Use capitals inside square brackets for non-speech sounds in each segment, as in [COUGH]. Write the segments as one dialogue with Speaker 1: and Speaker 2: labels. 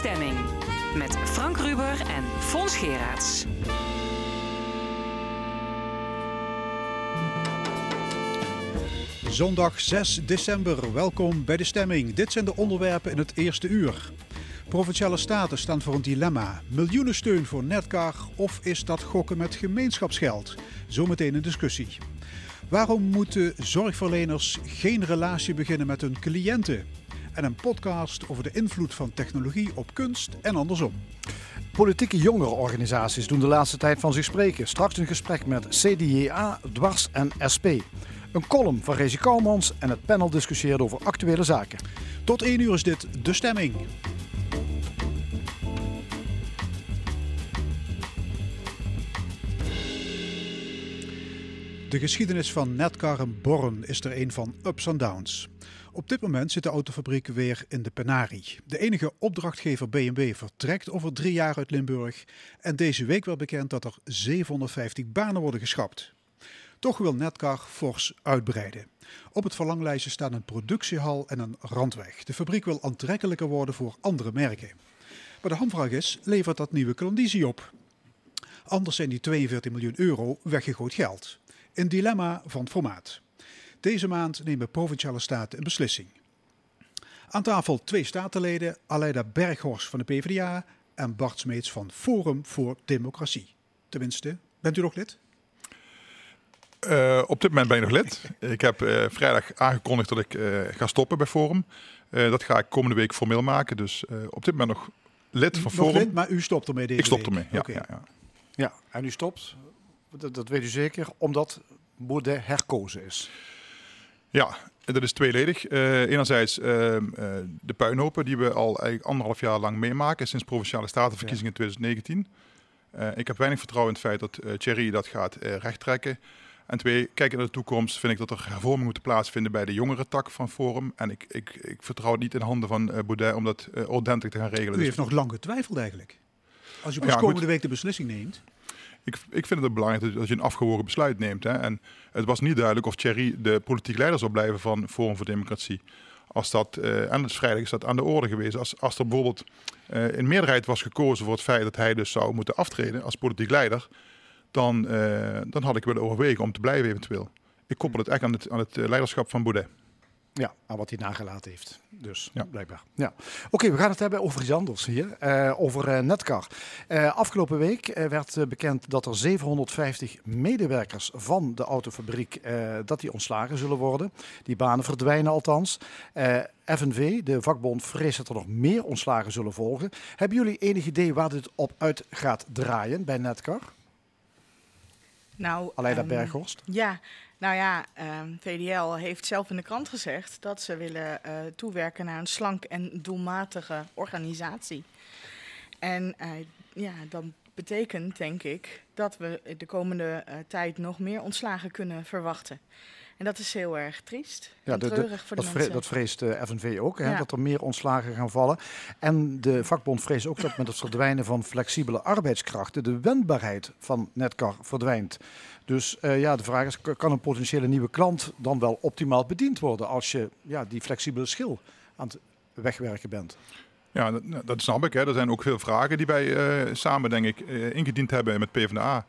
Speaker 1: Stemming. Met Frank Ruber en Fons Geraerts.
Speaker 2: Zondag 6 december, welkom bij de stemming. Dit zijn de onderwerpen in het eerste uur. Provinciale staten staan voor een dilemma. Miljoenensteun voor Netcar of is dat gokken met gemeenschapsgeld? Zometeen een discussie. Waarom moeten zorgverleners geen relatie beginnen met hun cliënten? En een podcast over de invloed van technologie op kunst en andersom.
Speaker 3: Politieke jongerenorganisaties doen de laatste tijd van zich spreken. Straks een gesprek met CDA, Dwars en SP. Een column van Rezi Kouwmans en het panel discussieert over actuele zaken.
Speaker 2: Tot 1 uur is dit De Stemming. De geschiedenis van Netcar en Born is er een van ups en downs. Op dit moment zit de autofabriek weer in de penarie. De enige opdrachtgever BMW vertrekt over drie jaar uit Limburg. En deze week werd bekend dat er 750 banen worden geschrapt. Toch wil Netcar fors uitbreiden. Op het verlanglijstje staan een productiehal en een randweg. De fabriek wil aantrekkelijker worden voor andere merken. Maar de hamvraag is, levert dat nieuwe klandizie op? Anders zijn die 42 miljoen euro weggegooid geld. Een dilemma van formaat. Deze maand nemen provinciale staten een beslissing. Aan tafel twee statenleden, Aleida Berghorst van de PvdA en Bart Smeets van Forum voor Democratie. Tenminste, bent u nog lid?
Speaker 4: Uh, op dit moment ben ik nog lid. ik heb uh, vrijdag aangekondigd dat ik uh, ga stoppen bij Forum. dat ga ik komende week formeel maken. Dus op dit moment nog lid van
Speaker 2: nog
Speaker 4: Forum.
Speaker 2: Lid, maar u stopt ermee deze
Speaker 4: Ik stop
Speaker 2: week.
Speaker 4: ermee, ja, ja, ja.
Speaker 3: Ja, en u stopt, dat, dat weet u zeker, omdat Baudet herkozen is.
Speaker 4: Ja, dat is tweeledig. Eh, enerzijds eh, eh, de puinhopen die we al eigenlijk anderhalf jaar lang meemaken sinds provinciale statenverkiezingen in 2019. Eh, ik heb weinig vertrouwen in het feit dat Thierry dat gaat rechttrekken. En twee, kijken naar de toekomst vind ik dat er hervormingen moeten plaatsvinden bij de jongere tak van Forum. En ik, ik, ik vertrouw het niet in handen van Baudet om dat ordentelijk te gaan regelen.
Speaker 2: U
Speaker 4: Dus
Speaker 2: heeft nog lang getwijfeld eigenlijk. Als u pas
Speaker 4: Ja, goed.
Speaker 2: komende week de beslissing neemt.
Speaker 4: Ik, ik vind het belangrijk dat, je een afgewogen besluit neemt. Hè. En het was niet duidelijk of Thierry de politiek leider zou blijven van Forum voor Democratie. Als dat, eh, en het is vrijdag dat aan de orde geweest. Als, als er bijvoorbeeld eh in meerderheid was gekozen voor het feit dat hij dus zou moeten aftreden als politiek leider, dan, eh, dan had ik willen overwegen om te blijven eventueel. Ik koppel het echt aan het, aan het leiderschap van Baudet.
Speaker 3: Ja, aan wat hij nagelaten heeft. Dus,
Speaker 4: Ja.
Speaker 3: blijkbaar. Ja. Oké, we gaan het hebben over iets anders hier. eh, over eh, Netcar. Eh, afgelopen week werd bekend dat er 750 medewerkers van de autofabriek dat die ontslagen zullen worden. Die banen verdwijnen althans. FNV, de vakbond, vreest dat er nog meer ontslagen zullen volgen. Hebben jullie enig idee waar dit op uit gaat draaien bij Netcar?
Speaker 5: Nou,
Speaker 3: Aleida
Speaker 5: ehm,
Speaker 3: Berghorst.
Speaker 5: Ja, nou ja, ehm, VDL heeft zelf in de krant gezegd dat ze willen eh, toewerken naar een slank en doelmatige organisatie. En eh, ja, dat betekent denk ik dat we de komende eh, tijd nog meer ontslagen kunnen verwachten. En dat is heel erg triest
Speaker 3: Ja,
Speaker 5: en
Speaker 3: de- de-
Speaker 5: treurig voor de
Speaker 3: Dat, vre-
Speaker 5: mensen.
Speaker 3: dat vreest de FNV ook, hè,
Speaker 5: Ja.
Speaker 3: dat er meer ontslagen gaan vallen. En de vakbond vreest ook dat met het verdwijnen van flexibele arbeidskrachten de wendbaarheid van Netcar verdwijnt. Dus eh, ja, de vraag is, kan een potentiële nieuwe klant dan wel optimaal bediend worden als je ja, die flexibele schil aan het wegwerken bent?
Speaker 4: Ja, dat, nou, dat snap ik. Hè. Er zijn ook veel vragen die wij eh, samen, denk ik, eh, ingediend hebben met PvdA.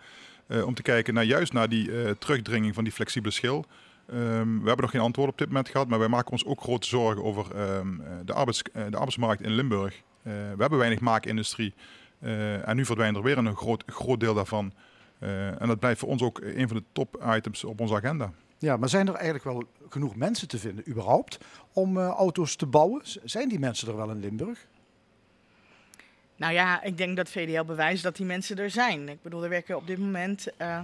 Speaker 4: eh, om te kijken naar juist naar die eh, terugdringing van die flexibele schil. Ehm, we hebben nog geen antwoord op dit moment gehad, maar wij maken ons ook grote zorgen over ehm, eh, de, arbeids, eh, de arbeidsmarkt in Limburg. Eh, we hebben weinig maakindustrie eh, en nu verdwijnt er weer een groot, groot deel daarvan. Eh, en dat blijft voor ons ook een van de top-items op onze agenda.
Speaker 3: Ja, maar zijn er eigenlijk wel genoeg mensen te vinden überhaupt om eh, auto's te bouwen? Z- Zijn die mensen er wel in Limburg?
Speaker 5: Nou ja, ik denk dat VDL bewijst dat die mensen er zijn. Ik bedoel, er werken op dit moment eh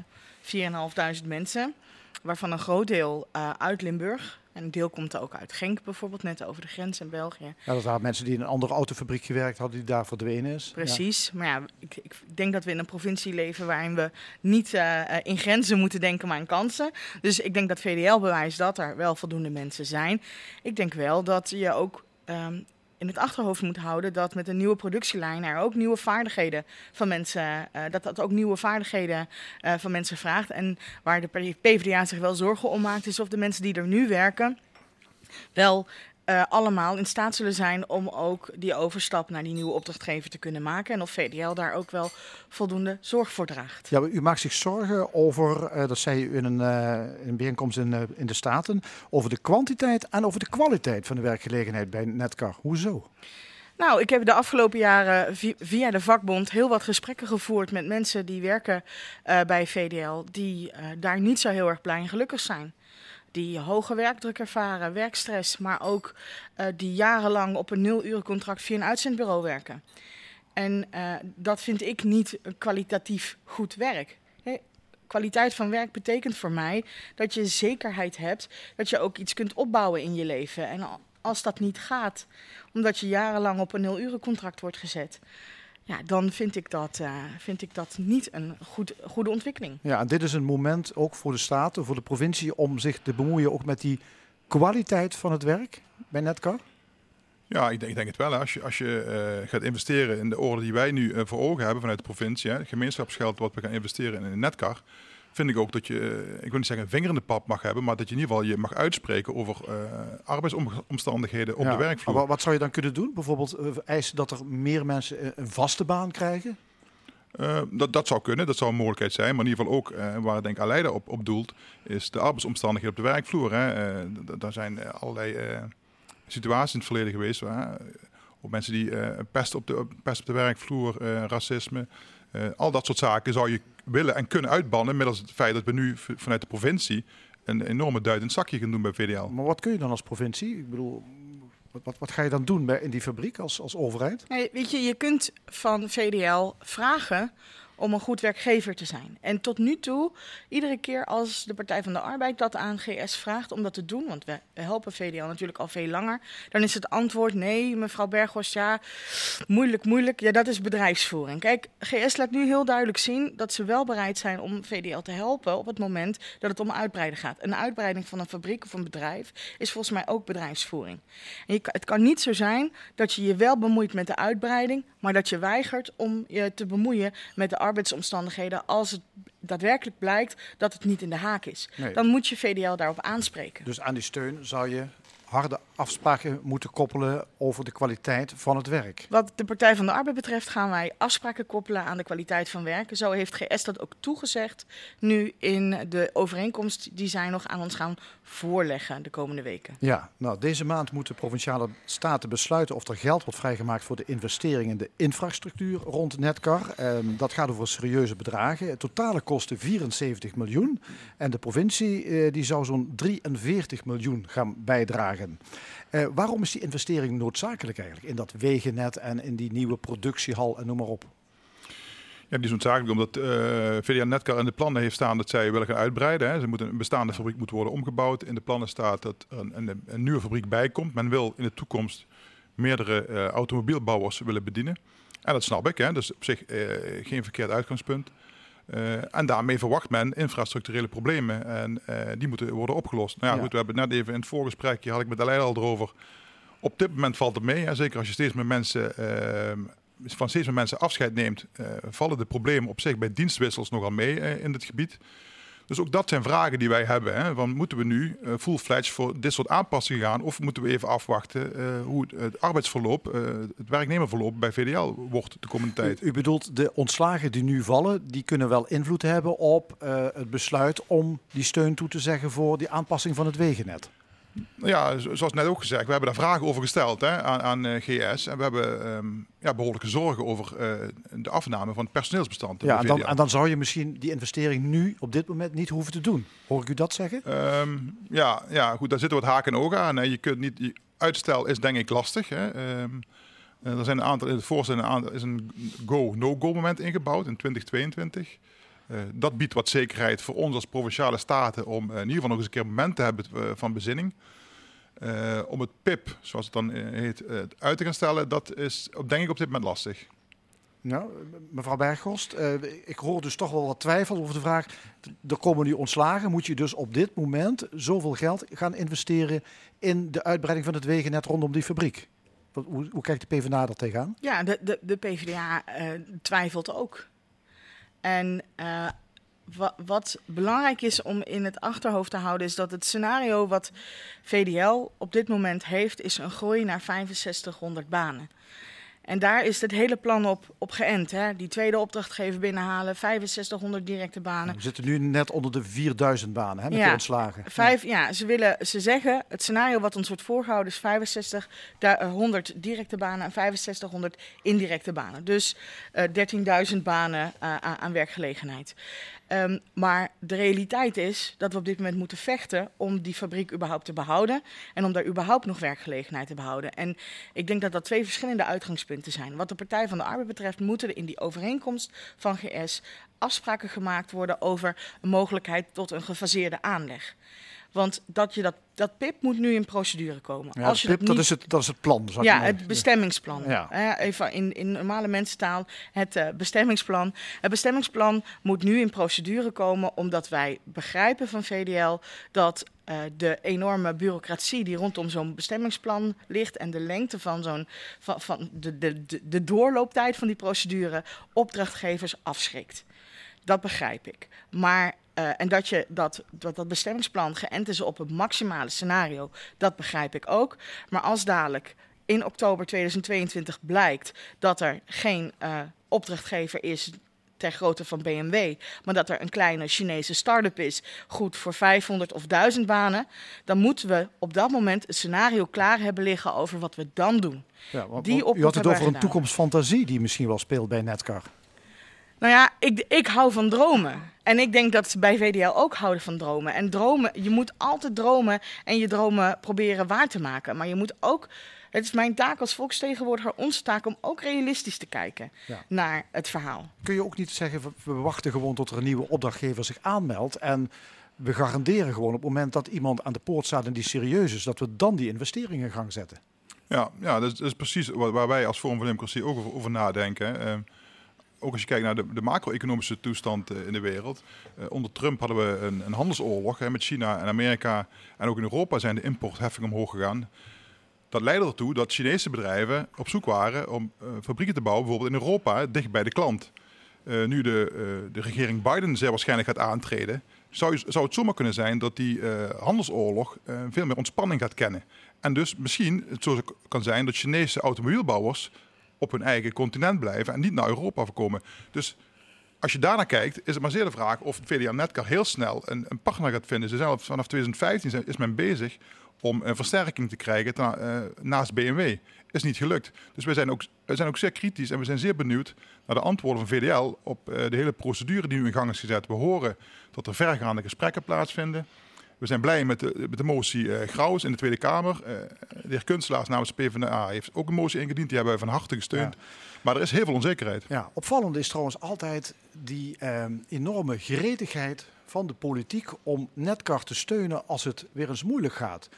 Speaker 5: 4.500 mensen, waarvan een groot deel eh, uit Limburg. En een deel komt ook uit Genk bijvoorbeeld, net over de grens in België.
Speaker 3: Ja, dat waren mensen die in een andere autofabriek gewerkt hadden, die daar verdwenen is. Ja.
Speaker 5: Precies. Maar ja, ik, ik denk dat we in een provincie leven waarin we niet eh, eh, in grenzen moeten denken, maar in kansen. Dus ik denk dat VDL bewijst dat er wel voldoende mensen zijn. Ik denk wel dat je ook ehm, in het achterhoofd moet houden dat met een nieuwe productielijn er ook nieuwe vaardigheden van mensen, eh, dat dat ook nieuwe vaardigheden eh, van mensen vraagt. En waar de PvdA zich wel zorgen om maakt, is of de mensen die er nu werken wel eh, allemaal in staat zullen zijn om ook die overstap naar die nieuwe opdrachtgever te kunnen maken. En of VDL daar ook wel voldoende zorg voor draagt.
Speaker 3: Ja, u maakt zich zorgen over, eh, dat zei u in een, uh, in een bijeenkomst in, in de Staten, over de kwantiteit en over de kwaliteit van de werkgelegenheid bij Netcar. Hoezo?
Speaker 5: Nou, ik heb de afgelopen jaren via de vakbond heel wat gesprekken gevoerd met mensen die werken uh, bij VDL, die uh, daar niet zo heel erg blij en gelukkig zijn. Die hoge werkdruk ervaren, werkstress, maar ook uh, die jarenlang op een nul contract via een uitzendbureau werken. En dat vind ik niet kwalitatief goed werk. Kwaliteit van werk betekent voor mij dat je zekerheid hebt dat je ook iets kunt opbouwen in je leven. En als dat niet gaat, omdat je jarenlang op een nul contract wordt gezet. Ja, dan vind ik dat, uh, vind ik dat niet een goed, goede ontwikkeling.
Speaker 3: Ja, en dit is een moment ook voor de Staten, voor de provincie, om zich te bemoeien ook met die kwaliteit van het werk bij Netcar?
Speaker 4: Ja, ik denk, ik denk het wel. Als je, als je uh, gaat investeren in de orde die wij nu uh, voor ogen hebben vanuit de provincie, hè, gemeenschapsgeld wat we gaan investeren in, in Netcar, vind ik ook dat je, eh, ik wil niet zeggen een vinger in de pap mag hebben, maar dat je in ieder geval je mag uitspreken over uh, arbeidsomstandigheden op de werkvloer.
Speaker 3: Maar wat zou je dan kunnen doen? Bijvoorbeeld uh, eisen dat er meer mensen een vaste baan krijgen?
Speaker 4: Uh, dat, dat zou kunnen, dat zou een mogelijkheid zijn. Maar in ieder geval ook, uh, waar denk Aleida op, op doelt, is de arbeidsomstandigheden op de werkvloer. Hè. Uh, daar zijn allerlei situaties in het verleden geweest. Waar, op mensen die pest, op de, pest op de werkvloer, racisme, al dat soort zaken zou je willen en kunnen uitbannen. Middels het feit dat we nu vanuit de provincie een enorme duit in zakje gaan doen bij VDL.
Speaker 3: Maar wat kun je dan als provincie? Ik bedoel, wat, wat, wat ga je dan doen bij, in die fabriek als, als overheid?
Speaker 5: Nee, weet je, je kunt van VDL vragen om een goed werkgever te zijn. En tot nu toe, iedere keer als de Partij van de Arbeid dat aan GS vraagt om dat te doen, want we helpen VDL natuurlijk al veel langer, dan is het antwoord nee, mevrouw Berghorst, ja, moeilijk, moeilijk. Ja, dat is bedrijfsvoering. Kijk, GS laat nu heel duidelijk zien dat ze wel bereid zijn om VDL te helpen op het moment dat het om uitbreiden gaat. Een uitbreiding van een fabriek of een bedrijf is volgens mij ook bedrijfsvoering. En je, het kan niet zo zijn dat je je wel bemoeit met de uitbreiding, maar dat je weigert om je te bemoeien met de arbeidsomstandigheden als het daadwerkelijk blijkt dat het niet in de haak is. Nee. Dan moet je VDL daarop aanspreken.
Speaker 3: Dus aan die steun zou je harde afspraken moeten koppelen over de kwaliteit van het werk.
Speaker 5: Wat de Partij van de Arbeid betreft gaan wij afspraken koppelen aan de kwaliteit van werk. Zo heeft GS dat ook toegezegd nu in de overeenkomst die zij nog aan ons gaan voorleggen de komende weken.
Speaker 3: Ja, nou deze maand moeten provinciale staten besluiten of er geld wordt vrijgemaakt voor de investering in de infrastructuur rond Netcar. Ehm, dat gaat over serieuze bedragen. totale kosten 74 miljoen en de provincie eh, die zou zo'n 43 miljoen gaan bijdragen. Uh, waarom is die investering noodzakelijk eigenlijk in dat wegennet en in die nieuwe productiehal en noem maar op?
Speaker 4: Ja, die is noodzakelijk omdat uh, eh, VDA Netcar in de plannen heeft staan dat zij willen gaan uitbreiden. Hè. Ze moeten, een bestaande fabriek moet worden omgebouwd. In de plannen staat dat een, een, een nieuwe fabriek bijkomt. Men wil in de toekomst meerdere uh, automobielbouwers willen bedienen. En dat snap ik, hè. dus op zich geen verkeerd uitgangspunt. Uh, en daarmee verwacht men infrastructurele problemen en uh, die moeten worden opgelost. Nou ja, ja, goed, we hebben net even in het voorgesprekje had ik met Aleid al erover. Op dit moment valt het mee, hè, zeker als je steeds meer mensen, uh, van steeds meer mensen afscheid neemt, vallen de problemen op zich bij dienstwissels nogal mee in dit gebied. Dus ook dat zijn vragen die wij hebben. Hè. Van, moeten we nu uh, full-fledged voor dit soort aanpassingen gaan? Of moeten we even afwachten uh, hoe het, het arbeidsverloop, uh, het werknemerverloop bij VDL wordt de komende tijd?
Speaker 3: U, u, bedoelt de ontslagen die nu vallen, die kunnen wel invloed hebben op het besluit om die steun toe te zeggen voor die aanpassing van het wegennet?
Speaker 4: Ja, zoals net ook gezegd, we hebben daar vragen over gesteld hè, aan, aan uh, GS. En we hebben um, ja, behoorlijke zorgen over uh, de afname van het personeelsbestand.
Speaker 3: Ja, en dan, en dan, zou je misschien die investering nu op dit moment niet hoeven te doen. Hoor ik u dat zeggen?
Speaker 4: Um, ja, ja, goed, daar zitten wat haken en ogen aan. Hè. Je kunt niet, uitstel is denk ik lastig. Hè. Um, er zijn een aantal, in het voorstel is een go-no-go moment ingebouwd in 2022. Uh, dat biedt wat zekerheid voor ons als provinciale staten om uh, in ieder geval nog eens een keer een moment te hebben uh, van bezinning. om het PIP, zoals het dan heet, uit te gaan stellen, dat is denk ik op dit moment lastig.
Speaker 3: Nou, mevrouw Berghorst, ik hoor dus toch wel wat twijfel over de vraag. Er komen nu ontslagen. Moet je dus op dit moment zoveel geld gaan investeren in de uitbreiding van het wegennet rondom die fabriek? Hoe, hoe kijkt de PvdA er tegenaan?
Speaker 5: Ja, de, de, de PvdA twijfelt ook. En wa- wat belangrijk is om in het achterhoofd te houden, is dat het scenario wat VDL op dit moment heeft, is een groei naar 6500 banen. En daar is het hele plan op, op geënt. Hè? Die tweede opdrachtgever binnenhalen, 6500 directe banen.
Speaker 3: We zitten nu net onder de 4000 banen hè, met
Speaker 5: Ja.
Speaker 3: de ontslagen.
Speaker 5: Vijf, ja, ze, willen, ze zeggen, het scenario wat ons wordt voorgehouden is 65, da- eh, 100 directe banen en 6500 indirecte banen. Dus eh 13.000 banen eh, aan, aan werkgelegenheid. Ehm, maar de realiteit is dat we op dit moment moeten vechten om die fabriek überhaupt te behouden. En om daar überhaupt nog werkgelegenheid te behouden. En ik denk dat dat twee verschillende uitgangspunten zijn. Wat de Partij van de Arbeid betreft moeten er in die overeenkomst van GS afspraken gemaakt worden over een mogelijkheid tot een gefaseerde aanleg. Want dat, je dat, dat PIP moet nu in procedure komen.
Speaker 3: Ja,
Speaker 5: Als je
Speaker 3: Pip,
Speaker 5: dat
Speaker 3: is het, dat is het plan.
Speaker 5: ja, het bestemmingsplan.
Speaker 3: Ja.
Speaker 5: Hè, even in, in normale mensentaal, het eh, bestemmingsplan. Het bestemmingsplan moet nu in procedure komen, omdat wij begrijpen van VDL dat eh, de enorme bureaucratie die rondom zo'n bestemmingsplan ligt en de lengte van zo'n van, van de, de, de, de doorlooptijd van die procedure opdrachtgevers afschrikt. Dat begrijp ik. Maar eh, en dat, je dat, dat dat bestemmingsplan geënt is op het maximale scenario, dat begrijp ik ook. Maar als dadelijk in oktober 2022 blijkt dat er geen eh, opdrachtgever is ter grootte van BMW, maar dat er een kleine Chinese start-up is, goed voor 500 of 1000 banen, dan moeten we op dat moment een scenario klaar hebben liggen over wat we dan doen.
Speaker 3: Ja, want-
Speaker 5: die oproep
Speaker 3: u had het over een toekomstfantasie die misschien wel speelt bij Netcar.
Speaker 5: Nou ja, ik, ik hou van dromen. En ik denk dat ze bij VDL ook houden van dromen. En dromen, je moet altijd dromen en je dromen proberen waar te maken. Maar je moet ook, het is mijn taak als volksvertegenwoordiger, onze taak om ook realistisch te kijken
Speaker 3: Ja.
Speaker 5: naar het verhaal.
Speaker 3: Kun je ook niet zeggen, we- we wachten gewoon tot er een nieuwe opdrachtgever zich aanmeldt en we garanderen gewoon op het moment dat iemand aan de poort staat en die serieus is, dat we dan die investeringen in gang zetten.
Speaker 4: Ja, ja dat, is, dat is precies waar, waar wij als Forum voor Democratie ook over, over nadenken. Eh, ook als je kijkt naar de, de macro-economische toestand eh, in de wereld. Eh, onder Trump hadden we een, een handelsoorlog hè, met China en Amerika. En ook in Europa zijn de importheffingen omhoog gegaan. Dat leidde ertoe dat Chinese bedrijven op zoek waren om eh, fabrieken te bouwen, bijvoorbeeld in Europa, dicht bij de klant. Nu de, de regering Biden zeer waarschijnlijk gaat aantreden, zou, zou het zomaar kunnen zijn dat die handelsoorlog veel meer ontspanning gaat kennen. En dus misschien het zo kan zijn dat Chinese automobielbouwers op hun eigen continent blijven en niet naar Europa komen. Dus als je daarnaar kijkt, is het maar zeer de vraag of VDA Netcar heel snel een, een partner gaat vinden. Ze zijn vanaf 2015 zijn, is men bezig om een versterking te krijgen eh, naast BMW. Is niet gelukt. Dus wij zijn, ook, wij zijn ook zeer kritisch en we zijn zeer benieuwd naar de antwoorden van VDL op eh, de hele procedure die nu in gang is gezet. We horen dat er vergaande gesprekken plaatsvinden. We zijn blij met de, met de motie eh Grauws in de Tweede Kamer. Eh, de heer Kunstelaars namens de PvdA heeft ook een motie ingediend. Die hebben wij van harte gesteund. Maar er is heel veel onzekerheid.
Speaker 3: Ja, opvallend is trouwens altijd die ehm, enorme gretigheid van de politiek om Netcar te steunen als het weer eens moeilijk gaat.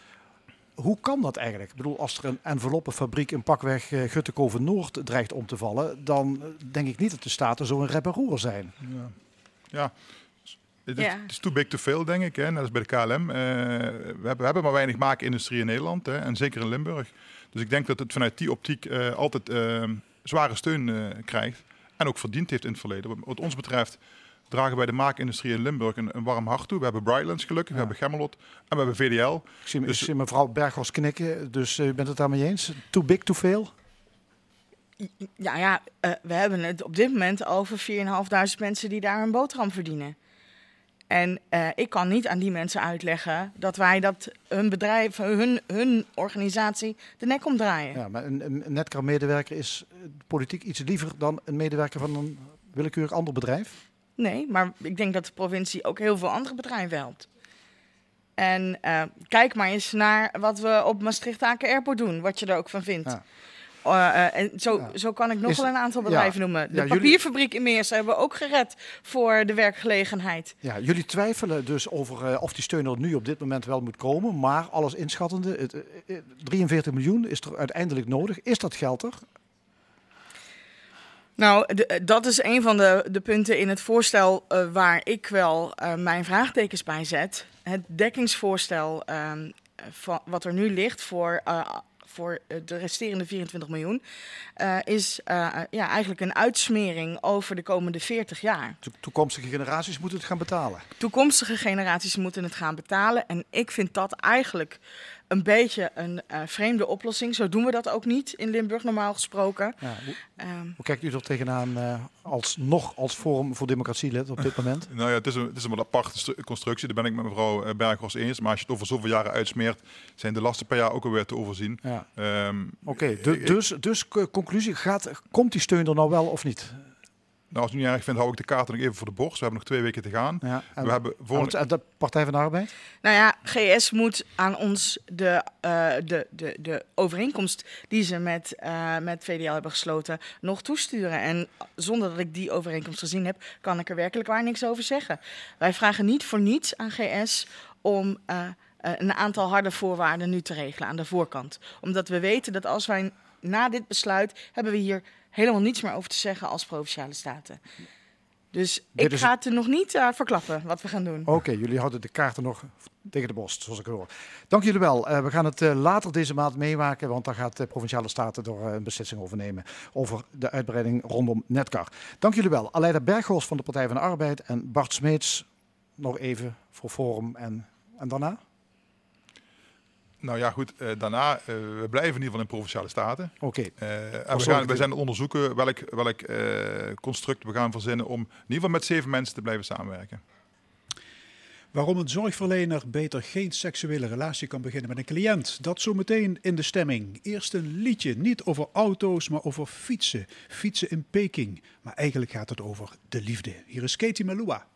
Speaker 3: Hoe kan dat eigenlijk? Ik bedoel, als er een enveloppenfabriek in pakweg eh, Guttekoven Noord dreigt om te vallen, dan denk ik niet dat de staten zo een rep en roer zijn.
Speaker 4: Ja. ja. Het is,
Speaker 5: Ja.
Speaker 4: too big to fail, denk ik. Hè? Net als bij de KLM. Eh, we, hebben, we hebben maar weinig maakindustrie in Nederland. Hè? En zeker in Limburg. Dus ik denk dat het vanuit die optiek eh, altijd eh, zware steun eh, krijgt. En ook verdiend heeft in het verleden. Wat ons betreft dragen wij de maakindustrie in Limburg een, een warm hart toe. We hebben Brightlands gelukkig, we hebben Gemmelot en we hebben VDL.
Speaker 3: Ik zie,
Speaker 4: Dus-
Speaker 3: ik zie mevrouw Berghos knikken, dus eh, u bent het daarmee eens? Too big to fail?
Speaker 5: Ja, ja eh, we hebben het op dit moment over 4.500 mensen die daar een boterham verdienen. En eh, ik kan niet aan die mensen uitleggen dat wij dat hun bedrijf, hun, hun organisatie de nek omdraaien.
Speaker 3: Ja, maar een, een Netcar-medewerker is eh, politiek iets liever dan een medewerker van een willekeurig ander bedrijf?
Speaker 5: Nee, maar ik denk dat de provincie ook heel veel andere bedrijven helpt. En eh, kijk maar eens naar wat we op Maastricht-Aken Airport doen, wat je er ook van vindt.
Speaker 3: Ja.
Speaker 5: Eh, eh, en zo, zo kan ik nog
Speaker 3: Is-
Speaker 5: wel een aantal bedrijven noemen. De
Speaker 3: Ja, jullie-
Speaker 5: papierfabriek in Meers hebben we ook gered voor de werkgelegenheid.
Speaker 3: Ja, jullie twijfelen dus over eh, of die steun er nu op dit moment wel moet komen. Maar alles inschattende, het, eh, eh, 43 miljoen is er uiteindelijk nodig. Is dat geld er?
Speaker 5: Nou, de- dat is een van de, de punten in het voorstel eh, waar ik wel eh, mijn vraagtekens bij zet. Het dekkingsvoorstel ehm, van, wat er nu ligt voor, eh, voor eh, de resterende 24 miljoen, uh, is uh, ja, eigenlijk een uitsmering over de komende 40 jaar.
Speaker 3: To toekomstige generaties moeten het gaan betalen.
Speaker 5: Toekomstige generaties moeten het gaan betalen. En ik vind dat eigenlijk een beetje een uh, vreemde oplossing. Zo doen we dat ook niet in Limburg normaal gesproken. Ja,
Speaker 3: hoe, um, hoe, kijkt u er tegenaan uh, als nog als Forum voor Democratie lid op dit moment? [LAUGHS]
Speaker 4: nou ja, het is een, het is een aparte constructie. Daar ben ik met mevrouw eh, Berghorst eens. Maar als je het over zoveel jaren uitsmeert, zijn de lasten per jaar ook alweer te overzien.
Speaker 3: Ja. Um, Oké, okay, dus, dus conclusie, gaat, komt die steun er nou wel of niet?
Speaker 4: Nou, als u niet erg vindt, hou ik de kaarten nog even voor de borst. We hebben nog twee weken te gaan. Ja,
Speaker 3: en, we hebben volgende... de Partij van de Arbeid?
Speaker 5: Nou ja, GS moet aan ons de, uh, de, de, de overeenkomst die ze met, uh, met VDL hebben gesloten nog toesturen. En zonder dat ik die overeenkomst gezien heb, kan ik er werkelijk waar niks over zeggen. Wij vragen niet voor niets aan GS om... Uh, een aantal harde voorwaarden nu te regelen aan de voorkant. Omdat we weten dat als wij na dit besluit hebben we hier helemaal niets meer over te zeggen als provinciale staten. Dus ik ga het er nog niet uh, verklappen wat we gaan doen.
Speaker 3: Oké, jullie houden de kaarten nog tegen de borst, zoals ik hoor. Dank jullie wel. Uh, we gaan het uh, later deze maand meemaken, want dan gaat de provinciale staten er een beslissing over nemen over de uitbreiding rondom Netcar. Dank jullie wel. Aleida Berghorst van de Partij van de Arbeid en Bart Smeets nog even voor Forum en, en daarna?
Speaker 4: Nou ja, goed. Uh, daarna, uh, we blijven in ieder geval in provinciale staten.
Speaker 3: Oké.
Speaker 4: Okay. Uh, we, gaan, we zijn onderzoeken welk, welk construct we gaan verzinnen om in ieder geval met zeven mensen te blijven samenwerken.
Speaker 6: Waarom een zorgverlener beter geen seksuele relatie kan beginnen met een cliënt. Dat zometeen in de stemming. Eerst een liedje, niet over auto's, maar over fietsen. Fietsen in Peking. Maar eigenlijk gaat het over de liefde. Hier is Katie Melua.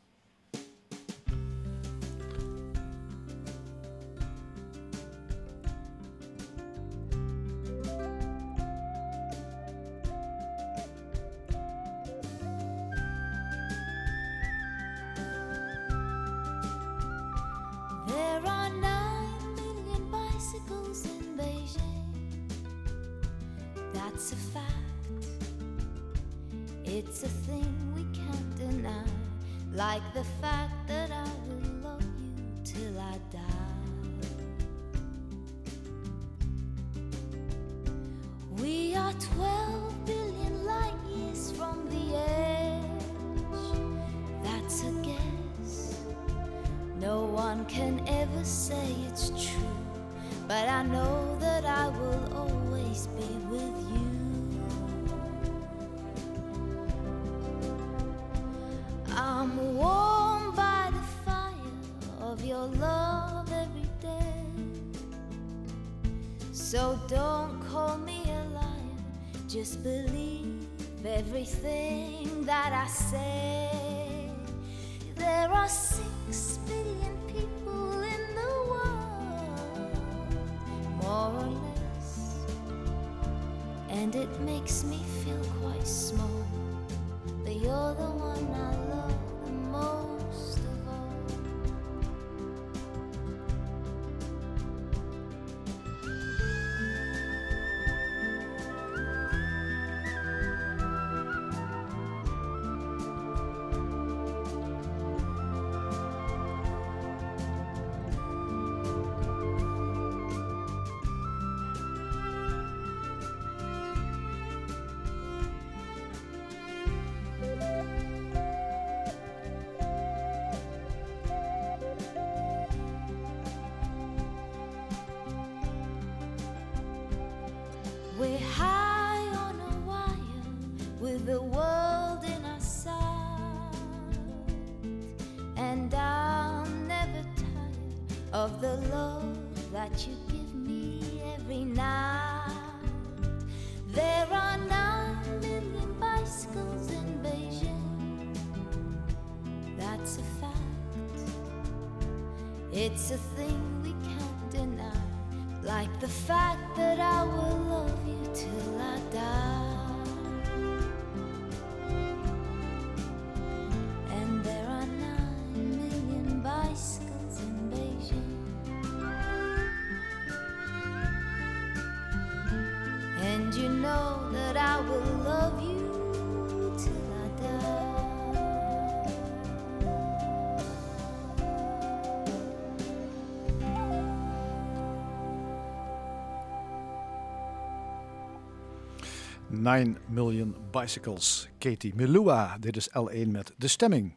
Speaker 3: 9 Million Bicycles. Katie Melua, dit is L1 met de stemming.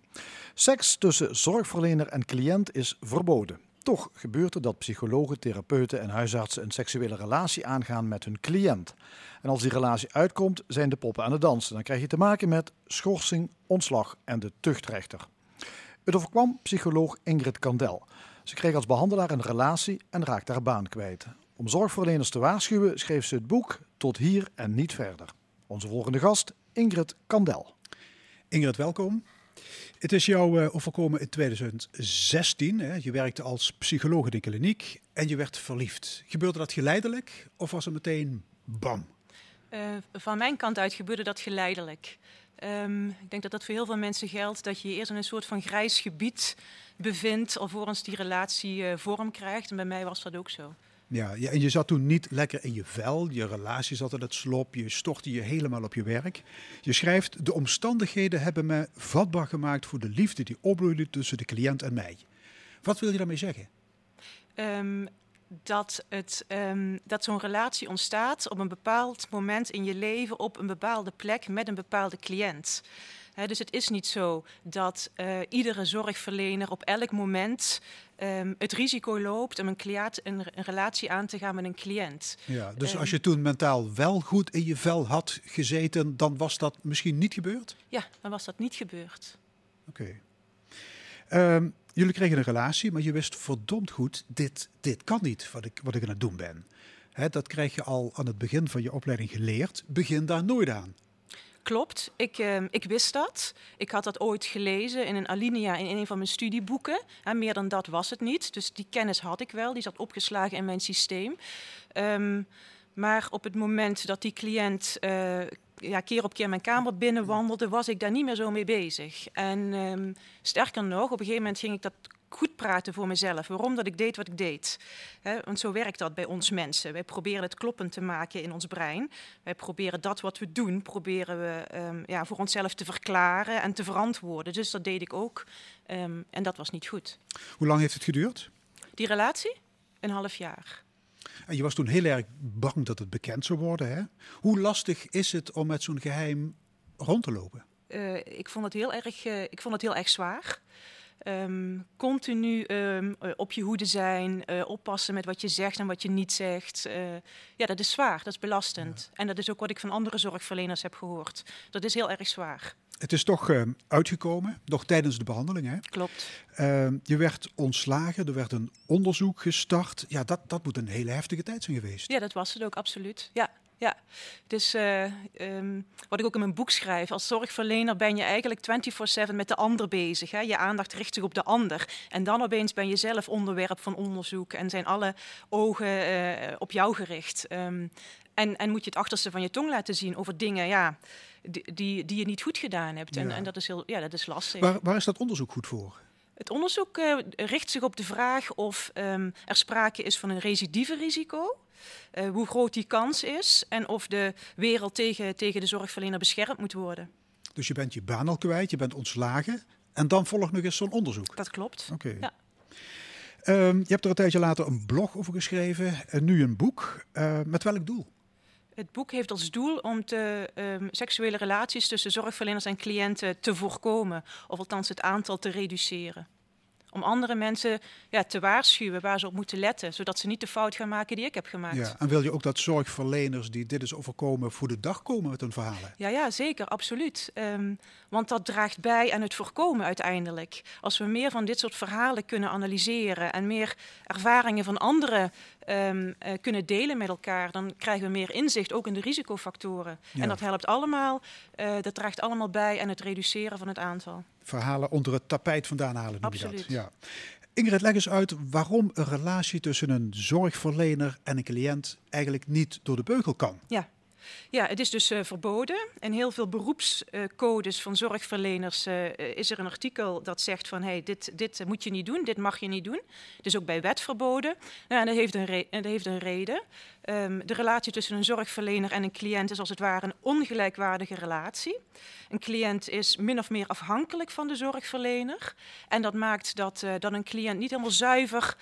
Speaker 3: Seks tussen zorgverlener en cliënt is verboden. Toch gebeurt het dat psychologen, therapeuten en huisartsen een seksuele relatie aangaan met hun cliënt. En als die relatie uitkomt, zijn de poppen aan het dansen. Dan krijg je te maken met schorsing, ontslag en de tuchtrechter. Het overkwam psycholoog Ingrid Kandel. Ze kreeg als behandelaar een relatie en raakte haar baan kwijt. Om zorgverleners te waarschuwen schreef ze het boek Tot hier en niet verder. Onze volgende gast, Ingrid Kandel.
Speaker 2: Ingrid, welkom. Het is jou uh, overkomen in 2016. Hè? Je werkte als psycholoog in de kliniek en je werd verliefd. Gebeurde dat geleidelijk of was het meteen bam?
Speaker 7: Uh, van mijn kant uit gebeurde dat geleidelijk. Um, ik denk dat dat voor heel veel mensen geldt, dat je je eerst in een soort van grijs gebied bevindt, alvorens die relatie uh, vorm krijgt. En bij mij was dat ook zo.
Speaker 2: Ja, en je zat toen niet lekker in je vel, je relatie zat in het slop, je stortte je helemaal op je werk. Je schrijft, de omstandigheden hebben me vatbaar gemaakt voor de liefde die opbloeide tussen de cliënt en mij. Wat wil je daarmee zeggen?
Speaker 7: Um, dat, het, um, dat zo'n relatie ontstaat op een bepaald moment in je leven, op een bepaalde plek met een bepaalde cliënt. Dus het is niet zo dat uh, iedere zorgverlener op elk moment um, het risico loopt om een, cliënt, een, een, relatie aan te gaan met een cliënt.
Speaker 2: Ja, dus um, als je toen mentaal wel goed in je vel had gezeten, dan was dat misschien niet gebeurd?
Speaker 7: Ja, dan was dat niet gebeurd.
Speaker 2: Oké. Okay. Um, jullie kregen een relatie, maar je wist verdomd goed, dit, dit kan niet wat ik, wat ik aan het doen ben. He, dat krijg je al aan het begin van je opleiding geleerd. Begin daar nooit aan.
Speaker 7: Klopt, ik, uh, ik wist dat. Ik had dat ooit gelezen in een alinea in een van mijn studieboeken. Hè, meer dan dat was het niet. Dus die kennis had ik wel, die zat opgeslagen in mijn systeem. Um, maar op het moment dat die cliënt uh, ja, keer op keer mijn kamer binnenwandelde, was ik daar niet meer zo mee bezig. En um, sterker nog, op een gegeven moment ging ik dat goed praten voor mezelf. Waarom dat ik deed wat ik deed. He, want zo werkt dat bij ons mensen. Wij proberen het kloppend te maken in ons brein. Wij proberen dat wat we doen, proberen we um, ja, voor onszelf te verklaren en te verantwoorden. Dus dat deed ik ook. Um, en dat was niet goed.
Speaker 2: Hoe lang heeft het geduurd?
Speaker 7: Die relatie? Een half jaar.
Speaker 2: En je was toen heel erg bang dat het bekend zou worden. Hè? Hoe lastig is het om met zo'n geheim rond te lopen?
Speaker 7: Uh, ik, vond het heel erg, uh, ik vond het heel erg zwaar. Um, continu um, op je hoede zijn, uh, oppassen met wat je zegt en wat je niet zegt. Uh, ja, dat is zwaar, dat is belastend. Ja. En dat is ook wat ik van andere zorgverleners heb gehoord. Dat is heel erg zwaar.
Speaker 2: Het is toch uh, uitgekomen, nog tijdens de behandeling. Hè?
Speaker 7: Klopt.
Speaker 2: je werd ontslagen, er werd een onderzoek gestart. Ja, dat, dat moet een hele heftige tijd zijn geweest.
Speaker 7: Ja, dat was het ook, absoluut. Ja, ja, dus uh, um, wat ik ook in mijn boek schrijf, als zorgverlener ben je eigenlijk 24/7 met de ander bezig. Hè? Je aandacht richt zich op de ander. En dan opeens ben je zelf onderwerp van onderzoek en zijn alle ogen uh, op jou gericht. Um, en, en moet je het achterste van je tong laten zien over dingen ja, die, die, die je niet goed gedaan hebt. Ja. En, en dat, is heel, ja, dat is lastig.
Speaker 2: Waar, waar is dat onderzoek goed voor?
Speaker 7: Het onderzoek uh, richt zich op de vraag of um, er sprake is van een recidive-risico. Uh, hoe groot die kans is en of de wereld tegen, tegen de zorgverlener beschermd moet worden.
Speaker 2: Dus je bent je baan al kwijt, je bent ontslagen en dan volgt nog eens zo'n onderzoek?
Speaker 7: Dat klopt.
Speaker 2: Oké. Okay.
Speaker 7: Ja.
Speaker 2: Um, je hebt er een tijdje later een blog over geschreven en nu een boek. Uh, met welk doel?
Speaker 7: Het boek heeft als doel om de um, seksuele relaties tussen zorgverleners en cliënten te voorkomen, of althans het aantal te reduceren. Om andere mensen ja, te waarschuwen waar ze op moeten letten, zodat ze niet de fout gaan maken die ik heb gemaakt.
Speaker 2: Ja, en wil je ook dat zorgverleners die dit is overkomen voor de dag komen met hun verhalen?
Speaker 7: Ja, ja zeker, absoluut. Um, want dat draagt bij aan het voorkomen uiteindelijk. Als we meer van dit soort verhalen kunnen analyseren en meer ervaringen van anderen um, uh, kunnen delen met elkaar, dan krijgen we meer inzicht ook in de risicofactoren. Ja. En dat helpt allemaal, uh, dat draagt allemaal bij aan het reduceren van het aantal.
Speaker 2: Verhalen onder het tapijt vandaan halen, noem
Speaker 7: Absoluut.
Speaker 2: je dat. Ja. Ingrid, leg eens uit waarom een relatie tussen een zorgverlener en een cliënt eigenlijk niet door de beugel kan.
Speaker 7: Ja, ja, het is dus uh, verboden. In heel veel beroepscodes uh, van zorgverleners uh, is er een artikel dat zegt van hey, dit, dit moet je niet doen, dit mag je niet doen. Het is ook bij wet verboden. Nou, en dat heeft een, dat heeft een reden. Um, de relatie tussen een zorgverlener en een cliënt is als het ware een ongelijkwaardige relatie. Een cliënt is min of meer afhankelijk van de zorgverlener. En dat maakt dat, dat een cliënt niet helemaal zuiver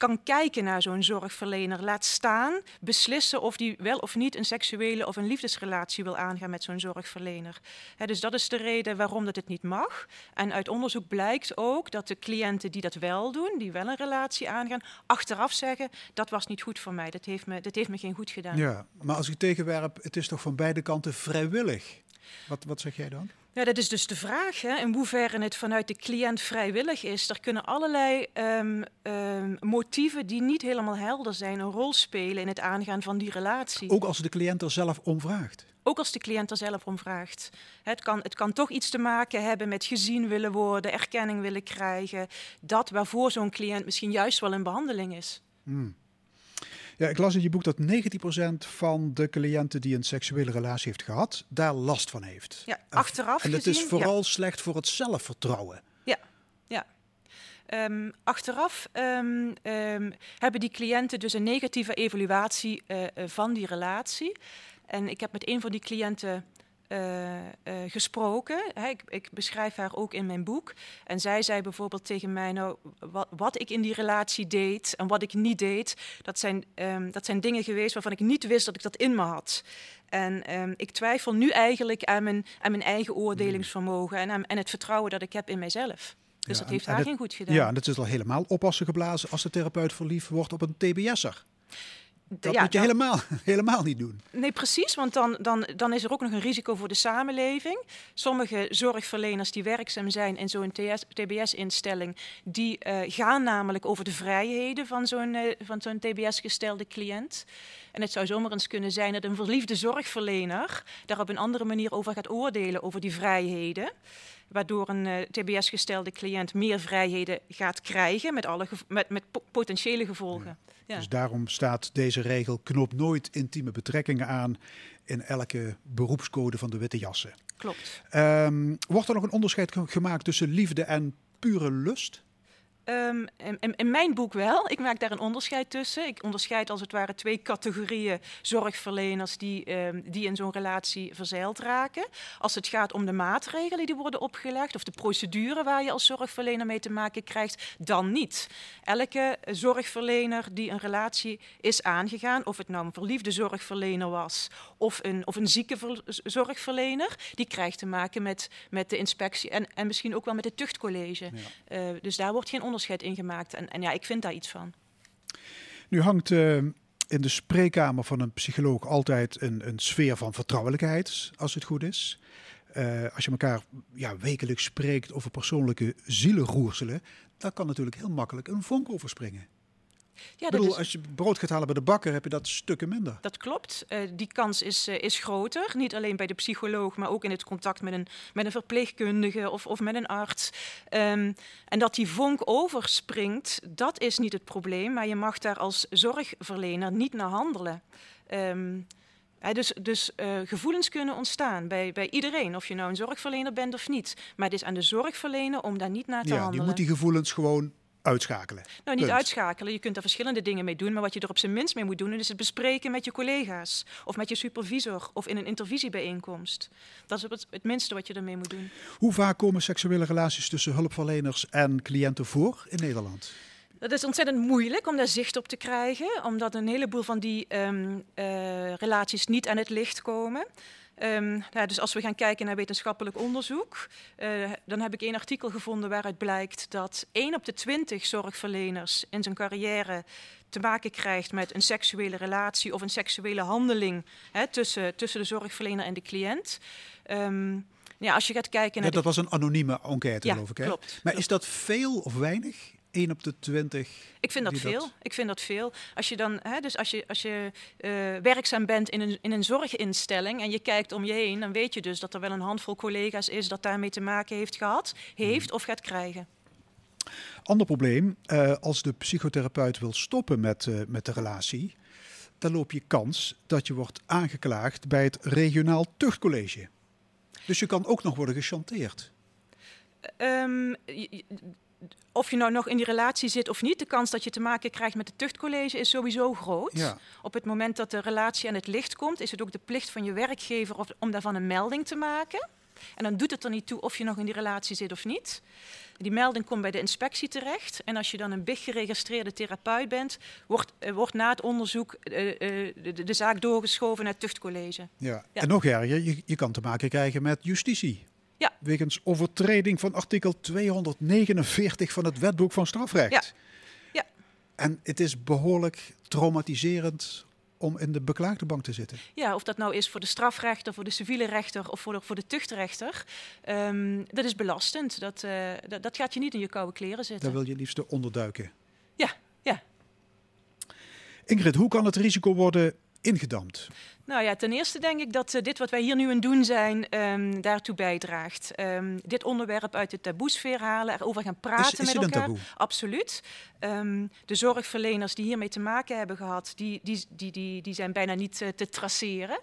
Speaker 7: kan kijken naar zo'n zorgverlener. Laat staan, beslissen of die wel of niet een seksuele of een liefdesrelatie wil aangaan met zo'n zorgverlener. dus dat is de reden waarom dat het niet mag. En uit onderzoek blijkt ook dat de cliënten die dat wel doen, die wel een relatie aangaan, achteraf zeggen dat was niet goed voor mij. Dat heeft me, dat heeft me geen goed gedaan.
Speaker 2: Ja, maar als ik tegenwerp, het is toch van beide kanten vrijwillig. Wat, wat zeg jij dan?
Speaker 7: Ja, dat is dus de vraag. Hè, in hoeverre het vanuit de cliënt vrijwillig is. Er kunnen allerlei um, um, motieven die niet helemaal helder zijn, een rol spelen in het aangaan van die relatie.
Speaker 2: Ook als de cliënt er zelf om vraagt.
Speaker 7: Ook als de cliënt er zelf om vraagt. Het kan, het kan toch iets te maken hebben met gezien willen worden, erkenning willen krijgen. Dat waarvoor zo'n cliënt misschien juist wel in behandeling is.
Speaker 2: Hmm. Ja, ik las in je boek dat 19% van de cliënten die een seksuele relatie heeft gehad, daar last van heeft.
Speaker 7: Ja, achteraf
Speaker 2: En het is vooral slecht voor het zelfvertrouwen.
Speaker 7: Ja, ja. Um, achteraf um, um, hebben die cliënten dus een negatieve evaluatie uh, van die relatie. En ik heb met een van die cliënten uh, uh, gesproken. ik, ik, beschrijf haar ook in mijn boek. En zij zei bijvoorbeeld tegen mij: Nou, wat, wat ik in die relatie deed en wat ik niet deed, dat zijn, um, dat zijn dingen geweest waarvan ik niet wist dat ik dat in me had. En um, ik twijfel nu eigenlijk aan mijn, aan mijn eigen oordelingsvermogen en, aan, en het vertrouwen dat ik heb in mijzelf. Dus
Speaker 2: Ja,
Speaker 7: dat heeft haar geen goed gedaan.
Speaker 2: Ja, en het is al helemaal oppassen geblazen als de therapeut verliefd wordt op een TBS'er. Dat
Speaker 7: Ja,
Speaker 2: moet je
Speaker 7: dan-
Speaker 2: helemaal, [LAUGHS] helemaal niet doen.
Speaker 7: Nee, precies, want dan, dan, dan is er ook nog een risico voor de samenleving. Sommige zorgverleners die werkzaam zijn in zo'n TBS-instelling, die eh, gaan namelijk over de vrijheden van zo'n eh, van zo'n TBS-gestelde cliënt. En het zou zomaar eens kunnen zijn dat een verliefde zorgverlener daar op een andere manier over gaat oordelen, over die vrijheden. Waardoor een eh, TBS-gestelde cliënt meer vrijheden gaat krijgen met, alle met, met po- potentiële gevolgen. Ja.
Speaker 2: Dus daarom staat deze regel knop nooit intieme betrekkingen aan in elke beroepscode van de witte jassen.
Speaker 7: Klopt.
Speaker 2: Ehm, wordt er nog een onderscheid ge- gemaakt tussen liefde en pure lust?
Speaker 7: Ehm, in, in- in mijn boek wel. Ik maak daar een onderscheid tussen. Ik onderscheid als het ware twee categorieën zorgverleners die, ehm, die in zo'n relatie verzeild raken. Als het gaat om de maatregelen die worden opgelegd of de procedure waar je als zorgverlener mee te maken krijgt, dan niet. Elke zorgverlener die een relatie is aangegaan, of het nou een verliefde zorgverlener was of een, of een zieke ver- zorgverlener, die krijgt te maken met, met de inspectie en, en misschien ook wel met het tuchtcollege. Eh, dus daar wordt geen onderscheid gemaakt. En, en ja, ik vind daar iets van.
Speaker 2: Nu hangt eh, in de spreekkamer van een psycholoog altijd een, een sfeer van vertrouwelijkheid, als het goed is. Eh, als je elkaar ja, wekelijks spreekt over persoonlijke zielenroerselen, dan kan natuurlijk heel makkelijk een vonk overspringen.
Speaker 7: Ja,
Speaker 2: Ik bedoel,
Speaker 7: is,
Speaker 2: als je brood gaat halen bij de bakker, heb je dat stukken minder.
Speaker 7: dat klopt. Eh, die kans is, eh, is groter. Niet alleen bij de psycholoog, maar ook in het contact met een, met een verpleegkundige of, of met een arts. Ehm, en dat die vonk overspringt, dat is niet het probleem. Maar je mag daar als zorgverlener niet naar handelen. Ehm, dus dus eh, gevoelens kunnen ontstaan bij, bij iedereen, of je nou een zorgverlener bent of niet. Maar het is aan de zorgverlener om daar niet naar te
Speaker 2: Ja, die
Speaker 7: handelen.
Speaker 2: moet die gevoelens gewoon uitschakelen.
Speaker 7: Nou, niet
Speaker 2: Punt.
Speaker 7: uitschakelen. Je kunt er verschillende dingen mee doen. Maar wat je er op zijn minst mee moet doen, is het bespreken met je collega's. Of met je supervisor. Of in een intervisiebijeenkomst. Dat is het, het minste wat je ermee moet doen.
Speaker 2: Hoe vaak komen seksuele relaties tussen hulpverleners en cliënten voor in Nederland?
Speaker 7: Dat is ontzettend moeilijk om daar zicht op te krijgen. Omdat een heleboel van die ehm, eh, relaties niet aan het licht komen. Ehm, nou, dus als we gaan kijken naar wetenschappelijk onderzoek, eh, dan heb ik één artikel gevonden waaruit blijkt dat 1 op de 20 zorgverleners in zijn carrière te maken krijgt met een seksuele relatie of een seksuele handeling hè, tussen, tussen de zorgverlener en de cliënt. Ehm, ja, als je gaat kijken
Speaker 2: Ja,
Speaker 7: naar.
Speaker 2: dat was een anonieme enquête,
Speaker 7: Ja,
Speaker 2: geloof ik. Hè?
Speaker 7: klopt.
Speaker 2: Maar is dat veel of weinig? 1 op de 20.
Speaker 7: Ik vind dat veel. Ik vind dat veel. Als je dan, hè, dus als je, als je eh, werkzaam bent in een, in een zorginstelling en je kijkt om je heen, dan weet je dus dat er wel een handvol collega's is dat daarmee te maken heeft gehad, heeft of gaat krijgen.
Speaker 2: Ander probleem, eh, als de psychotherapeut wil stoppen met, eh, met de relatie, dan loop je kans dat je wordt aangeklaagd bij het regionaal tuchtcollege. Dus je kan ook nog worden gechanteerd.
Speaker 7: Ehm, je- of je nou nog in die relatie zit of niet, de kans dat je te maken krijgt met het tuchtcollege is sowieso groot.
Speaker 2: Ja.
Speaker 7: Op het moment dat de relatie aan het licht komt, is het ook de plicht van je werkgever om daarvan een melding te maken. En dan doet het er niet toe of je nog in die relatie zit of niet. die melding komt bij de inspectie terecht. En als je dan een BIG geregistreerde therapeut bent, wordt, eh, wordt na het onderzoek eh, eh, de, de zaak doorgeschoven naar het tuchtcollege.
Speaker 2: Ja.
Speaker 7: Ja.
Speaker 2: En nog erger, je, je kan te maken krijgen met justitie.
Speaker 7: Ja.
Speaker 2: Wegens overtreding van artikel 249 van het wetboek van strafrecht.
Speaker 7: Ja. Ja.
Speaker 2: En het is behoorlijk traumatiserend om in de beklaagde bank te zitten.
Speaker 7: Ja, of dat nou is voor de strafrechter, voor de civiele rechter of voor de, voor de tuchtrechter. Ehm, dat is belastend. Dat, eh, dat, dat gaat je niet in je koude kleren zitten.
Speaker 2: Daar wil je liefst onderduiken.
Speaker 7: Ja, ja.
Speaker 2: Ingrid, hoe kan het risico worden ingedamd?
Speaker 7: Nou ja, ten eerste denk ik dat eh, dit wat wij hier nu aan het doen zijn, ehm, daartoe bijdraagt. Ehm, dit onderwerp uit de taboesfeer halen, erover gaan praten
Speaker 2: Is, is
Speaker 7: met
Speaker 2: een
Speaker 7: elkaar.
Speaker 2: taboe?
Speaker 7: Absoluut. Ehm, de zorgverleners die hiermee te maken hebben gehad, die, die, die, die, die zijn bijna niet eh, te traceren.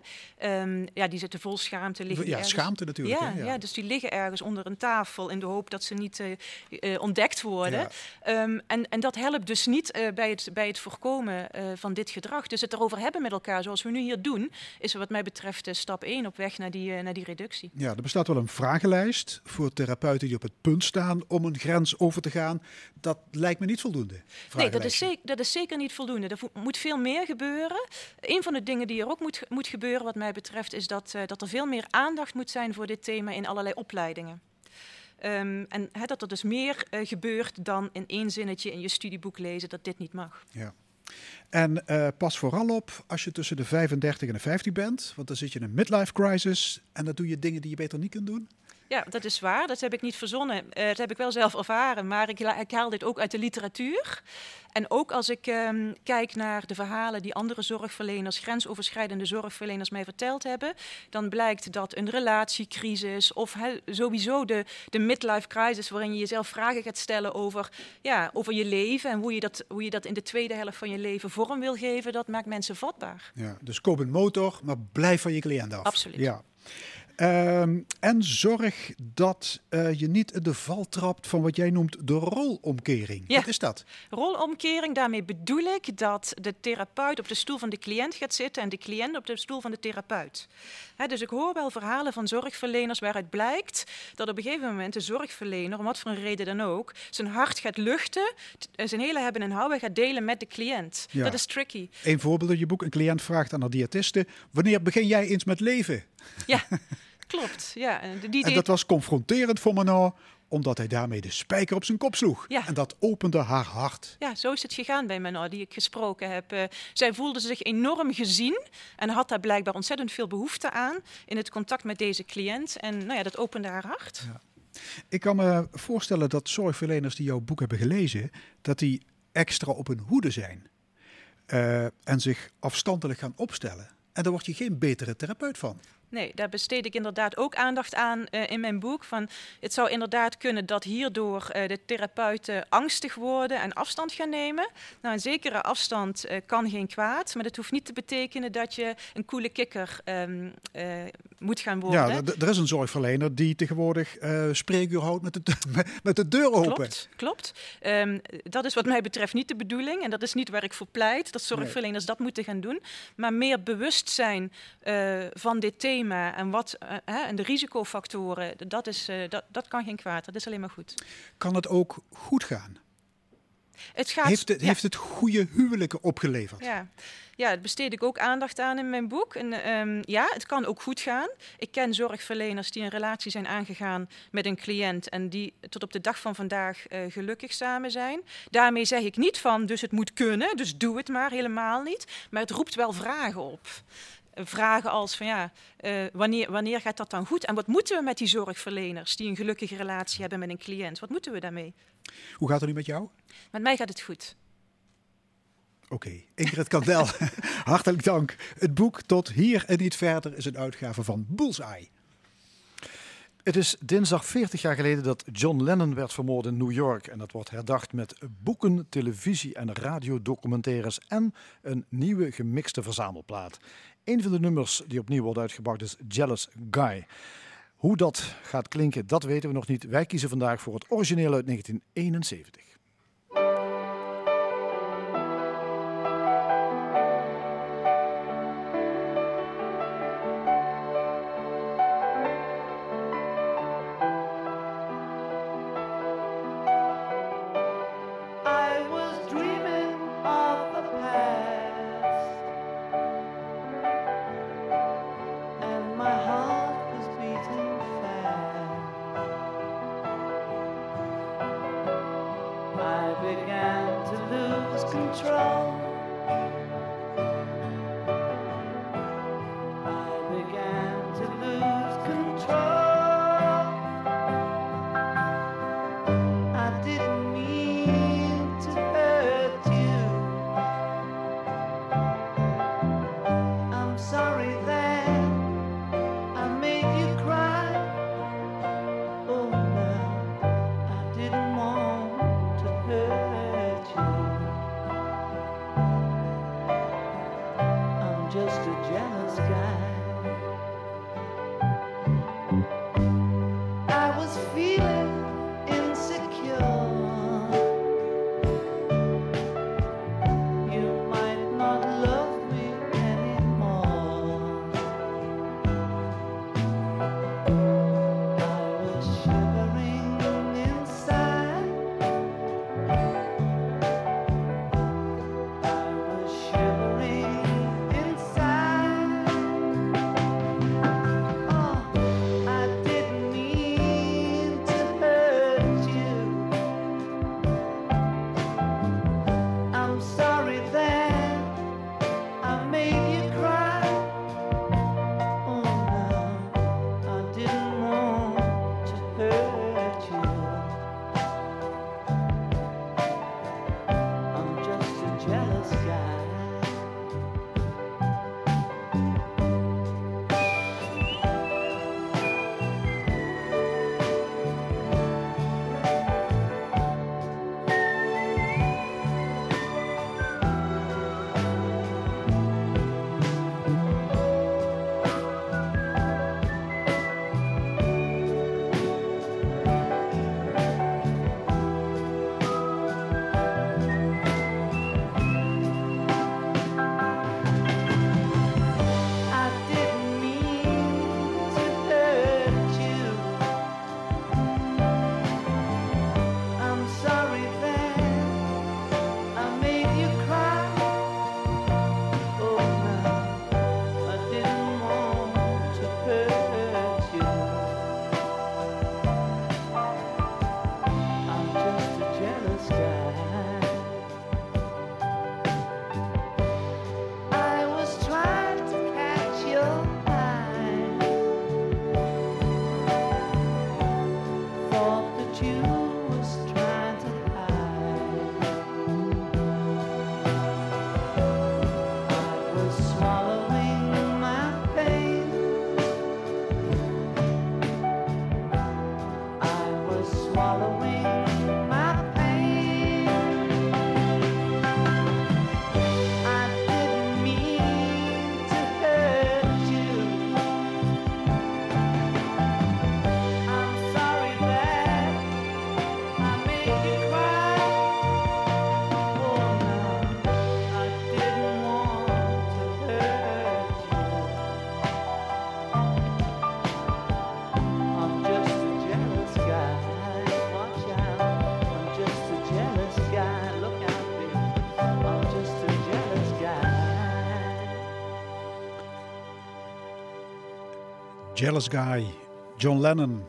Speaker 7: Ja, die zitten vol schaamte. Liggen
Speaker 2: Ja,
Speaker 7: ergens-
Speaker 2: schaamte natuurlijk.
Speaker 7: Ja, ja. dus die liggen ergens onder een tafel in de hoop dat ze niet eh, ontdekt worden.
Speaker 2: Ja.
Speaker 7: En, en dat helpt dus niet bij, het, bij het voorkomen van dit gedrag. Dus het erover hebben met elkaar, zoals we nu hier doen, is wat mij betreft eh, stap 1 op weg naar die, eh, naar die reductie.
Speaker 2: Ja, er bestaat wel een vragenlijst voor therapeuten die op het punt staan om een grens over te gaan. Dat lijkt me niet voldoende.
Speaker 7: Nee, dat is, zeker, dat is zeker niet voldoende. Er moet veel meer gebeuren. Een van de dingen die er ook moet, moet gebeuren, wat mij betreft, is dat, eh, dat er veel meer aandacht moet zijn voor dit thema in allerlei opleidingen. Ehm, en hè, dat er dus meer gebeurt dan in één zinnetje in je studieboek lezen dat dit niet mag.
Speaker 2: Ja. En eh, pas vooral op als je tussen de 35 en de 50 bent, want dan zit je in een midlife crisis en dan doe je dingen die je beter niet kunt doen.
Speaker 7: Ja, dat is waar. Dat heb ik niet verzonnen. Eh, dat heb ik wel zelf ervaren. Maar ik, haal dit ook uit de literatuur. En ook als ik ehm, kijk naar de verhalen die andere zorgverleners, grensoverschrijdende zorgverleners, mij verteld hebben, dan blijkt dat een relatiecrisis of sowieso de, de midlife crisis, waarin je jezelf vragen gaat stellen over, ja, over je leven en hoe je, dat, hoe je dat in de tweede helft van je leven vorm wil geven, dat maakt mensen vatbaar.
Speaker 2: Ja, dus koop een motor, maar blijf van je cliënt af.
Speaker 7: Absoluut.
Speaker 2: Ja. Ehm, en zorg dat eh, je niet in de val trapt van wat jij noemt de rolomkering.
Speaker 7: Ja.
Speaker 2: Wat is dat?
Speaker 7: Rolomkering, daarmee bedoel ik dat de therapeut op de stoel van de cliënt gaat zitten en de cliënt op de stoel van de therapeut. Dus ik hoor wel verhalen van zorgverleners waaruit blijkt dat op een gegeven moment de zorgverlener, om wat voor een reden dan ook, zijn hart gaat luchten, eh, zijn hele hebben en houden gaat delen met de cliënt.
Speaker 2: Ja.
Speaker 7: Dat is tricky.
Speaker 2: Een voorbeeld uit je boek. Een cliënt vraagt aan een diëtiste, wanneer begin jij eens met leven?
Speaker 7: Ja, [LAUGHS] klopt. Ja, en die, die
Speaker 2: En dat was confronterend voor Manon, omdat hij daarmee de spijker op zijn kop sloeg.
Speaker 7: Ja.
Speaker 2: En dat opende haar hart.
Speaker 7: Ja, zo is het gegaan bij Manon, die ik gesproken heb. Eh, zij voelde zich enorm gezien en had daar blijkbaar ontzettend veel behoefte aan in het contact met deze cliënt. En nou ja, dat opende haar hart.
Speaker 2: Ik kan me voorstellen dat zorgverleners die jouw boek hebben gelezen, dat die extra op hun hoede zijn. Eh, en zich afstandelijk gaan opstellen. En daar word je geen betere therapeut van.
Speaker 7: Nee, daar besteed ik inderdaad ook aandacht aan eh, in mijn boek. Van, het zou inderdaad kunnen dat hierdoor eh, de therapeuten angstig worden en afstand gaan nemen. Nou, een zekere afstand eh, kan geen kwaad, maar dat hoeft niet te betekenen dat je een coole kikker ehm, eh, moet gaan worden.
Speaker 2: Ja, er is een zorgverlener die tegenwoordig spreekuur houdt met de, [LAUGHS] met de deur open.
Speaker 7: Klopt, klopt. Ehm, dat is wat mij betreft niet de bedoeling. En dat is niet waar ik voor pleit, dat zorgverleners dat moeten gaan doen. Maar meer bewustzijn eh, van dit thema en, wat, eh, hè, en de risicofactoren, dat, is, eh, dat, dat kan geen kwaad. Dat is alleen maar goed.
Speaker 2: Kan het ook goed gaan?
Speaker 7: Het gaat,
Speaker 2: Heeft het,
Speaker 7: ja.
Speaker 2: heeft het goede huwelijken opgeleverd?
Speaker 7: Ja. ja, daar besteed ik ook aandacht aan in mijn boek. En, ehm, ja, het kan ook goed gaan. Ik ken zorgverleners die een relatie zijn aangegaan met een cliënt en die tot op de dag van vandaag eh, gelukkig samen zijn. Daarmee zeg ik niet van, dus het moet kunnen, dus doe het maar, helemaal niet. Maar het roept wel vragen op. Vragen als van ja, eh, wanneer, wanneer gaat dat dan goed? En wat moeten we met die zorgverleners die een gelukkige relatie hebben met een cliënt? Wat moeten we daarmee?
Speaker 2: Hoe gaat het nu met jou?
Speaker 7: Met mij gaat het goed.
Speaker 2: Oké, Ingrid Kandel, [LAUGHS] hartelijk dank. Het boek Tot hier en niet verder is een uitgave van Bullseye.
Speaker 3: Het is dinsdag 40 jaar geleden dat John Lennon werd vermoord in New York. En dat wordt herdacht met boeken, televisie- en radiodocumentaires en een nieuwe gemixte verzamelplaat. Een van de nummers die opnieuw wordt uitgebracht is Jealous Guy. Hoe dat gaat klinken, dat weten we nog niet. Wij kiezen vandaag voor het origineel uit 1971.
Speaker 8: Jealous Guy,
Speaker 2: John Lennon.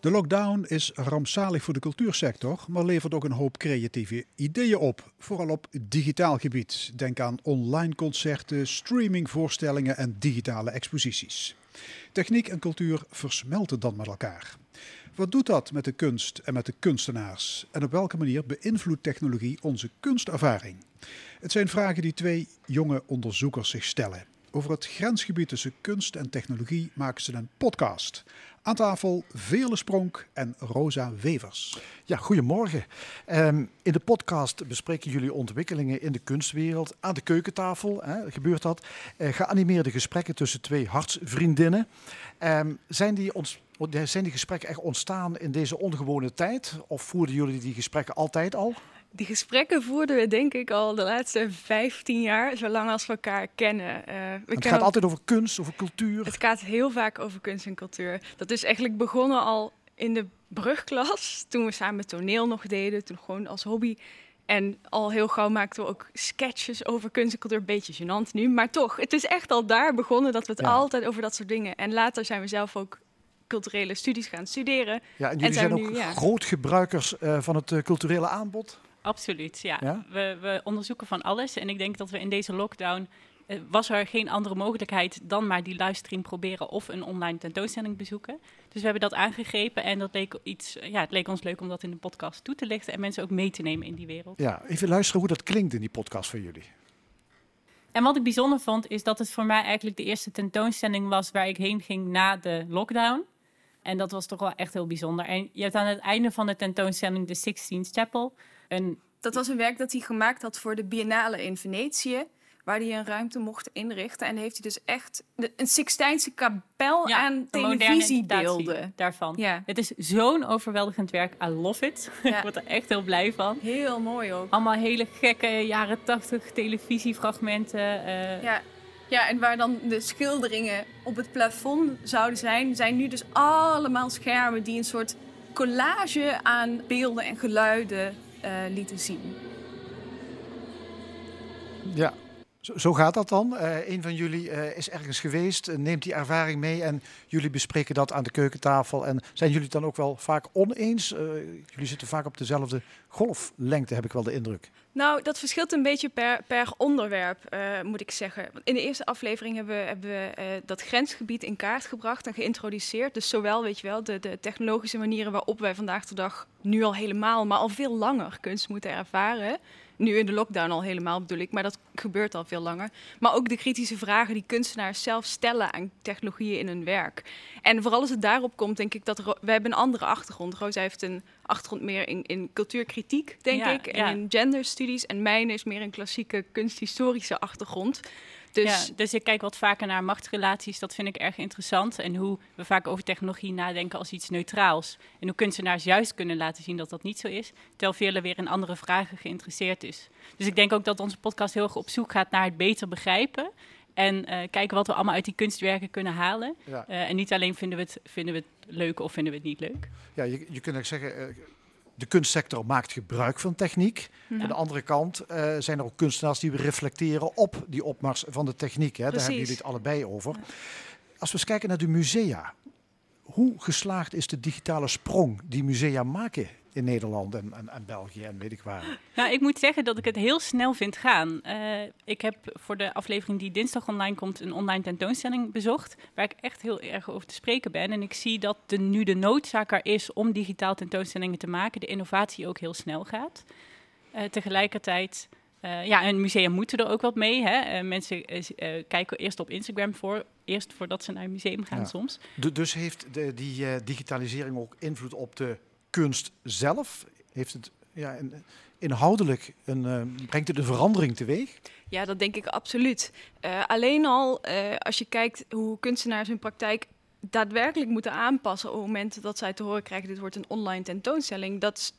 Speaker 2: De lockdown is rampzalig voor de cultuursector, maar levert ook een hoop creatieve ideeën op. Vooral op digitaal gebied. Denk aan online concerten, streamingvoorstellingen en digitale exposities. Techniek en cultuur versmelten dan met elkaar. Wat doet dat met de kunst en met de kunstenaars? En op welke manier beïnvloedt technologie onze kunstervaring? Het zijn vragen die twee jonge onderzoekers zich stellen. Over het grensgebied tussen kunst en technologie maken ze een podcast. Aan tafel Veerle Spronk en Rosa Wevers.
Speaker 3: Ja, goedemorgen. Ehm, in de podcast bespreken jullie ontwikkelingen in de kunstwereld. Aan de keukentafel hè, gebeurt dat. Eh, geanimeerde gesprekken tussen twee hartsvriendinnen. Ehm, zijn, die ons, zijn die gesprekken echt ontstaan in deze ongewone tijd? Of voerden jullie die gesprekken altijd al?
Speaker 9: Die gesprekken voerden we denk ik al de laatste 15 jaar, zolang als we elkaar kennen. We
Speaker 3: Het
Speaker 9: kennen
Speaker 3: gaat altijd over kunst, over cultuur.
Speaker 9: Het gaat heel vaak over kunst en cultuur. Dat is eigenlijk begonnen al in de brugklas, toen we samen toneel nog deden, toen gewoon als hobby. En al heel gauw maakten we ook sketches over kunst en cultuur. Beetje gênant nu, maar toch. Het is echt al daar begonnen dat we het
Speaker 3: Ja.
Speaker 9: altijd over dat soort dingen. En later zijn we zelf ook culturele studies gaan studeren.
Speaker 3: Ja, en jullie
Speaker 9: zijn
Speaker 3: zijn
Speaker 9: we
Speaker 3: ook
Speaker 9: nu, ja.
Speaker 3: groot gebruikers eh, van het eh, culturele aanbod.
Speaker 10: Absoluut, ja.
Speaker 3: Ja?
Speaker 10: We, we onderzoeken van alles. En ik denk dat we in deze lockdown... eh, was er geen andere mogelijkheid dan maar die livestream proberen... of een online tentoonstelling bezoeken. Dus we hebben dat aangegrepen. En dat leek, iets, ja, het leek ons leuk om dat in de podcast toe te lichten... en mensen ook mee te nemen in die wereld.
Speaker 3: Ja, even luisteren hoe dat klinkt in die podcast van jullie.
Speaker 10: En wat ik bijzonder vond, is dat het voor mij eigenlijk de eerste tentoonstelling was waar ik heen ging na de lockdown. En dat was toch wel echt heel bijzonder. En je hebt aan het einde van de tentoonstelling de Sixteenth Chapel. Een,
Speaker 9: Dat was een werk dat hij gemaakt had voor de Biennale in Venetië. Waar hij een ruimte mocht inrichten. En heeft hij dus echt de- een Sixtijnse kapel
Speaker 10: ja,
Speaker 9: aan televisiebeelden.
Speaker 10: daarvan.
Speaker 9: Ja.
Speaker 10: Het is zo'n overweldigend werk. I love it. [LAUGHS]
Speaker 9: Ja.
Speaker 10: ik word er echt heel blij van.
Speaker 9: Heel mooi ook.
Speaker 10: Allemaal hele gekke jaren tachtig televisiefragmenten. eh,
Speaker 9: Ja. ja, en waar dan de schilderingen op het plafond zouden zijn, zijn nu dus allemaal schermen die een soort collage aan beelden en geluiden eh, lieten zien.
Speaker 3: Ja, zo, zo gaat dat dan. Eh een van jullie eh, is ergens geweest, neemt die ervaring mee en jullie bespreken dat aan de keukentafel. En zijn jullie het dan ook wel vaak oneens? Jullie zitten vaak op dezelfde golflengte, heb ik wel de indruk.
Speaker 9: Nou, dat verschilt een beetje per, per onderwerp, eh, moet ik zeggen. In de eerste aflevering hebben we, hebben eh, dat grensgebied in kaart gebracht en geïntroduceerd. Dus zowel, weet je wel, de, de technologische manieren waarop wij vandaag de dag nu al helemaal, maar al veel langer kunst moeten ervaren. Nu in de lockdown al helemaal bedoel ik, maar dat gebeurt al veel langer. Maar ook de kritische vragen die kunstenaars zelf stellen aan technologieën in hun werk. En vooral als het daarop komt, denk ik dat we hebben een andere achtergrond. Rosa heeft een achtergrond meer in, in cultuurkritiek, denk
Speaker 10: Ja,
Speaker 9: ik, en
Speaker 10: ja.
Speaker 9: in genderstudies. En mijn is meer een klassieke kunsthistorische achtergrond. Dus
Speaker 10: ja, dus ik kijk wat vaker naar machtsrelaties. Dat vind ik erg interessant. En hoe we vaak over technologie nadenken als iets neutraals. En hoe kunstenaars juist kunnen laten zien dat dat niet zo is. Terwijl velen weer in andere vragen geïnteresseerd is. Dus ik denk ook dat onze podcast heel erg op zoek gaat naar het beter begrijpen. En eh, kijken wat we allemaal uit die kunstwerken kunnen halen.
Speaker 3: Ja.
Speaker 10: Eh, en niet alleen vinden we, het, vinden we het leuk of vinden we het niet leuk.
Speaker 3: Ja, je, je kunt eigenlijk zeggen, eh, de kunstsector maakt gebruik van techniek. Aan de andere kant zijn er ook kunstenaars die reflecteren op die opmars van de techniek. Hè. Daar hebben jullie het allebei over. Als we eens kijken naar de musea. Hoe geslaagd is de digitale sprong die musea maken in Nederland en, en, en België en weet ik waar?
Speaker 10: Nou, ik moet zeggen dat ik het heel snel vind gaan. Eh, ik heb voor de aflevering die dinsdag online komt een online tentoonstelling bezocht, waar ik echt heel erg over te spreken ben. En ik zie dat de, nu de noodzaak er is om digitaal tentoonstellingen te maken, de innovatie ook heel snel gaat. Eh, tegelijkertijd, eh, ja, een museum moeten er ook wat mee. Hè? Eh, mensen eh, kijken eerst op Instagram voor, eerst voordat ze naar een museum gaan
Speaker 3: Ja.
Speaker 10: soms.
Speaker 3: Du- dus heeft de, die digitalisering ook invloed op de kunst zelf? Heeft het ja, in- inhoudelijk een, eh, brengt het een verandering teweeg?
Speaker 9: Ja, dat denk ik absoluut. Eh, alleen al eh, als je kijkt hoe kunstenaars hun praktijk daadwerkelijk moeten aanpassen op het moment dat zij te horen krijgen: dit wordt een online tentoonstelling. Dat,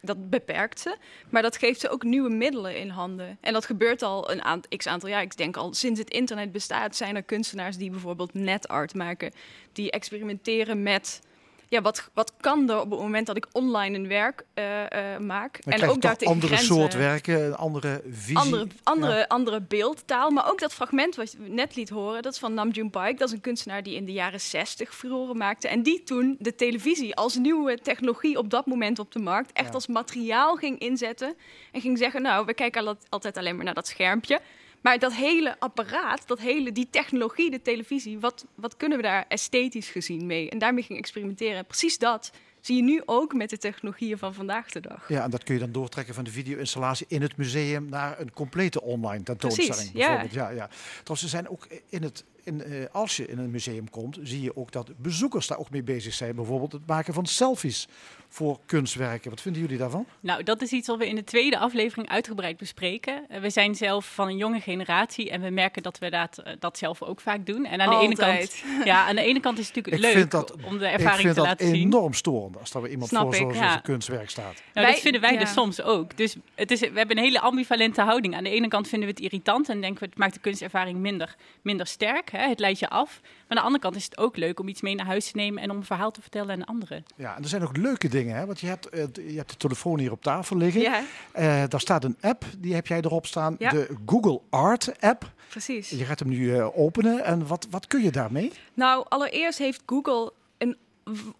Speaker 9: dat beperkt ze, maar dat geeft ze ook nieuwe middelen in handen. En dat gebeurt al een x aantal jaar. Ik denk al sinds het internet bestaat, zijn er kunstenaars die bijvoorbeeld netart maken, die experimenteren met. Ja, wat, wat kan er op het moment dat ik online een werk eh, eh, maak?
Speaker 3: Dan
Speaker 9: en ook daar tegen
Speaker 3: andere
Speaker 9: grenzen
Speaker 3: soort werken, een andere visie.
Speaker 9: andere, andere,
Speaker 3: Ja.
Speaker 9: andere beeldtaal. Maar ook dat fragment wat je net liet horen, dat is van Namjoon Paik. Dat is een kunstenaar die in de jaren 60 furoren maakte. En die toen de televisie als nieuwe technologie op dat moment op de markt... echt
Speaker 3: Ja.
Speaker 9: als materiaal ging inzetten. En ging zeggen, nou, we kijken al- altijd alleen maar naar dat schermpje. Maar dat hele apparaat, dat hele, die technologie, de televisie... Wat, wat kunnen we daar esthetisch gezien mee? En daarmee ging experimenteren. En precies dat zie je nu ook met de technologieën van vandaag de dag.
Speaker 3: Ja, en dat kun je dan doortrekken van de video-installatie in het museum naar een complete online tentoonstelling.
Speaker 9: Precies, ja.
Speaker 3: bijvoorbeeld. Ja. Ja, Trouwens, ze zijn ook in het, in, eh, als je in een museum komt, zie je ook dat bezoekers daar ook mee bezig zijn. Bijvoorbeeld het maken van selfies voor kunstwerken. Wat vinden jullie daarvan?
Speaker 10: Nou, dat is iets wat we in de tweede aflevering uitgebreid bespreken. Eh, we zijn zelf van een jonge generatie en we merken dat we dat, eh, dat zelf ook vaak doen. En aan de, ene kant, [LAUGHS] ja, aan de ene kant is het natuurlijk leuk
Speaker 3: vind dat-
Speaker 10: om de
Speaker 3: Ik
Speaker 10: ervaring
Speaker 3: vind
Speaker 10: te
Speaker 3: dat
Speaker 10: laten zien.
Speaker 3: enorm storend als er weer iemand
Speaker 9: Snap
Speaker 3: voor
Speaker 9: ik,
Speaker 3: zo'n
Speaker 10: ja.
Speaker 3: kunstwerk staat.
Speaker 10: Nou,
Speaker 9: Wij-
Speaker 10: dat vinden wij
Speaker 9: ja.
Speaker 10: dus soms ook. Dus het is, we hebben een hele ambivalente houding. Aan de ene kant vinden we het irritant en denken we het maakt de kunstervaring minder, minder sterk. Hè? Het leidt je af. Maar aan de andere kant is het ook leuk om iets mee naar huis te nemen en om een verhaal te vertellen aan anderen.
Speaker 3: Ja, en er zijn ook leuke dingen, hè? want je hebt, eh, je hebt de telefoon hier op tafel liggen.
Speaker 9: Ja,
Speaker 3: Eh, daar staat een app, die heb jij erop staan,
Speaker 9: Ja.
Speaker 3: de Google Art app.
Speaker 9: precies.
Speaker 3: Je gaat hem nu eh, openen en wat, wat kun je daarmee?
Speaker 9: Nou, allereerst heeft Google een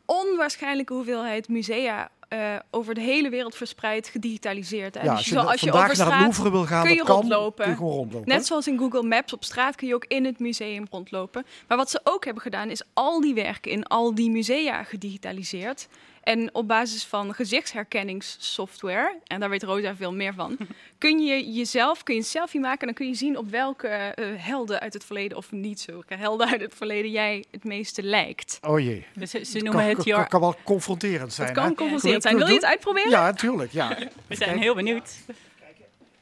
Speaker 9: onwaarschijnlijke hoeveelheid musea eh, over de hele wereld verspreid gedigitaliseerd.
Speaker 3: Ja,
Speaker 9: Dus
Speaker 3: als je, vandaag
Speaker 9: over
Speaker 3: naar het
Speaker 9: straat
Speaker 3: Louvre wil gaan,
Speaker 9: kun je
Speaker 3: dat kan,
Speaker 9: rondlopen.
Speaker 3: kun je rondlopen.
Speaker 9: Net zoals in Google Maps op straat kun je ook in het museum rondlopen. Maar wat ze ook hebben gedaan is al die werken in al die musea gedigitaliseerd. En op basis van gezichtsherkenningssoftware, en daar weet Rosa veel meer van, [LAUGHS] kun je jezelf, kun je een selfie maken en dan kun je zien op welke eh, helden uit het verleden of niet zulke helden uit het verleden jij het meeste lijkt.
Speaker 3: Oh jee.
Speaker 10: Dus ze, ze
Speaker 3: Kan,
Speaker 10: noemen het
Speaker 3: kan,
Speaker 10: your...
Speaker 3: kan wel confronterend zijn.
Speaker 9: Het kan
Speaker 3: hè?
Speaker 9: confronterend zijn. Wil je het uitproberen?
Speaker 3: Ja, natuurlijk. Ja. [LAUGHS]
Speaker 10: We zijn heel benieuwd.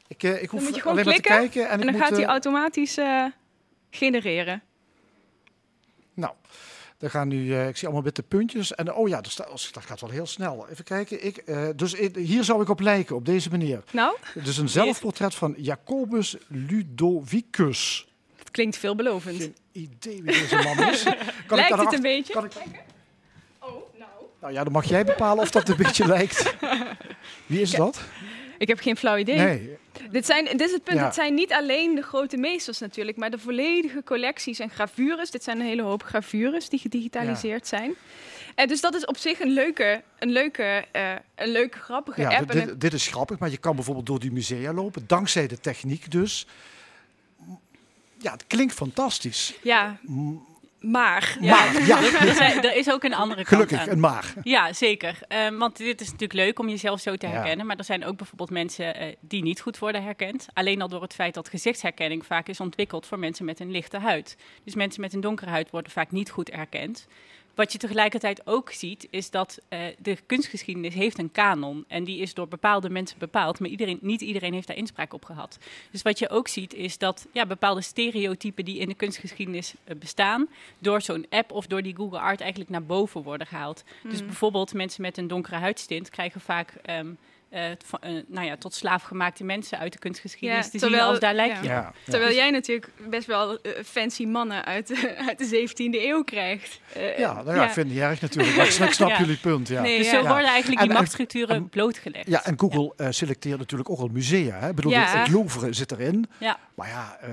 Speaker 3: Ik, eh, ik hoef
Speaker 9: moet je gewoon
Speaker 3: alleen maar te
Speaker 9: klikken
Speaker 3: kijken. En,
Speaker 9: dan
Speaker 3: moet,
Speaker 9: gaat hij
Speaker 3: eh,
Speaker 9: automatisch eh, genereren.
Speaker 3: Nou, dan gaan nu, eh, ik zie allemaal witte puntjes. En oh ja, dat, dat gaat wel heel snel. Even kijken. Ik, eh, dus hier zou ik op lijken, op deze manier.
Speaker 9: Nou,
Speaker 3: Dus een zelfportret van Jacobus Ludovicus.
Speaker 9: het klinkt veelbelovend.
Speaker 3: Geen idee wie deze man is. [LAUGHS] Kan
Speaker 9: Lijkt
Speaker 3: daar
Speaker 9: het een beetje?
Speaker 3: Kan ik,
Speaker 9: Oh, nou.
Speaker 3: nou ja, dan mag jij bepalen of dat een beetje lijkt. [LAUGHS] Wie is dat?
Speaker 9: Ik heb geen flauw idee.
Speaker 3: Nee.
Speaker 9: Dit, zijn, dit is het punt.
Speaker 3: Ja.
Speaker 9: Het zijn niet alleen de grote meesters natuurlijk, maar de volledige collecties en gravures. Dit zijn een hele hoop gravures die gedigitaliseerd zijn. En dus dat is op zich een leuke, een leuke, eh, een leuke grappige
Speaker 3: Ja,
Speaker 9: app.
Speaker 3: dit, dit, is grappig, maar je kan bijvoorbeeld door die musea lopen, dankzij de techniek dus. Ja, het klinkt fantastisch.
Speaker 9: ja. Maar,
Speaker 3: ja,
Speaker 10: Er, zijn- [LAUGHS] er is ook een andere kant
Speaker 3: gelukkig,
Speaker 10: aan.
Speaker 3: een maar.
Speaker 10: Ja, zeker. Ehm, want dit is natuurlijk leuk om jezelf zo te
Speaker 3: Ja.
Speaker 10: herkennen. Maar er zijn ook bijvoorbeeld mensen eh, die niet goed worden herkend. Alleen al door het feit dat gezichtsherkenning vaak is ontwikkeld voor mensen met een lichte huid. Dus mensen met een donkere huid worden vaak niet goed herkend. Wat je tegelijkertijd ook ziet, is dat eh, de kunstgeschiedenis heeft een kanon. En die is door bepaalde mensen bepaald, maar iedereen, niet iedereen heeft daar inspraak op gehad. Dus wat je ook ziet, is dat ja, bepaalde stereotypen die in de kunstgeschiedenis eh, bestaan, door zo'n app of door die Google Art eigenlijk naar boven worden gehaald. Dus
Speaker 9: Hmm.
Speaker 10: bijvoorbeeld mensen met een donkere huidstint krijgen vaak ehm, eh, van, eh, nou ja, tot slaafgemaakte mensen uit de kunstgeschiedenis
Speaker 9: Ja,
Speaker 10: te
Speaker 9: terwijl-
Speaker 10: zien als daar lijkt
Speaker 9: ja.
Speaker 10: je op.
Speaker 3: Ja,
Speaker 9: Terwijl jij natuurlijk best wel eh, fancy mannen uit, de- [LAUGHS] uit de 17e eeuw krijgt. Eh,
Speaker 3: ja, nou ja, ik vind het niet erg natuurlijk. Maar ik snap, ik jullie punt. Ja.
Speaker 9: Nee,
Speaker 10: Dus
Speaker 9: ja.
Speaker 10: zo worden eigenlijk die
Speaker 3: En- en-
Speaker 10: machtsstructuren
Speaker 3: en-
Speaker 10: blootgelegd.
Speaker 3: Ja, en Google eh, selecteert natuurlijk ook al musea. Hè? Ik bedoel,
Speaker 9: Ja.
Speaker 3: het Louvre zit erin.
Speaker 10: Ja.
Speaker 3: Maar ja, eh,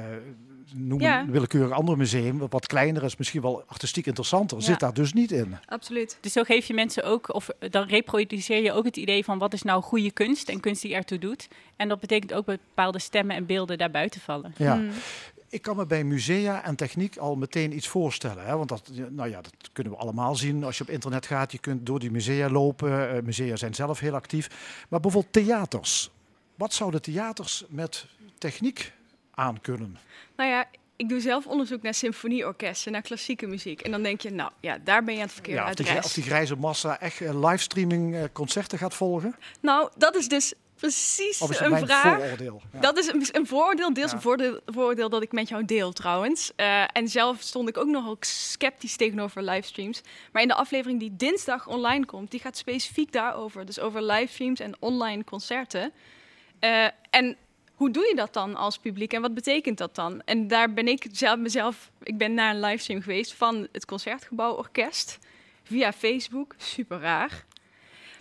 Speaker 3: noem
Speaker 9: Ja.
Speaker 3: een willekeurig ander museum, wat kleiner is, misschien wel artistiek interessanter,
Speaker 10: Ja.
Speaker 3: zit daar dus niet in.
Speaker 9: Absoluut.
Speaker 10: Dus zo geef je mensen ook, of dan reproduceer je ook het idee van wat is nou goede kunst en kunst die ertoe doet. En dat betekent ook bepaalde stemmen en beelden daarbuiten vallen.
Speaker 3: Ja.
Speaker 9: Hmm.
Speaker 3: Ik kan me bij musea en techniek al meteen iets voorstellen. Hè? Want dat, nou ja, dat kunnen we allemaal zien. Als je op internet gaat, je kunt door die musea lopen. Eh, musea zijn zelf heel actief. Maar bijvoorbeeld theaters. Wat zouden theaters met techniek aan kunnen?
Speaker 9: Nou ja, ik doe zelf onderzoek naar symfonieorkesten, naar klassieke muziek. En dan denk je, nou ja, daar ben je aan het verkeerde
Speaker 3: Ja, of, die,
Speaker 9: adres.
Speaker 3: grij- of die grijze massa echt eh, livestreaming eh, concerten gaat volgen?
Speaker 9: Nou, dat is dus precies
Speaker 3: Of is
Speaker 9: een vraag.
Speaker 3: vooroordeel? Ja.
Speaker 9: Dat is een, een vooroordeel, deels
Speaker 3: Ja.
Speaker 9: een voordeel, vooroordeel dat ik met jou deel trouwens. Eh, en zelf stond ik ook nogal sceptisch tegenover livestreams. Maar in de aflevering die dinsdag online komt, die gaat specifiek daarover. Dus over livestreams en online concerten. En hoe doe je dat dan als publiek en wat betekent dat dan? En daar ben ik zelf mezelf, ik ben naar een livestream geweest van het Concertgebouw Orkest via Facebook, super raar.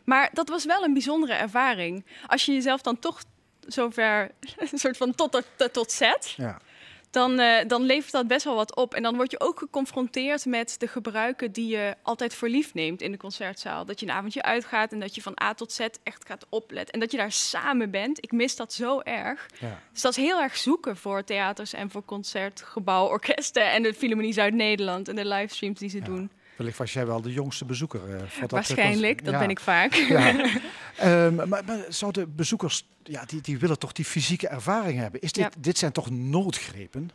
Speaker 9: Maar dat was wel een bijzondere ervaring. Als je jezelf dan toch zover, [LAUGHS] een soort van tot, tot, tot zet,
Speaker 3: Ja.
Speaker 9: Dan, eh, dan levert dat best wel wat op. En dan word je ook geconfronteerd met de gebruiken die je altijd voor lief neemt in de concertzaal. Dat je een avondje uitgaat en dat je van A tot Z echt gaat opletten. En dat je daar samen bent. Ik mis dat zo erg.
Speaker 3: Ja.
Speaker 9: Dus dat is heel erg zoeken voor theaters en voor concertgebouworkesten en de Philharmonie Zuid-Nederland en de livestreams die ze
Speaker 3: Ja.
Speaker 9: doen.
Speaker 3: Wellicht was jij wel de jongste bezoeker. eh, dat,
Speaker 9: Waarschijnlijk, dat
Speaker 3: Ja.
Speaker 9: ben ik vaak.
Speaker 3: Ja. [LAUGHS] Ehm, maar, maar zouden bezoekers, ja, die, die willen toch die fysieke ervaring hebben? Is dit, dit zijn toch noodgrepen?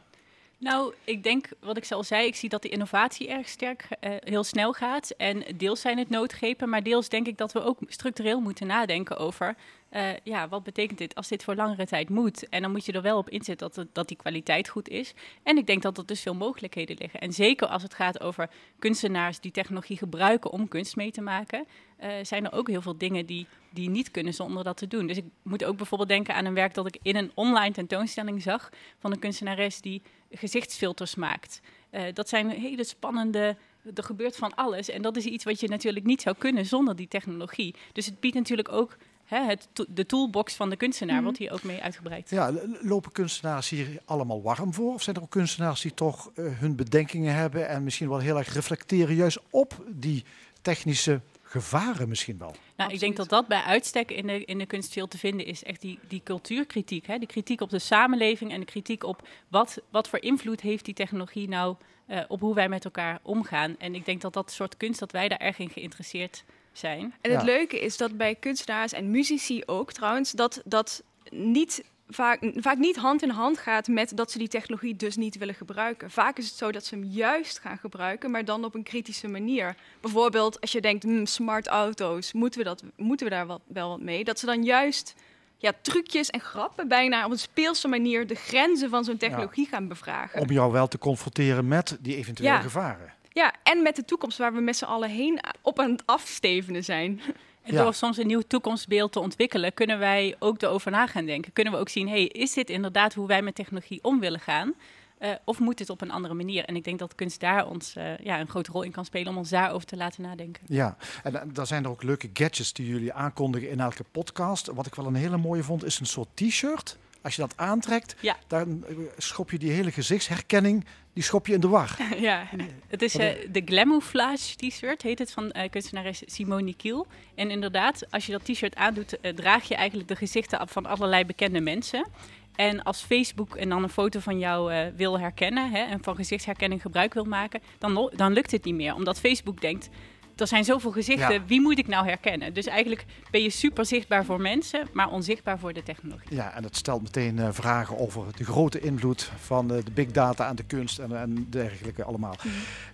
Speaker 10: Nou, ik denk, wat ik al zei, ik zie dat de innovatie erg sterk eh, heel snel gaat. En deels zijn het noodgrepen, maar deels denk ik dat we ook structureel moeten nadenken over... eh, ja, wat betekent dit als dit voor langere tijd moet? En dan moet je er wel op inzetten dat, dat die kwaliteit goed is. En ik denk dat er dus veel mogelijkheden liggen. En zeker als het gaat over kunstenaars die technologie gebruiken om kunst mee te maken... eh, zijn er ook heel veel dingen die, die niet kunnen zonder dat te doen. Dus ik moet ook bijvoorbeeld denken aan een werk dat ik in een online tentoonstelling zag... van een kunstenares die gezichtsfilters maakt. Eh, dat zijn hele spannende. Er gebeurt van alles. En dat is iets wat je natuurlijk niet zou kunnen zonder die technologie. Dus het biedt natuurlijk ook hè, het, to- de toolbox van de kunstenaar,
Speaker 9: Mhm.
Speaker 10: wordt hier ook mee uitgebreid.
Speaker 3: Ja, lopen kunstenaars hier allemaal warm voor? Of zijn er ook kunstenaars die toch eh, hun bedenkingen hebben en misschien wel heel erg reflecteren juist op die technische gevaren misschien wel.
Speaker 10: Nou, ik denk dat dat bij uitstek in de, in de kunst veel te vinden is. Echt die, die cultuurkritiek. Hè? Die kritiek op de samenleving en de kritiek op wat, wat voor invloed heeft die technologie nou eh, op hoe wij met elkaar omgaan. En ik denk dat dat soort kunst, dat wij daar erg in geïnteresseerd zijn.
Speaker 9: En het
Speaker 3: Ja.
Speaker 9: leuke is dat bij kunstenaars en muzici ook trouwens, dat dat niet vaak, vaak niet hand in hand gaat met dat ze die technologie dus niet willen gebruiken. Vaak is het zo dat ze hem juist gaan gebruiken, maar dan op een kritische manier. Bijvoorbeeld als je denkt, hmm, smart auto's, moeten we, dat, moeten we daar wat, wel wat mee? Dat ze dan juist ja, trucjes en grappen bijna op een speelse manier de grenzen van zo'n technologie gaan bevragen.
Speaker 3: Om jou wel te confronteren met die eventuele
Speaker 9: Ja.
Speaker 3: gevaren.
Speaker 9: Ja, en met de toekomst waar we met z'n allen heen op aan het afstevenen zijn. [LAUGHS]
Speaker 10: En
Speaker 3: Ja.
Speaker 10: door soms een nieuw toekomstbeeld te ontwikkelen, kunnen wij ook erover na gaan denken. Kunnen we ook zien, hey, is dit inderdaad hoe wij met technologie om willen gaan? Eh, of moet dit op een andere manier? En ik denk dat kunst daar ons eh, ja, een grote rol in kan spelen om ons daarover te laten nadenken.
Speaker 3: Ja, en, en daar zijn er ook leuke gadgets die jullie aankondigen in elke podcast. Wat ik wel een hele mooie vond, is een soort t-shirt. Als je dat aantrekt,
Speaker 10: Ja.
Speaker 3: dan eh, schop je die hele gezichtsherkenning, die schop je in de war. [LAUGHS]
Speaker 9: ja.
Speaker 10: Het is eh, de Glamouflage t-shirt, heet het, van eh kunstenares Simone Kiel. En inderdaad, als je dat t-shirt aandoet, eh, draag je eigenlijk de gezichten af van allerlei bekende mensen. En als Facebook en dan een foto van jou eh, wil herkennen hè, en van gezichtsherkenning gebruik wil maken, dan, dan lukt het niet meer. Omdat Facebook denkt, er zijn zoveel gezichten,
Speaker 3: Ja.
Speaker 10: wie moet ik nou herkennen? Dus eigenlijk ben je super zichtbaar voor mensen, maar onzichtbaar voor de technologie.
Speaker 3: Ja, en dat stelt meteen eh, vragen over de grote invloed van eh, de big data aan de kunst en, en dergelijke allemaal.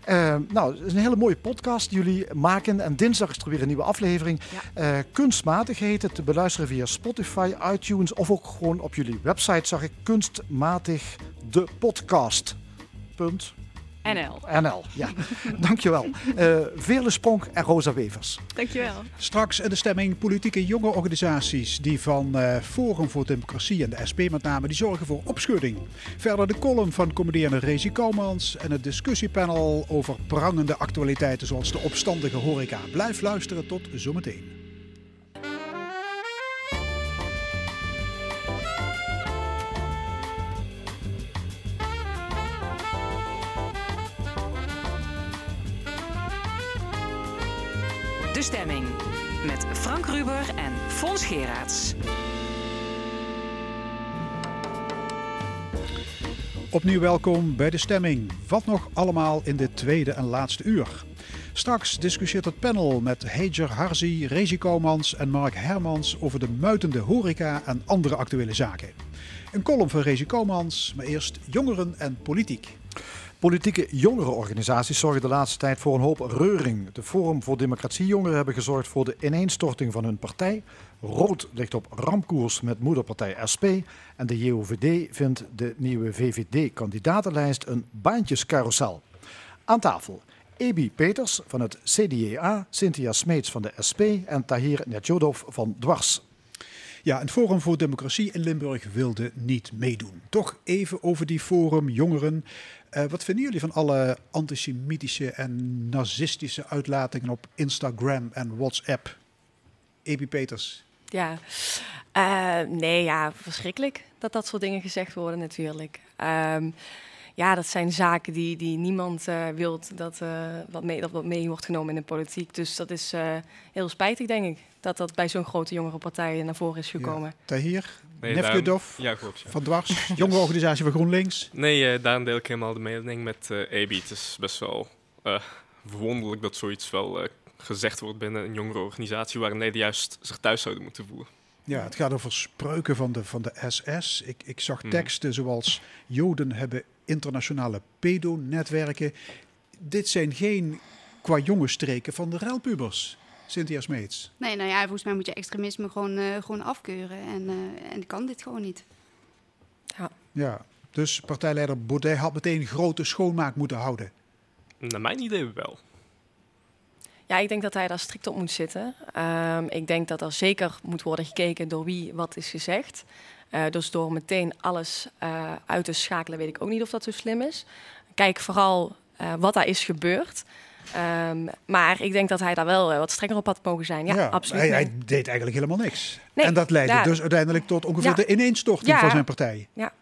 Speaker 3: Eh, nou, het is een hele mooie podcast jullie maken. En dinsdag is er weer een nieuwe aflevering. Kunstmatig heet het, te beluisteren via Spotify, iTunes of ook gewoon op jullie website zag ik kunstmatig de podcast. Punt.
Speaker 9: NL.
Speaker 3: NL, ja. [LAUGHS] Dankjewel. Eh Veerle Spronk en Rosa Wevers.
Speaker 9: Dankjewel.
Speaker 2: Straks in de stemming politieke jonge organisaties die van eh, Forum voor Democratie en de SP met name, die zorgen voor opschudding. Verder de column van comedienne Rezi Koumans en het discussiepanel over prangende actualiteiten zoals de opstandige horeca. Blijf luisteren tot zometeen.
Speaker 1: De stemming. Met Frank Ruber en Fons Geraerts.
Speaker 2: Opnieuw welkom bij de stemming. Wat nog allemaal in dit tweede en laatste uur. Straks discussieert het panel met Hager Harzi, Rezi Koumans en Mark Hermans over de muitende horeca en andere actuele zaken. Een column van Rezi Koumans, maar eerst jongeren en politiek.
Speaker 3: Politieke jongerenorganisaties zorgen de laatste tijd voor een hoop reuring. De Forum voor Democratie Jongeren hebben gezorgd voor de ineenstorting van hun partij. Rood ligt op ramkoers met moederpartij SP. En de JOVD vindt de nieuwe VVD-kandidatenlijst een baantjescarousel. Aan tafel Ebi Peters van het CDA, Cynthia Smeets van de SP en Tahir Netjodov van Dwars.
Speaker 2: Ja, het Forum voor Democratie in Limburg wilde niet meedoen. Toch even over die Forum Jongeren. Eh, wat vinden jullie van alle antisemitische en nazistische uitlatingen op Instagram en WhatsApp? Ebi Peters.
Speaker 11: Ja, Eh, nee, ja, verschrikkelijk dat dat soort dingen gezegd worden natuurlijk. Ehm, ja, dat zijn zaken die, die niemand eh wilt dat, eh, wat mee, dat wat mee wordt genomen in de politiek. Dus dat is eh, heel spijtig, denk ik, dat dat bij zo'n grote jongere partij naar voren is gekomen.
Speaker 2: Ja. Tahir,
Speaker 12: Nee, Ja, klopt. Ja.
Speaker 2: van Dwars, [LAUGHS] jongere organisatie van GroenLinks.
Speaker 12: Nee, eh, daarom deel ik helemaal de mening met eh Ebi. Het is best wel eh, verwonderlijk dat zoiets wel eh, gezegd wordt binnen een jongere organisatie waar Nederland juist zich thuis zouden moeten voelen.
Speaker 2: Ja, het gaat over spreuken van de, van de SS. Ik, ik zag
Speaker 12: Mhm.
Speaker 2: teksten zoals Joden hebben internationale pedonetwerken. Dit zijn geen qua jongenstreken van de ruilpubers. Cynthia Smeets.
Speaker 13: Nee, nou ja, volgens mij moet je extremisme gewoon, eh, gewoon afkeuren. En, eh, en kan dit gewoon niet.
Speaker 2: Ja, dus partijleider Baudet had meteen grote schoonmaak moeten houden.
Speaker 12: Naar mijn idee wel.
Speaker 11: Ja, ik denk dat hij daar strikt op moet zitten. Ehm, ik denk dat er zeker moet worden gekeken door wie wat is gezegd. Eh, dus door meteen alles eh, uit te schakelen, weet ik ook niet of dat zo slim is. Kijk vooral eh, wat daar is gebeurd. Ehm, maar ik denk dat hij daar wel wat strenger op had mogen zijn. Ja, absoluut.
Speaker 2: Hij, hij deed eigenlijk helemaal niks.
Speaker 11: Nee,
Speaker 2: en dat leidde
Speaker 11: ja.
Speaker 2: dus uiteindelijk tot ongeveer
Speaker 11: Ja.
Speaker 2: de ineenstorting van zijn partij.
Speaker 11: Ja.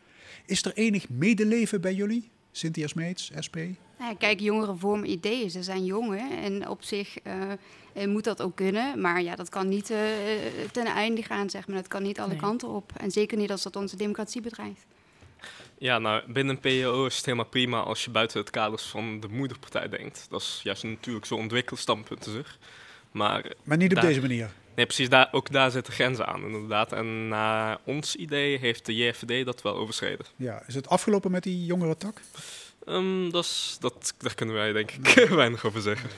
Speaker 2: Is er enig medeleven bij jullie? Cynthia Smeets, SP?
Speaker 13: Nou ja, kijk, jongeren vormen ideeën. Ze zijn jong hè, en op zich eh, eh, moet dat ook kunnen. Maar ja, dat kan niet eh, ten einde gaan, zeg maar. Dat kan niet alle
Speaker 7: Nee.
Speaker 13: kanten op. En zeker niet als dat onze democratie bedrijft.
Speaker 12: Ja, nou, binnen een PO is het helemaal prima als je buiten het kaders van de moederpartij denkt. Dat is juist natuurlijk zo ontwikkeld standpunt zeg. Maar,
Speaker 2: Maar niet op
Speaker 12: daar-
Speaker 2: deze manier.
Speaker 12: Nee, precies. Daar, ook daar zitten grenzen aan, inderdaad. En naar ons idee heeft de JFD dat wel overschreden.
Speaker 2: Ja, is het afgelopen met die jongere tak?
Speaker 12: Ehm, dat is, dat, daar kunnen wij denk ik [LAUGHS] weinig over zeggen.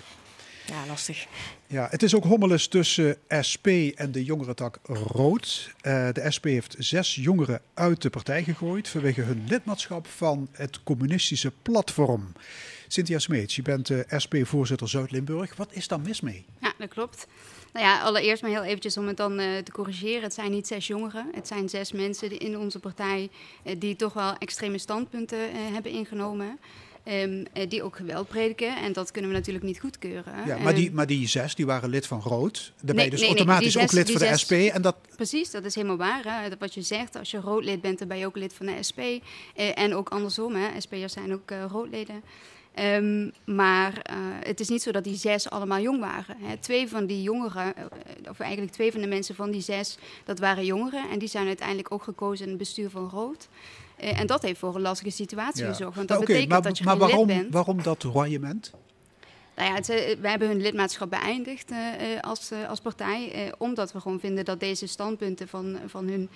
Speaker 11: Ja, lastig.
Speaker 2: Ja, het is ook hommeles tussen SP en de jongerentak Rood. Eh, de SP heeft zes jongeren uit de partij gegooid vanwege hun lidmaatschap van het communistische platform. Cynthia Smeets, je bent eh, SP-voorzitter Zuid-Limburg. Wat is daar mis mee?
Speaker 13: Ja, dat klopt. Nou ja, allereerst maar heel eventjes om het dan eh, te corrigeren. Het zijn niet zes jongeren. Het zijn zes mensen die in onze partij eh, die toch wel extreme standpunten hebben ingenomen. Ehm, eh, die ook geweld prediken. En dat kunnen we natuurlijk niet goedkeuren.
Speaker 2: Ja, maar,
Speaker 13: Ehm,
Speaker 2: die, maar die zes die waren lid van Rood.
Speaker 13: Nee,
Speaker 2: je dus
Speaker 13: nee, nee,
Speaker 2: automatisch ook lid van de
Speaker 13: zes-
Speaker 2: SP. En dat,
Speaker 13: Precies, dat is helemaal waar. Hè? Dat Wat je zegt, als je roodlid bent, dan ben je ook lid van de SP. En ook andersom, hè? SP'ers zijn ook roodleden. Ehm, maar eh, het is niet zo dat die zes allemaal jong waren. Hè. Twee van die jongeren, eh, of eigenlijk twee van de mensen van die zes, dat waren jongeren. En die zijn uiteindelijk ook gekozen in het bestuur van Rood. Eh, en dat heeft voor een lastige situatie
Speaker 2: ja.
Speaker 13: gezorgd. Want dat
Speaker 2: Maar oké,
Speaker 13: betekent
Speaker 2: maar,
Speaker 13: dat je
Speaker 2: maar waarom,
Speaker 13: lid bent.
Speaker 2: waarom dat royement?
Speaker 13: Nou ja, het, eh, wij hebben hun lidmaatschap beëindigd eh, eh, als, als partij. omdat we gewoon vinden dat deze standpunten van, van hun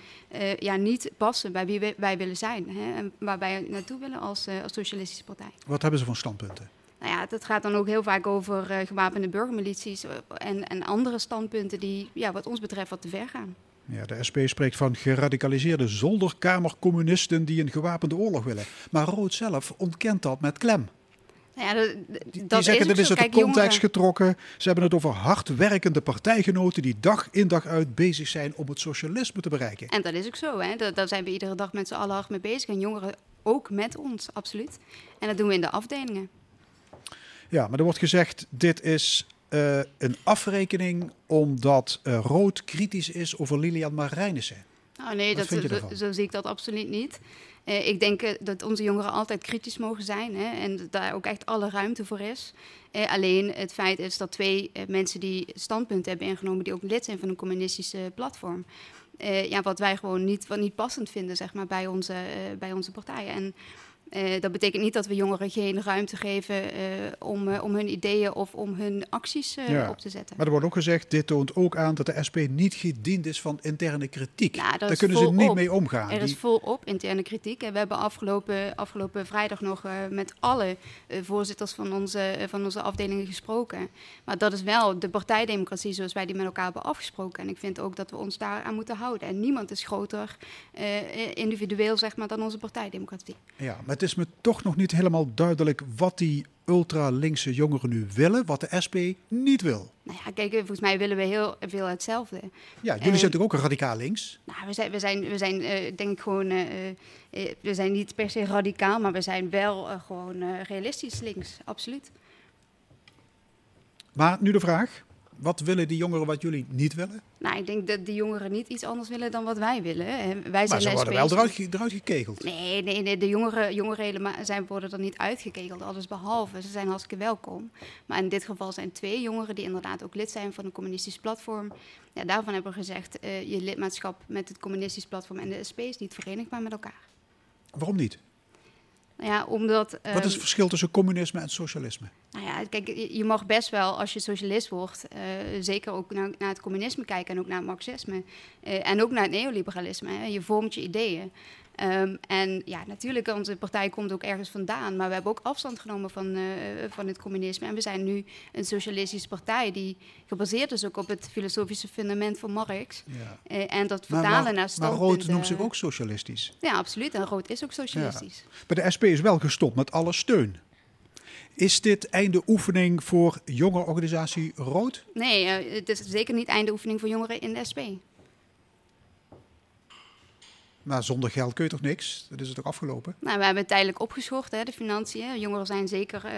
Speaker 13: ja, niet passen bij wie wij, willen zijn. Hè, en waar wij naartoe willen als, als socialistische partij.
Speaker 2: Wat hebben ze voor standpunten?
Speaker 13: Nou ja, dat gaat dan ook heel vaak over gewapende burgermilities en, en andere standpunten die ja, wat ons betreft wat te ver gaan.
Speaker 2: Ja, de SP spreekt van geradicaliseerde zolderkamercommunisten die een gewapende oorlog willen. Maar Rood zelf ontkent dat met klem.
Speaker 13: Nou ja, dat,
Speaker 2: Die zeggen
Speaker 13: is
Speaker 2: uit de context
Speaker 13: jongeren-
Speaker 2: getrokken. Ze hebben het over hardwerkende partijgenoten die dag in dag uit bezig zijn om het socialisme te bereiken.
Speaker 13: En dat is ook zo, hè? Daar zijn we iedere dag met z'n allen hard mee bezig. En jongeren ook met ons, absoluut. En dat doen we in de afdelingen.
Speaker 2: Ja, maar er wordt gezegd, dit is eh, een afrekening omdat eh, Rood kritisch is over Lilian Marijnissen.
Speaker 13: Oh nee, dat, zo, zo zie ik dat absoluut niet. Eh, ik denk eh, dat onze jongeren altijd kritisch mogen zijn hè, en dat daar ook echt alle ruimte voor is. Eh, alleen het feit is dat twee mensen die standpunten hebben ingenomen, die ook lid zijn van een communistische platform, ja, wat wij gewoon niet, wat niet passend vinden zeg maar, bij, onze, bij onze partijen. En eh, dat betekent niet dat we jongeren geen ruimte geven eh, om, eh, om hun ideeën of om hun acties
Speaker 2: Ja.
Speaker 13: op te zetten.
Speaker 2: Maar er wordt ook gezegd, dit toont ook aan dat de SP niet gediend is van interne kritiek.
Speaker 13: Nou,
Speaker 2: Daar
Speaker 13: is
Speaker 2: kunnen ze niet mee omgaan.
Speaker 13: Er is
Speaker 2: Die-
Speaker 13: volop interne kritiek. En we hebben afgelopen, afgelopen vrijdag nog met alle voorzitters van onze, van onze afdelingen gesproken. Maar dat is wel de partijdemocratie zoals wij die met elkaar hebben afgesproken. En ik vind ook dat we ons daaraan moeten houden. En niemand is groter individueel zeg maar, dan onze partijdemocratie.
Speaker 2: Ja, maar het is me toch nog niet helemaal duidelijk wat die ultra-linkse jongeren nu willen, wat de SP niet wil.
Speaker 13: Nou ja, kijk, volgens mij willen we heel veel hetzelfde.
Speaker 2: Ja, jullie zijn toch ook radicaal links?
Speaker 13: Nou, we zijn, we zijn, we zijn eh, denk ik gewoon, eh, eh, we zijn niet per se radicaal, maar we zijn wel gewoon realistisch links, absoluut.
Speaker 2: Maar nu de vraag, wat willen die jongeren wat jullie niet willen?
Speaker 13: Nou, ik denk dat de jongeren niet iets anders willen dan wat wij willen. Wij
Speaker 2: Maar
Speaker 13: zijn
Speaker 2: ze
Speaker 13: de
Speaker 2: worden wel eruit, eruit gekegeld.
Speaker 13: Nee, nee, nee, de jongeren, jongeren zijn, worden er niet uitgekegeld, alles behalve. Ze zijn hartstikke welkom. Maar in dit geval zijn twee jongeren die inderdaad ook lid zijn van een communistisch platform. Ja, daarvan hebben we gezegd, eh, je lidmaatschap met het communistisch platform en de SP is niet verenigbaar met elkaar.
Speaker 2: Waarom niet?
Speaker 13: Nou ja, omdat...
Speaker 2: Wat is
Speaker 13: ehm,
Speaker 2: het verschil tussen communisme en socialisme?
Speaker 13: Nou ja, kijk, je- je mag best wel als je socialist wordt, eh, zeker ook naar, naar het communisme kijken en ook naar het marxisme eh, en ook naar het neoliberalisme. Hè. Je vormt je ideeën. Ehm, en ja, natuurlijk, onze partij komt ook ergens vandaan, maar we hebben ook afstand genomen van, eh, van het communisme. En we zijn nu een socialistische partij die gebaseerd is ook op het filosofische fundament van Marx.
Speaker 2: Ja.
Speaker 13: Eh, en dat
Speaker 2: Maar,
Speaker 13: vertalen
Speaker 2: maar,
Speaker 13: naar
Speaker 2: maar
Speaker 13: standpunten.
Speaker 2: Rood noemt zich ook socialistisch.
Speaker 13: Ja, absoluut. En rood is ook socialistisch.
Speaker 2: Maar de SP is wel gestopt met alle steun. Is dit einde oefening voor jonge organisatie Rood?
Speaker 13: Nee, eh, het is zeker niet einde oefening voor jongeren in de SP.
Speaker 2: Maar zonder geld kun je toch niks? Dat is het ook afgelopen?
Speaker 13: Nou, we hebben het tijdelijk opgeschort, hè, de financiën. Jongeren zijn zeker eh,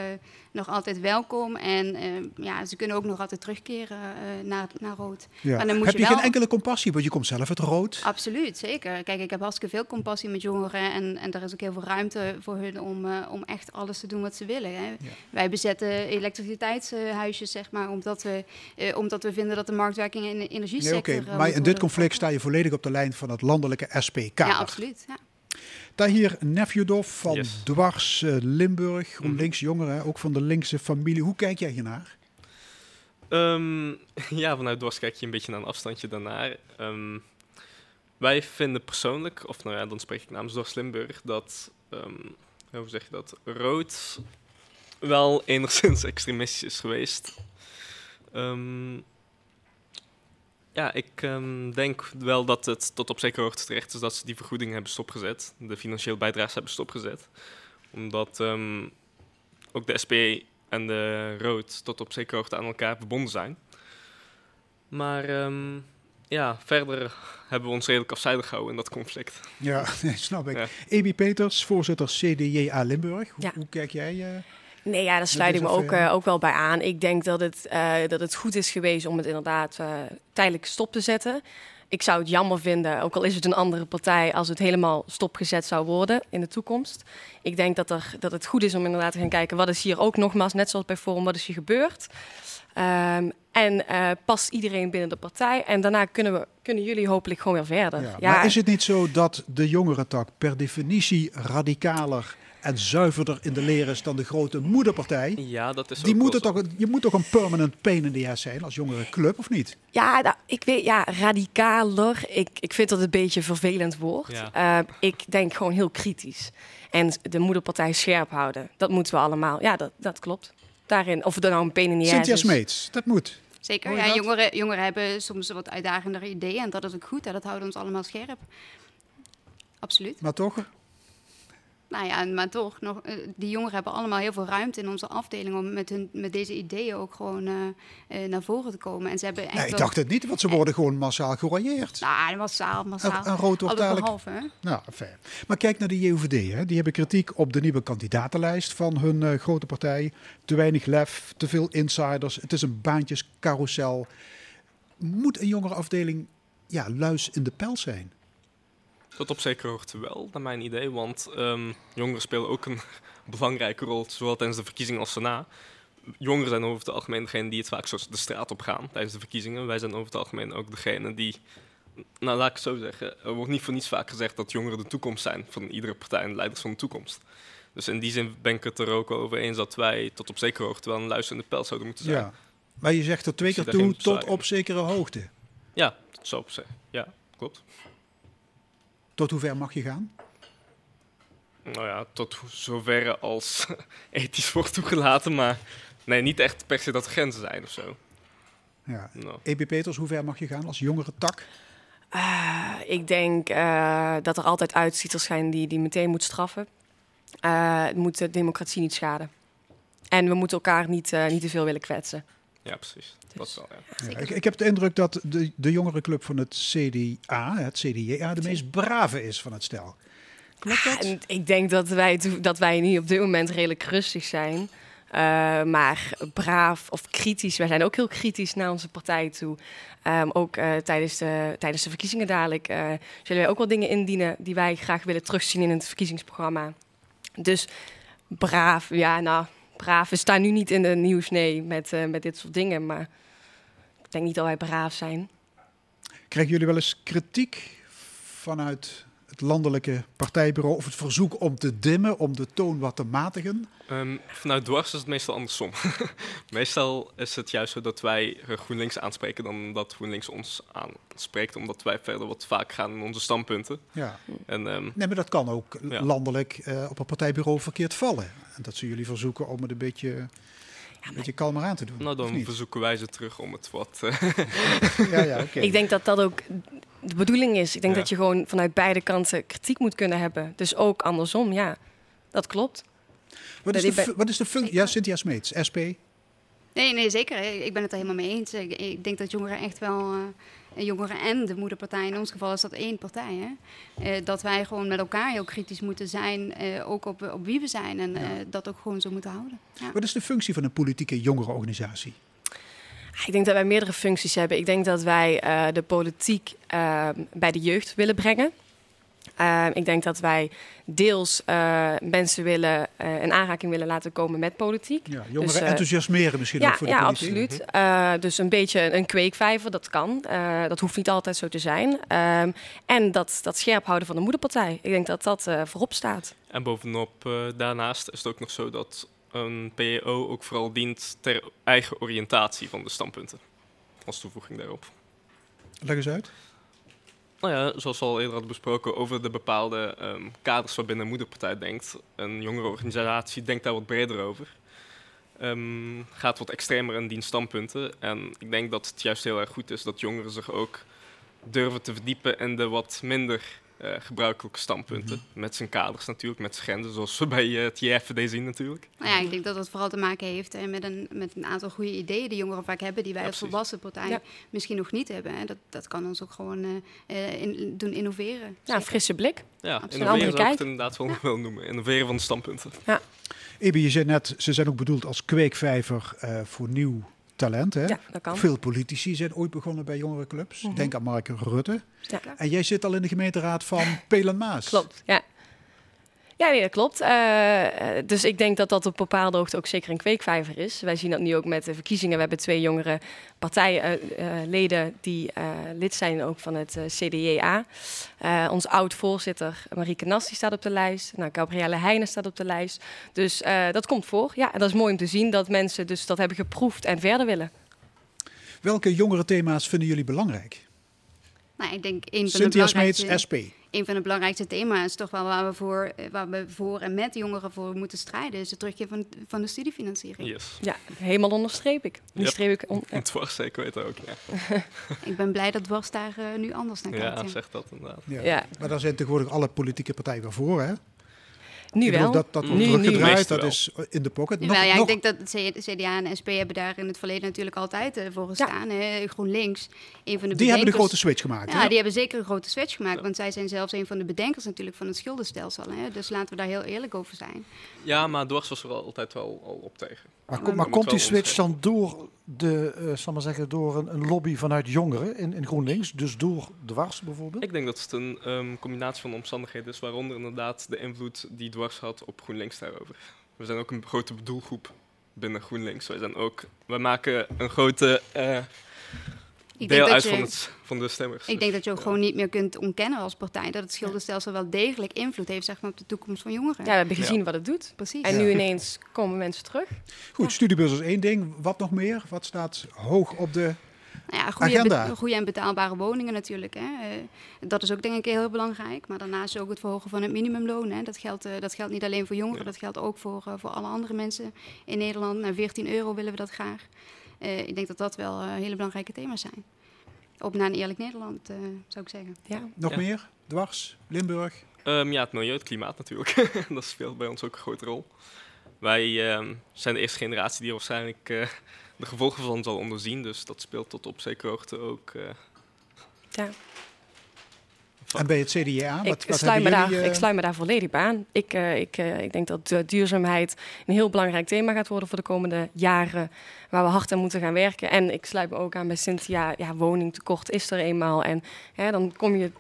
Speaker 13: nog altijd welkom. En eh, ja, ze kunnen ook nog altijd terugkeren eh, naar, naar rood.
Speaker 2: Ja.
Speaker 13: Maar dan moet
Speaker 2: Heb je,
Speaker 13: wel...
Speaker 2: geen enkele compassie? Want je komt zelf uit rood.
Speaker 13: Absoluut, zeker. Kijk, ik heb hartstikke veel compassie met jongeren. En, en er is ook heel veel ruimte voor hun om, om echt alles te doen wat ze willen. Hè. Wij bezetten elektriciteitshuisjes, zeg maar, omdat we, omdat we vinden dat de marktwerking in de
Speaker 2: Nee,
Speaker 13: energiesector...
Speaker 2: oké.
Speaker 13: eh,
Speaker 2: Maar in dit conflict sta je volledig op de lijn van het landelijke
Speaker 13: Ja, absoluut. Ja.
Speaker 2: Tahir Nefjudov van
Speaker 12: Yes. Mhm.
Speaker 2: Dwars eh, Limburg, GroenLinks jongeren, ook van de linkse familie. Hoe kijk jij hiernaar?
Speaker 12: Ehm, [LAUGHS] ja, vanuit Dwars kijk je een beetje naar een afstandje daarnaar. Ehm, wij vinden persoonlijk, of nou ja, dan spreek ik namens Dwars Limburg, dat, ehm, hoe zeg je dat, rood wel enigszins [LAUGHS] extremistisch is geweest. Ehm, ja, ik ehm, denk wel dat het tot op zekere hoogte terecht is dat ze die vergoeding hebben stopgezet. De financiële bijdrage hebben stopgezet. Omdat ehm, ook de SP en de Rood tot op zekere hoogte aan elkaar verbonden zijn. Maar ehm, ja, verder hebben we ons redelijk afzijdig gehouden in dat conflict.
Speaker 2: Ja, [LAUGHS] nee, snap ik.
Speaker 12: Ja.
Speaker 2: Ebi Peters, voorzitter CDJA Limburg. Hoe,
Speaker 11: Ja.
Speaker 2: hoe kijk jij? eh,
Speaker 11: Nee, ja, daar sluit ik me ook,
Speaker 2: eh,
Speaker 11: ook wel bij aan. Ik denk dat het, eh, dat het goed is geweest om het inderdaad eh, tijdelijk stop te zetten. Ik zou het jammer vinden, ook al is het een andere partij, als het helemaal stopgezet zou worden in de toekomst. Ik denk dat, er, dat het goed is om inderdaad te gaan kijken wat is hier ook nogmaals, net zoals bij Forum, wat is hier gebeurd. Ehm, en eh, past iedereen binnen de partij. En daarna kunnen, we, kunnen jullie hopelijk gewoon weer verder.
Speaker 2: ja.
Speaker 11: Ja,
Speaker 2: Maar is het niet zo dat de jongerentak per definitie radicaler en zuiverder in de leer is dan de grote moederpartij?
Speaker 12: Ja, dat is
Speaker 2: Die
Speaker 12: ook
Speaker 2: moeten toch, je moet toch een permanent pain in ass zijn als jongerenclub, of niet?
Speaker 11: Ja, nou, ik weet, ja, radicaler. Ik, ik vind dat een beetje een vervelend woord.
Speaker 12: Ja.
Speaker 11: Eh, ik denk gewoon heel kritisch. En de moederpartij scherp houden. Dat moeten we allemaal. Ja, dat, dat klopt. Daarin, of het er nou een pen in de
Speaker 2: Cynthia
Speaker 11: is.
Speaker 2: Smeets, dat moet.
Speaker 13: Zeker, ja, jongeren, jongeren hebben soms wat uitdagendere ideeën en dat is ook goed. Hè, dat houdt ons allemaal scherp. Absoluut.
Speaker 2: Maar toch?
Speaker 13: Nou ja, maar toch, nog, eh, die jongeren hebben allemaal heel veel ruimte in onze afdeling om met, hun, met deze ideeën ook gewoon eh, eh, naar voren te komen. En ze hebben echt
Speaker 2: Nee, ik dacht het niet, want ze worden gewoon massaal geroyeerd.
Speaker 13: Nou, massaal, massaal.
Speaker 2: En- en rood wordt dadelijk-? Nou, fijn. Maar kijk naar de JOVD. Hè. Die hebben kritiek op de nieuwe kandidatenlijst van hun grote partij. Te weinig lef, te veel insiders. Het is een baantjescarousel. Moet een jongere afdeling ja, luis in de pels zijn?
Speaker 12: Tot op zekere hoogte wel, naar mijn idee. Want ehm, jongeren spelen ook een [LAUGHS] belangrijke rol, zowel tijdens de verkiezingen als daarna. Jongeren zijn over het algemeen degene die het vaak zo de straat op gaan tijdens de verkiezingen. Wij zijn over het algemeen ook degene die... Nou, laat ik het zo zeggen. Er wordt niet voor niets vaak gezegd dat jongeren de toekomst zijn van iedere partij en de leiders van de toekomst. Dus in die zin ben ik het er ook over eens dat wij tot op zekere hoogte wel een luisterende pijl zouden moeten zijn.
Speaker 2: Ja. Maar je zegt er twee keer toe tot op zekere hoogte.
Speaker 12: Ja, dat zou op zich. Ja, klopt.
Speaker 2: Tot hoe ver mag je gaan?
Speaker 12: Nou ja, tot zoverre als [LAUGHS] ethisch wordt toegelaten, maar nee, niet echt per se dat er grenzen zijn of zo.
Speaker 2: Ja.
Speaker 12: Nou.
Speaker 2: EB Peters, hoe ver mag je gaan als jongere tak?
Speaker 11: Ah, ik denk eh, dat er altijd uitzieters zijn die, die meteen moet straffen. Eh, het moet de democratie niet schaden. En we moeten elkaar niet, eh, niet te veel willen kwetsen.
Speaker 12: Ja, precies. Dat is wel, ja.
Speaker 2: Ja, ik, ik heb de indruk dat de, de jongerenclub van het CDA, het CDJA, de meest brave is van het stel. Klopt dat?
Speaker 11: En ik denk dat wij, dat wij nu op dit moment redelijk rustig zijn. Eh, maar braaf of kritisch. Wij zijn ook heel kritisch naar onze partij toe. Ehm, ook eh, tijdens, de, tijdens de verkiezingen dadelijk eh, zullen wij ook wel dingen indienen die wij graag willen terugzien in het verkiezingsprogramma. Dus braaf, ja, nou, braaf. We staan nu niet in de nieuws, nee, met, eh, met dit soort dingen. Maar ik denk niet dat wij braaf zijn.
Speaker 2: Krijgen jullie wel eens kritiek vanuit het landelijke partijbureau of het verzoek om te dimmen, om de toon wat te matigen?
Speaker 12: Ehm, vanuit dwars is het meestal andersom. [LAUGHS] meestal is het juist zo dat wij GroenLinks aanspreken dan dat GroenLinks ons aanspreekt, omdat wij verder wat vaak gaan in onze standpunten.
Speaker 2: Ja.
Speaker 12: En, ehm,
Speaker 2: Nee, maar dat kan ook
Speaker 12: Ja.
Speaker 2: landelijk eh, op een partijbureau verkeerd vallen. En dat ze jullie verzoeken om het een beetje, een beetje kalmer aan te doen.
Speaker 12: nou, dan verzoeken wij ze terug om het wat... eh, [LAUGHS]
Speaker 2: Ja, ja, oké.
Speaker 11: Ik denk dat dat ook de bedoeling is. Ik denk
Speaker 12: Ja.
Speaker 11: dat je gewoon vanuit beide kanten kritiek moet kunnen hebben. Dus ook andersom, ja. Dat klopt.
Speaker 2: Wat is, de, wat is de functie? Ja, Cynthia Smeets, SP.
Speaker 13: Nee, nee, zeker. Ik ben het er helemaal mee eens. Ik, ik denk dat jongeren echt wel. eh, jongeren en de moederpartij, in ons geval is dat één partij. Hè? Eh, dat wij gewoon met elkaar heel kritisch moeten zijn, eh, ook op, op wie we zijn. En eh, dat ook gewoon zo moeten houden. Ja.
Speaker 2: Wat is de functie van een politieke jongerenorganisatie?
Speaker 11: Ik denk dat wij meerdere functies hebben. Ik denk dat wij eh, de politiek eh, bij de jeugd willen brengen. Eh, ik denk dat wij deels eh, mensen willen, eh, in aanraking willen laten komen met politiek.
Speaker 2: Ja, jongeren
Speaker 11: Dus,
Speaker 2: enthousiasmeren misschien
Speaker 11: ja,
Speaker 2: ook voor de
Speaker 11: ja,
Speaker 2: politiek.
Speaker 11: absoluut. Eh, dus een beetje een kweekvijver, dat kan. Eh, dat hoeft niet altijd zo te zijn. Ehm, en dat, dat scherp houden van de moederpartij. Ik denk dat dat eh, voorop staat.
Speaker 12: En bovenop eh, daarnaast is het ook nog zo dat een PEO ook vooral dient ter eigen oriëntatie van de standpunten. Als toevoeging daarop.
Speaker 2: Leg eens uit.
Speaker 12: Nou ja, zoals we al eerder hadden besproken, over de bepaalde ehm, kaders waarbinnen een moederpartij denkt. Een jongere organisatie denkt daar wat breder over. Ehm, gaat wat extremer in die standpunten. En ik denk dat het juist heel erg goed is dat jongeren zich ook durven te verdiepen in de wat minder eh, gebruikelijke standpunten. Met zijn kaders natuurlijk, met zijn grenzen, zoals we bij eh, het JFD zien natuurlijk.
Speaker 13: Nou ja, ik denk dat dat vooral te maken heeft eh, met, een, met een aantal goede ideeën die jongeren vaak hebben, die wij
Speaker 12: Ja,
Speaker 13: als volwassen partij
Speaker 11: Ja.
Speaker 13: misschien nog niet hebben. Hè. Dat, dat kan ons ook gewoon in- doen innoveren.
Speaker 11: Ja, een
Speaker 13: Zeker.
Speaker 11: frisse blik.
Speaker 12: Ja,
Speaker 13: Absoluut.
Speaker 11: Een
Speaker 12: innoveren
Speaker 11: andere
Speaker 12: zou ik het
Speaker 11: kijk.
Speaker 12: inderdaad wel [LAUGHS] willen noemen. Innoveren van de standpunten.
Speaker 2: Ebi, je zei net, ze zijn ook bedoeld als kweekvijver eh, voor nieuw talent. Hè?
Speaker 11: Ja, dat kan.
Speaker 2: Veel politici zijn ooit begonnen bij jongerenclubs.
Speaker 11: Mhm.
Speaker 2: Denk aan Mark Rutte.
Speaker 11: Ja.
Speaker 2: En jij zit al in de gemeenteraad van Pelen Maas.
Speaker 11: Klopt, ja. Ja, nee, dat klopt. Eh, eh, dus ik denk dat dat op bepaalde hoogte ook zeker een kweekvijver is. Wij zien dat nu ook met de verkiezingen. We hebben twee jongere partijleden die eh, lid zijn ook van het eh, CDJA. Eh, ons oud-voorzitter Marieke Nas die staat op de lijst. Nou, Gabrielle Heijnen staat op de lijst. Dus eh, dat komt voor. Ja, en dat is mooi om te zien dat mensen dus dat hebben geproefd en verder willen.
Speaker 2: Welke jongere thema's vinden jullie belangrijk?
Speaker 13: Nou, ik denk een van de
Speaker 2: Cynthia Smeets,
Speaker 13: belangrijkste...
Speaker 2: SP.
Speaker 13: Een van de belangrijkste thema's, toch wel waar we, voor, eh, waar we voor en met jongeren voor moeten strijden, is de terugkeer van, van de studiefinanciering.
Speaker 12: Yes.
Speaker 11: Ja, helemaal onderstreep ik. Die
Speaker 12: Yep.
Speaker 11: streep ik on- ja. [LAUGHS]
Speaker 12: Het was zeker weten ook, ja. [LAUGHS]
Speaker 13: Ik ben blij dat Dwars daar eh, nu anders naar kijkt.
Speaker 12: Ja,
Speaker 13: ja.
Speaker 12: zeg dat inderdaad.
Speaker 2: Ja.
Speaker 11: Ja.
Speaker 2: Maar daar zijn tegenwoordig alle politieke partijen weer voor. Hè?
Speaker 11: Nu
Speaker 2: bedoel,
Speaker 11: wel.
Speaker 2: Dat, dat wordt
Speaker 11: Nu- nu.
Speaker 2: teruggedraaid,
Speaker 12: Meeste
Speaker 2: dat
Speaker 12: wel.
Speaker 2: is in de pocket. Nog,
Speaker 13: ja,
Speaker 2: nog,
Speaker 13: ik denk dat CDA en SP hebben daar in het verleden natuurlijk altijd eh, voor gestaan. hè. GroenLinks, een van de
Speaker 2: die hebben de grote switch gemaakt.
Speaker 13: Ja, die hebben zeker een grote switch gemaakt, want zij zijn zelfs een van de bedenkers natuurlijk van het schuldenstelsel. Hè. Dus laten we daar heel eerlijk over zijn.
Speaker 12: Ja, maar Dwars was er al, altijd wel al op tegen.
Speaker 3: Maar,
Speaker 13: Ja,
Speaker 3: kom- maar komt
Speaker 12: wel
Speaker 3: die switch dan door, de, eh, zal maar zeggen, door een, lobby vanuit jongeren in, in GroenLinks? Dus door dwars bijvoorbeeld?
Speaker 12: Ik denk dat het een ehm, combinatie van omstandigheden is, waaronder inderdaad de invloed die Dwars had op GroenLinks daarover. We zijn ook een grote doelgroep binnen GroenLinks. Wij, zijn ook, wij maken een grote eh,
Speaker 13: Ik
Speaker 12: deel
Speaker 13: denk, dat
Speaker 12: uit
Speaker 13: je,
Speaker 12: van, het, van de stemmers.
Speaker 13: ik denk dat je ook
Speaker 12: ja.
Speaker 13: gewoon niet meer kunt ontkennen als partij dat het schuldenstelsel wel degelijk invloed heeft zeg maar, op de toekomst van jongeren.
Speaker 11: Ja, we hebben
Speaker 12: Ja.
Speaker 11: gezien wat het doet.
Speaker 13: Precies.
Speaker 11: En nu ineens komen mensen terug.
Speaker 2: Goed, studiebeurs is één ding. Wat nog meer? Wat staat hoog op de...
Speaker 13: Nou ja, goede,
Speaker 2: Agenda.
Speaker 13: be- goede en betaalbare woningen natuurlijk. Hè. Eh, dat is ook denk ik heel belangrijk. Maar daarnaast ook het verhogen van het minimumloon. Hè. Dat, geldt, eh, dat geldt niet alleen voor jongeren,
Speaker 12: Ja.
Speaker 13: dat geldt ook voor, eh, voor alle andere mensen in Nederland. Naar 14 euro willen we dat graag. Eh, ik denk dat dat wel eh, hele belangrijke thema's zijn. Op naar een eerlijk Nederland, eh, zou ik zeggen.
Speaker 11: Ja.
Speaker 2: Nog
Speaker 12: Ja.
Speaker 2: meer? Dwars? Limburg?
Speaker 12: Ehm, ja, het milieu, het klimaat natuurlijk. [LAUGHS] dat speelt bij ons ook een grote rol. Wij ehm, zijn de eerste generatie die er waarschijnlijk eh, de gevolgen van zal onderzien. Dus dat speelt tot op zekere hoogte ook. eh,
Speaker 11: Ja.
Speaker 12: Van-
Speaker 2: En bij het CDA? Wat,
Speaker 11: ik,
Speaker 2: wat
Speaker 11: sluit me
Speaker 2: hebben
Speaker 11: daar,
Speaker 2: jullie, eh,
Speaker 11: ik sluit me daar volledig bij aan. Ik, eh, ik, eh, ik denk dat duurzaamheid een heel belangrijk thema gaat worden voor de komende jaren. Waar we hard aan moeten gaan werken. En ik sluit me ook aan bij Cynthia. Ja, woningtekort is er eenmaal. En hè, dan kom je,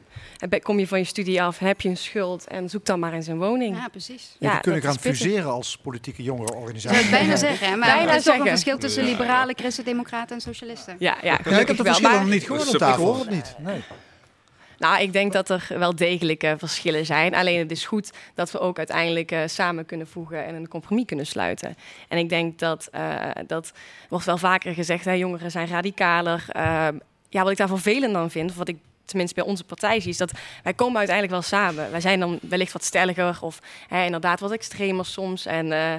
Speaker 11: kom je van je studie af, heb je een schuld. En zoek dan maar eens een woning.
Speaker 13: Ja, precies.
Speaker 11: Ja,
Speaker 3: kunnen
Speaker 11: dat
Speaker 3: gaan fuseren als politieke
Speaker 13: Ik zou
Speaker 3: jongerenorganisatie.
Speaker 13: het bijna zeggen, hè, maar
Speaker 11: Bijna
Speaker 13: er is toch een verschil tussen liberalen, christen-democraten en socialisten.
Speaker 11: Ja, ja,
Speaker 2: Ja, ik heb de
Speaker 11: wel.
Speaker 2: verschillen
Speaker 11: Maar-
Speaker 2: nog niet gehoord op
Speaker 3: Ik
Speaker 2: tafel.
Speaker 3: hoor het niet. Nee.
Speaker 11: Nou, ik denk dat er wel degelijk eh, verschillen zijn. Alleen het is goed dat we ook uiteindelijk eh, samen kunnen voegen en een compromis kunnen sluiten. En ik denk dat, eh, dat wordt wel vaker gezegd, hè, jongeren zijn radicaler. Eh, ja, wat ik daar vervelend aan vind, of wat ik tenminste bij onze partij zie, is dat wij komen uiteindelijk wel samen. Wij zijn dan wellicht wat stelliger of hè, inderdaad wat extremer soms. En, eh,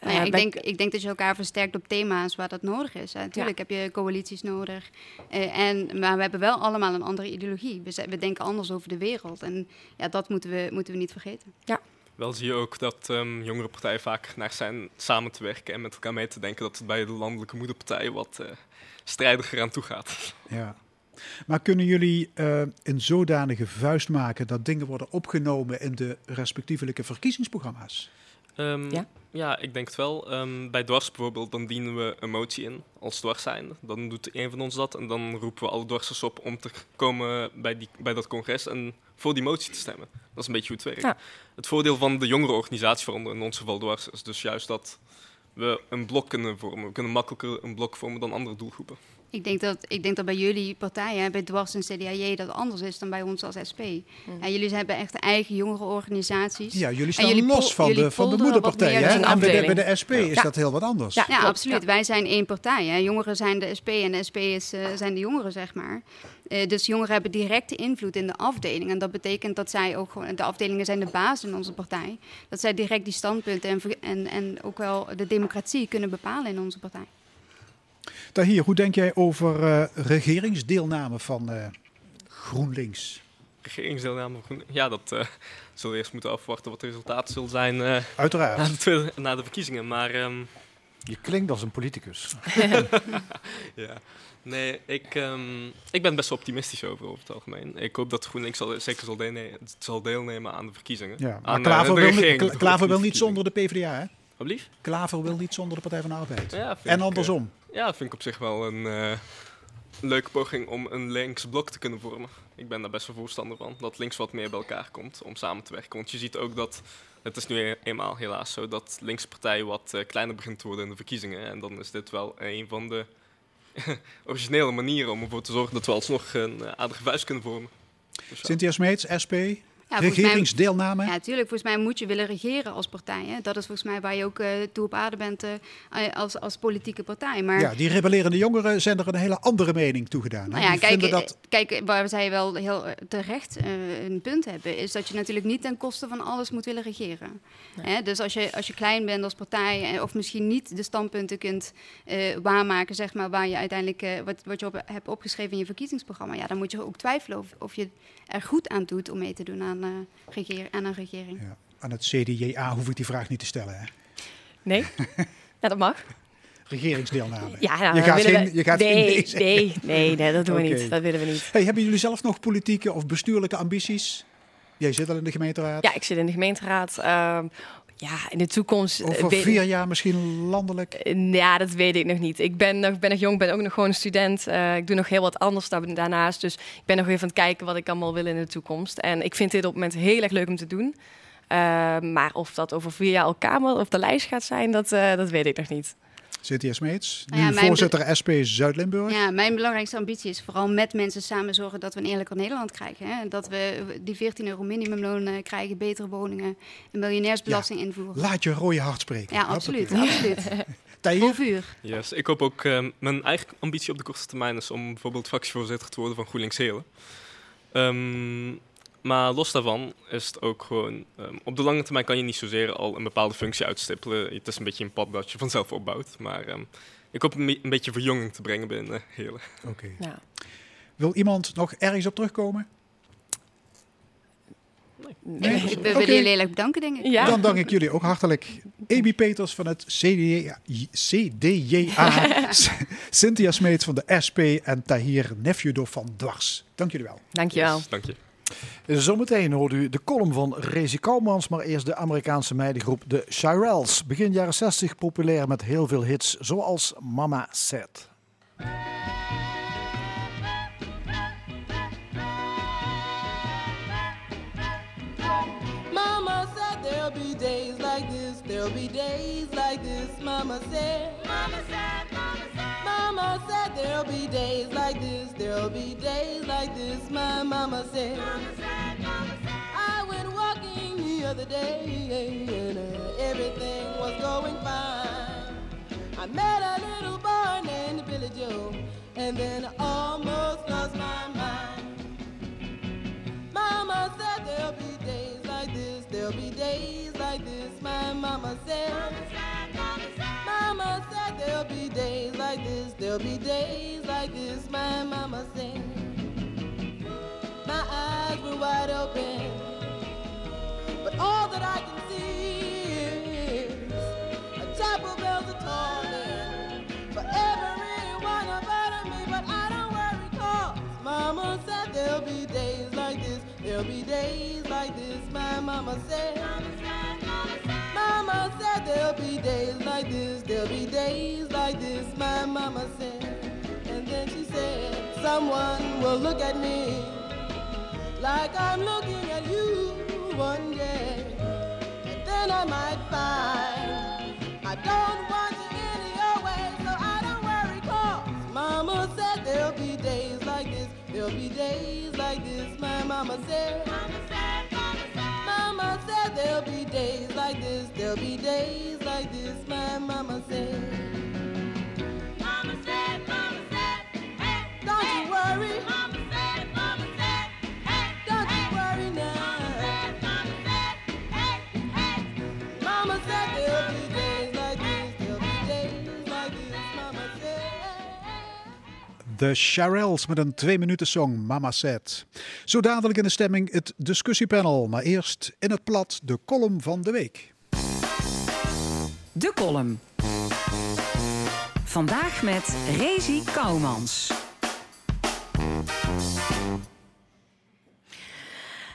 Speaker 13: Nou ja,
Speaker 11: eh,
Speaker 13: ik, denk, ik denk dat je elkaar versterkt op thema's waar dat nodig is. Natuurlijk heb je coalities nodig. Eh, en, maar we hebben wel allemaal een andere ideologie. We, we denken anders over de wereld. En ja, dat moeten we, moeten we niet vergeten.
Speaker 12: Wel zie je ook dat ehm, jongere partijen vaak naar zijn samen te werken en met elkaar mee te denken dat het bij de landelijke moederpartij wat eh, strijdiger aan toe gaat.
Speaker 2: Ja. Maar kunnen jullie eh, een zodanige vuist maken dat dingen worden opgenomen in de respectievelijke verkiezingsprogramma's?
Speaker 12: Ehm,
Speaker 11: Ja?
Speaker 12: ja, ik denk het wel. Ehm, bij dwars bijvoorbeeld, dan dienen we een motie in als dwars zijn. Dan doet een van ons dat en dan roepen we alle dwarsers op om te komen bij, die, bij dat congres en voor die motie te stemmen. Dat is een beetje hoe het werkt.
Speaker 11: Ja.
Speaker 12: Het voordeel van de jongere organisatie, waaronder in ons geval dwars, is dus juist dat we een blok kunnen vormen. We kunnen makkelijker een blok vormen dan andere doelgroepen.
Speaker 13: Ik denk, dat, ik denk dat bij jullie partijen, bij Dwars en CDAJ, dat anders is dan bij ons als SP. En jullie hebben echt eigen jongere organisaties.
Speaker 2: Ja, jullie
Speaker 13: En
Speaker 2: staan
Speaker 13: jullie
Speaker 2: los van
Speaker 13: jullie
Speaker 2: de, van de moederpartij. Hè? En bij de, bij
Speaker 11: afdeling.
Speaker 2: de SP is
Speaker 11: Ja.
Speaker 2: dat heel wat anders.
Speaker 13: Ja,
Speaker 11: klopt,
Speaker 13: absoluut.
Speaker 11: ja.
Speaker 13: Wij zijn één partij. Hè. Jongeren zijn de SP en de SP is, eh, zijn de jongeren, zeg maar. Eh, dus jongeren hebben directe invloed in de afdeling. En dat betekent dat zij ook gewoon... De afdelingen zijn de baas in onze partij. Dat zij direct die standpunten en, en, en ook wel de democratie kunnen bepalen in onze partij.
Speaker 2: Tahir, hoe denk jij over eh, regeringsdeelname van eh, GroenLinks?
Speaker 12: Regeringsdeelname van Groen- Ja, dat eh, zullen we eerst moeten afwachten wat het resultaat zal zijn eh, na,
Speaker 2: Uiteraard.
Speaker 12: de, na de verkiezingen. Maar ehm,
Speaker 3: Je klinkt als een politicus. [LAUGHS]
Speaker 12: ja. Nee, ik, ehm, ik ben best wel optimistisch over, over het algemeen. Ik hoop dat GroenLinks zal, zeker zal, deelne- zal deelnemen aan de verkiezingen.
Speaker 2: Ja, maar
Speaker 12: Aan,
Speaker 2: Klaver, wil, Klaver wil niet zonder de PvdA, hè?
Speaker 12: Alblieft?
Speaker 2: Klaver wil niet zonder de Partij van de Arbeid.
Speaker 12: Ja,
Speaker 2: en
Speaker 12: ik,
Speaker 2: andersom.
Speaker 12: eh, ja, vind ik op zich wel een eh, leuke poging om een links blok te kunnen vormen. Ik ben daar best wel voorstander van. Dat links wat meer bij elkaar komt om samen te werken. Want je ziet ook dat, het is nu eenmaal helaas zo, dat linkse partij wat eh, kleiner begint te worden in de verkiezingen. En dan is dit wel een van de [LAUGHS] originele manieren om ervoor te zorgen dat we alsnog een aardige vuist kunnen vormen. Dus.
Speaker 2: Cynthia Smeets, SP,
Speaker 13: Ja, mij-
Speaker 2: regeringsdeelname.
Speaker 13: Ja, natuurlijk. Volgens mij moet je willen regeren als partij. Hè. Dat is volgens mij waar je ook eh, toe op aarde bent eh, eh, als, als politieke partij. Maar
Speaker 2: Ja, die rebellerende jongeren zijn er een hele andere mening toe gedaan. hè?
Speaker 13: Nou ja,
Speaker 2: Die
Speaker 13: kijk,
Speaker 2: vinden dat
Speaker 13: kijk, waar zij wel heel terecht een punt hebben, is dat je natuurlijk niet ten koste van alles moet willen regeren. Hè, dus als je, als je klein bent als partij, of misschien niet de standpunten kunt eh, waarmaken, zeg maar, waar je uiteindelijk wat, wat je op, hebt opgeschreven in je verkiezingsprogramma, ja, dan moet je ook twijfelen of, of je er goed aan doet om mee te doen aan, eh regeer, aan een regering.
Speaker 2: Ja, aan het CDJA hoef ik die vraag niet te stellen. Hè?
Speaker 11: Nee? [LAUGHS] Ja, dat mag.
Speaker 2: Regeringsdeelname.
Speaker 11: Ja, nou,
Speaker 2: je gaat geen,
Speaker 11: we-
Speaker 2: je gaat geen
Speaker 11: nee,
Speaker 2: nee
Speaker 11: nee, nee, nee, dat doen we niet. Dat willen we niet.
Speaker 2: Hey, hebben jullie zelf nog politieke of bestuurlijke ambities? Jij zit al in de gemeenteraad.
Speaker 11: Ja, ik zit in de gemeenteraad. Ehm, ja, in de toekomst... eh,
Speaker 2: Over vier jaar misschien landelijk.
Speaker 11: Eh, Ja, dat weet ik nog niet. Ik ben nog, ben nog jong, ben ook nog gewoon een student. Eh, ik doe nog heel wat anders daar- daarnaast. Dus ik ben nog even aan het kijken wat ik allemaal wil in de toekomst. En ik vind dit op het moment heel erg leuk om te doen. Maar of dat over vier jaar al Kamer of de lijst gaat zijn, dat, dat weet ik nog niet.
Speaker 2: Cynthia Smeets, nu
Speaker 13: Nou ja,
Speaker 2: voorzitter SP Zuid-Limburg.
Speaker 13: Ja, mijn belangrijkste ambitie is vooral met mensen samen zorgen dat we een eerlijker Nederland krijgen. Hè? Dat we die 14 euro minimumloon eh, krijgen, betere woningen, een miljonairsbelasting invoeren.
Speaker 2: Laat je rode hart spreken.
Speaker 13: Ja, absoluut. [LAUGHS] Vol.
Speaker 12: Yes, ik hoop ook, ehm, mijn eigen ambitie op de korte termijn is om bijvoorbeeld fractievoorzitter te worden van GroenLinks Helen. Ehm, maar los daarvan is het ook gewoon, ehm, op de lange termijn kan je niet zozeer al een bepaalde functie uitstippelen. Het is een beetje een pad dat je vanzelf opbouwt. Maar ehm, ik hoop een, be- een beetje verjonging te brengen binnen Helen.
Speaker 2: Oké.
Speaker 11: Ja.
Speaker 2: Wil iemand nog ergens op terugkomen? Nee?
Speaker 13: We
Speaker 2: Oké.
Speaker 13: willen jullie heel erg bedanken, denk ik.
Speaker 11: Ja.
Speaker 2: Dan dank ik jullie ook hartelijk. Amy Peters van het CDJA, CDJA [LAUGHS] Cynthia Smeets van de SP en Tahir Nefjudo van Dwars. Dank jullie wel.
Speaker 11: Dankjewel.
Speaker 12: Yes, dank je.
Speaker 3: Zometeen hoort u de column van Rezi Koumans, maar eerst de Amerikaanse meidengroep de Shirelles. Begin jaren 60 populair met heel veel hits, zoals Mama Said.
Speaker 14: Mama said there'll be days like this, there'll be days like this. Mama said, Mama said, Mama said, Mama said there'll be days like this, there'll be days like this. My mama said, Mama said, Mama said. I went walking the other day and uh, everything was going fine. I met a little boy named Billy Joe and then almost lost my mind. Mama said there'll be days like this, there'll be days like this. My mama said, Mama said there'll be days like this, There'll be days like this, my mama said. My eyes were wide open, but all that I can see is a chapel bells are tolling for everyone about me. But I don't worry, cause mama said there'll be days like this. There'll be days like this, my mama said. Mama said there'll be days like this. There'll be days like this. My mama said. And then she said, someone will look at me like I'm looking at you one day. And then I might find I don't want you any your way, so I don't worry, cause Mama said there'll be days like this. There'll be days like this. My. Mama said, mama said. There'll be days like this. There'll be days like this. My mama said.
Speaker 2: De Sharels met een twee minuten song Mama Said. Zo dadelijk in de stemming het discussiepanel. Maar eerst in het plat de column van de week.
Speaker 1: De column. Vandaag met Rezi Kouwmans.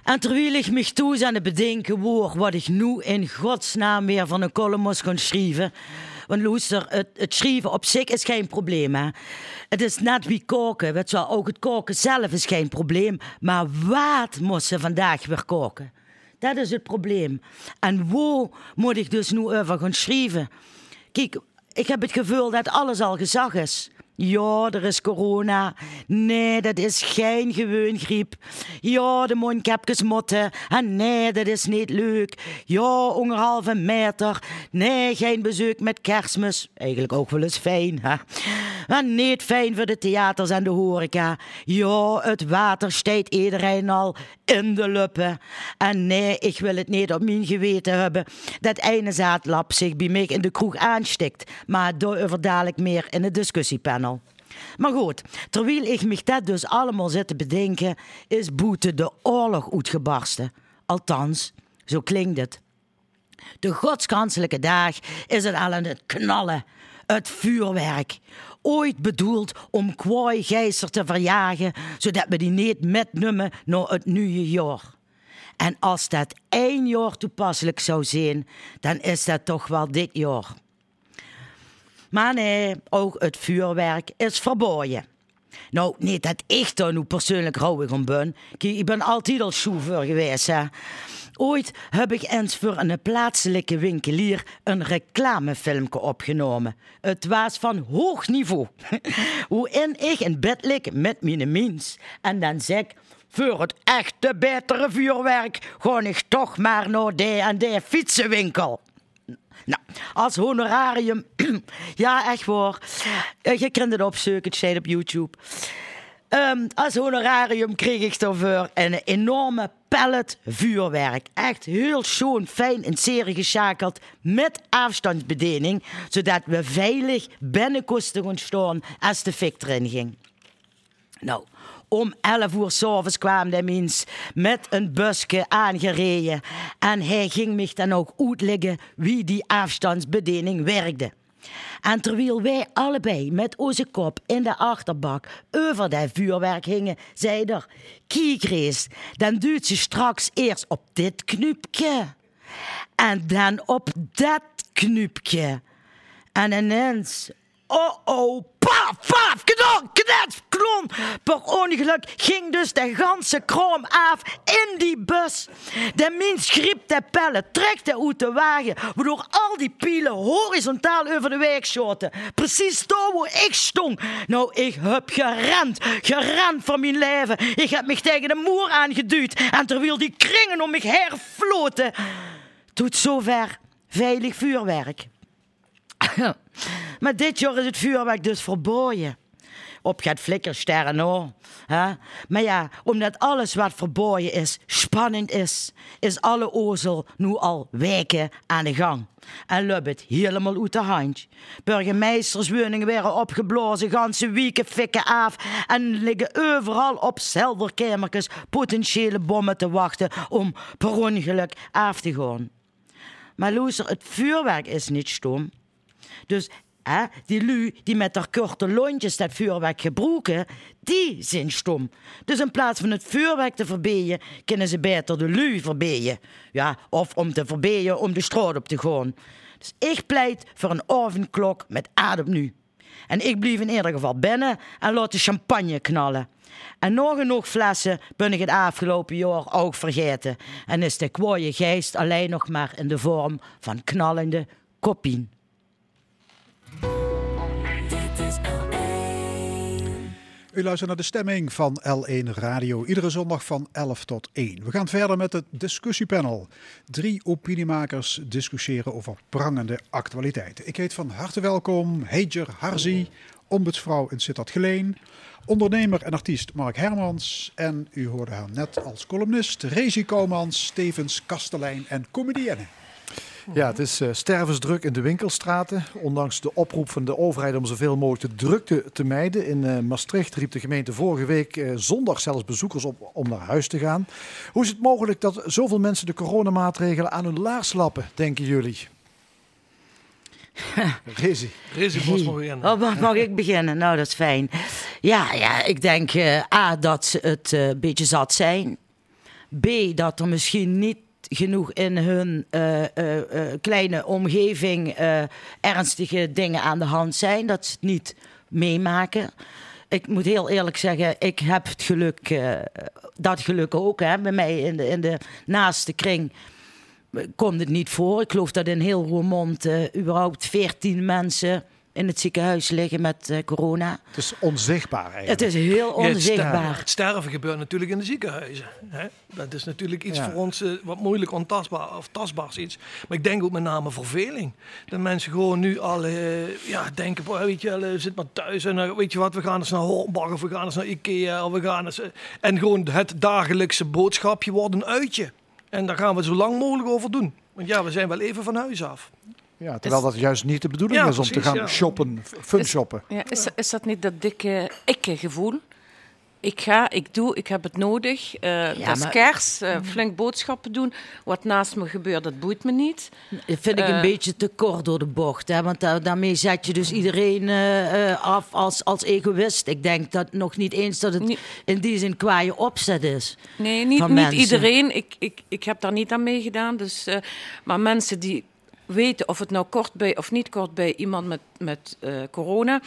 Speaker 15: En terwijl ik me toe aan het bedenken word wat ik nu in godsnaam weer van een column moest gaan schrijven. Want luister, het, schrijven op zich is geen probleem. Hè? Het is net wie koken. Weet je ook het koken zelf is geen probleem. Maar wat moest ze vandaag weer koken? Dat is het probleem. En waar moet ik dus nu over gaan schrijven? Kijk, ik heb het gevoel dat alles al gezag is. Ja, er is corona. Nee, dat is geen gewoon griep. Ja, de mondkapjes motten. En nee, dat is niet leuk. Ja, anderhalve meter. Nee, geen bezoek met kerstmis. Eigenlijk ook wel eens fijn, hè? Maar niet fijn voor de theaters en de horeca. Ja, het water steekt iedereen al in de luppen. En nee, ik wil het niet op mijn geweten hebben dat ene zaadlap zich bij mij in de kroeg aanstikt. Maar daarover dadelijk meer in het discussiepanel. Maar goed, terwijl ik me dat dus allemaal zit te bedenken, is Boete de oorlog uitgebarsten. Althans, zo klinkt het. De godskanselijke dag is het al aan het knallen. Het vuurwerk. Ooit bedoeld om kwaai geister te verjagen, zodat we die niet metnemen naar het nieuwe jaar. En als dat één jaar toepasselijk zou zijn, dan is dat toch wel dit jaar. Maar nee, ook het vuurwerk is verboden. Nou, niet dat ik daar nu persoonlijk rouwig om ben. Ik ben altijd al chauffeur geweest, hè. Ooit heb ik eens voor een plaatselijke winkelier een reclamefilmpje opgenomen. Het was van hoog niveau. [LAUGHS] Waarin ik in bed lig met mijn mens. En dan zeg ik, voor het echte betere vuurwerk ga ik toch maar naar de en de fietsenwinkel. Nou, als honorarium, [CLEARS THROAT] ja echt waar. Eh, Je kunt het opzoeken, het op YouTube. Ehm, als honorarium kreeg ik daarvoor een enorme pallet vuurwerk. Echt heel schoon, fijn in serie geschakeld met afstandsbediening, zodat we veilig binnen kosten als de fik erin ging. Nou, om 11 uur s'avonds kwam de mens met een busje aangereden. En hij ging me dan ook uitleggen wie die afstandsbediening werkte. En terwijl wij allebei met onze kop in de achterbak over dat vuurwerk hingen, zei er: Kijk Rees, dan duwt ze straks eerst op dit knopje. En dan op dat knopje. En ineens, oh oh, paf, paf, knal, knets, klon. Per ongeluk ging dus de ganse kroom af in die bus. De mens greep de pellen, trekte uit de wagen, waardoor al die pielen horizontaal over de weg schoten. Precies daar waar ik stond. Nou, ik heb gerend, gerend voor mijn leven. Ik heb me tegen de moer aangeduwd en terwijl die kringen om me herfloten. Tot zover veilig vuurwerk. Maar dit jaar is het vuurwerk dus verboden. Op gaat flikkersterren hoor. Hè? Maar ja, omdat alles wat verboden is, spannend is, is alle ozel nu al weken aan de gang. En het helemaal uit de hand. Burgemeesterswoningen werden opgeblazen, ganse weken fikken af en liggen overal op zelderkamertjes potentiële bommen te wachten om per ongeluk af te gaan. Maar luister, het vuurwerk is niet stom. Dus Hè? Die lui die met haar korte lontjes dat vuurwerk gebruiken, die zijn stom. Dus in plaats van het vuurwerk te verbieden, kunnen ze beter de lui verbieden. Ja, of om te verbieden om de straat op te gaan. Dus ik pleit voor een ovenklok met adem nu. En ik blijf in ieder geval binnen en laat de champagne knallen. En nog genoeg flessen ben ik het afgelopen jaar ook vergeten. En is de kwaaie geest alleen nog maar in de vorm van knallende koppien.
Speaker 2: U luistert naar de stemming van L1 Radio, iedere zondag van 11 tot 1. We gaan verder met het discussiepanel. Drie opiniemakers discussiëren over prangende actualiteiten. Ik heet van harte welkom Heijer Harzi, ombudsvrouw in Sittard Geleen, ondernemer en artiest Mark Hermans en u hoorde haar net als columnist Rezi Koumans, Stevens Kastelein en comedienne.
Speaker 3: Ja, het is eh, stervensdruk in de winkelstraten. Ondanks de oproep van de overheid om zoveel mogelijk de drukte te mijden. In eh, Maastricht riep de gemeente vorige week eh, zondag zelfs bezoekers op om naar huis te gaan. Hoe is het mogelijk dat zoveel mensen de coronamaatregelen aan hun laars lappen, denken jullie? [LAUGHS] Rezi.
Speaker 16: Rezi nog beginnen.
Speaker 15: Oh, mag, mag ik beginnen? Nou, dat is fijn. Ja, ja ik denk eh, A, dat ze het eh, een beetje zat zijn. B, dat er misschien niet genoeg in hun eh, eh, eh, kleine omgeving ernstige dingen aan de hand zijn. Dat ze het niet meemaken. Ik moet heel eerlijk zeggen, ik heb het geluk, dat geluk ook. Hè. Bij mij in de, in de naaste kring komt het niet voor. Ik geloof dat in heel Roermond überhaupt 14 mensen in het ziekenhuis liggen met eh, corona.
Speaker 3: Het is onzichtbaar eigenlijk.
Speaker 15: Het is heel
Speaker 16: Ja, het ster-
Speaker 15: onzichtbaar.
Speaker 16: Het sterven gebeurt natuurlijk in de ziekenhuizen. Hè? Dat is natuurlijk iets
Speaker 3: Ja.
Speaker 16: voor ons eh, wat moeilijk ontastbaar of tastbaars iets. Maar ik denk ook met name verveling. Dat mensen gewoon nu al eh, ja, denken, "Boah, weet je wel, zit maar thuis en weet je wat, we gaan eens naar Hornbach of we gaan eens naar Ikea of we gaan eens... en gewoon het dagelijkse boodschapje wordt een uitje. En daar gaan we zo lang mogelijk over doen. Want ja, we zijn wel even van huis af.
Speaker 3: Ja, terwijl dat juist niet de bedoeling
Speaker 16: Ja,
Speaker 3: is om te gaan
Speaker 16: ja.
Speaker 3: shoppen, fun
Speaker 17: Is-
Speaker 3: shoppen.
Speaker 17: Ja, is, is dat niet dat dikke ikke-gevoel? Ik ga, ik doe, ik heb het nodig. Eh dat is
Speaker 15: maar-
Speaker 17: kerst, eh, flink boodschappen doen. Wat naast me gebeurt, dat boeit me niet.
Speaker 15: Dat vind ik een
Speaker 17: Eh,
Speaker 15: beetje te kort door de bocht. Hè? Want da- daarmee zet je dus iedereen eh, eh, af als, als egoïst. Ik denk dat nog niet eens dat het in die zin kwaaie opzet is.
Speaker 17: Nee, niet, niet iedereen. Ik, ik, ik heb daar niet aan meegedaan. Dus, eh, maar mensen die weten of het nou kort bij of niet kort bij iemand met, met eh, corona.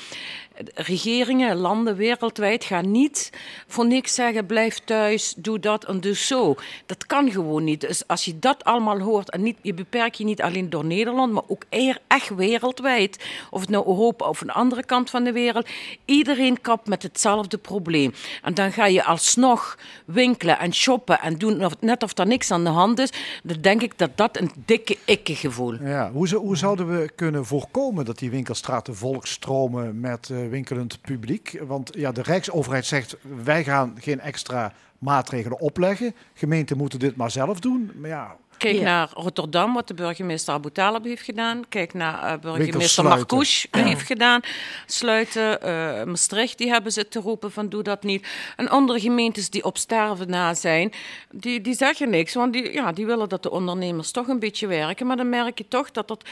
Speaker 17: Regeringen, landen wereldwijd gaan niet voor niks zeggen: blijf thuis, doe dat en doe zo. Dat kan gewoon niet. Dus als je dat allemaal hoort en niet, je beperkt je niet alleen door Nederland, maar ook echt wereldwijd. Of het nou Europa of een andere kant van de wereld. Iedereen kapt met hetzelfde probleem. En dan ga je alsnog winkelen en shoppen en doen net of er niks aan de hand is. Dan denk ik dat dat een dikke ikke-gevoel.
Speaker 3: Ja, hoe, hoe zouden we kunnen voorkomen dat die winkelstraten volkstromen met eh, winkelend publiek? Want ja, de Rijksoverheid zegt wij gaan geen extra maatregelen opleggen. Gemeenten moeten dit maar zelf doen. Maar ja,
Speaker 17: Kijk
Speaker 15: Ja.
Speaker 17: naar Rotterdam, wat de burgemeester Abu Talib heeft gedaan. Kijk naar eh, burgemeester. Marcouch
Speaker 3: Ja.
Speaker 17: heeft gedaan. Sluiten. eh, Maastricht, die hebben zitten roepen van doe dat niet. En andere gemeentes die op sterven na zijn, die, die zeggen niks. Want die, ja, die willen dat de ondernemers toch een beetje werken. Maar dan merk je toch dat dat...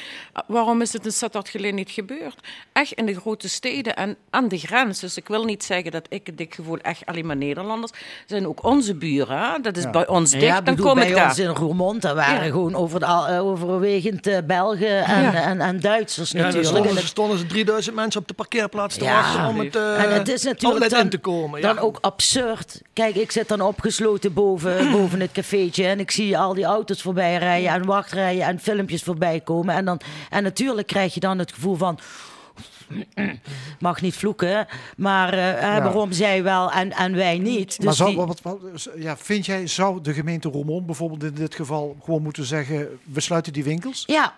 Speaker 17: Waarom is het in Sittard Geleen niet gebeurd? Echt in de grote steden en aan de grens. Dus ik wil niet zeggen dat ik het dik gevoel echt alleen maar Nederlanders. zijn ook onze buren. hè. Dat is
Speaker 15: Ja.
Speaker 17: bij ons dicht,
Speaker 15: Ja,
Speaker 17: dan
Speaker 15: bedoel,
Speaker 17: kom
Speaker 15: bij
Speaker 17: ik daar.
Speaker 15: ons in Roermond, daar waren
Speaker 17: Ja.
Speaker 15: gewoon over de, al- eh, overwegend eh, Belgen en,
Speaker 17: Ja.
Speaker 15: en, en Duitsers
Speaker 16: Ja, dan
Speaker 15: natuurlijk.
Speaker 16: stonden,
Speaker 15: En
Speaker 16: ze,
Speaker 15: het-
Speaker 16: stonden ze 3000 mensen op de parkeerplaats te
Speaker 15: Ja.
Speaker 16: wachten om het, eh
Speaker 15: en het is natuurlijk dan,
Speaker 16: in te komen. Ja.
Speaker 15: dan ook absurd. Kijk, ik zit dan opgesloten boven, [CLEARS THROAT] boven het cafeetje en ik zie al die auto's voorbij rijden en wachtrijen en filmpjes voorbij komen. En, dan, en natuurlijk krijg je dan het gevoel van. Mag niet vloeken, maar eh,
Speaker 3: Ja.
Speaker 15: waarom zij wel en, en wij niet?
Speaker 3: maar
Speaker 15: Dus
Speaker 3: zou,
Speaker 15: die-
Speaker 3: wat, wat- ja, vind jij, zou de gemeente Roermond bijvoorbeeld in dit geval gewoon moeten zeggen, we sluiten die winkels?
Speaker 15: Ja.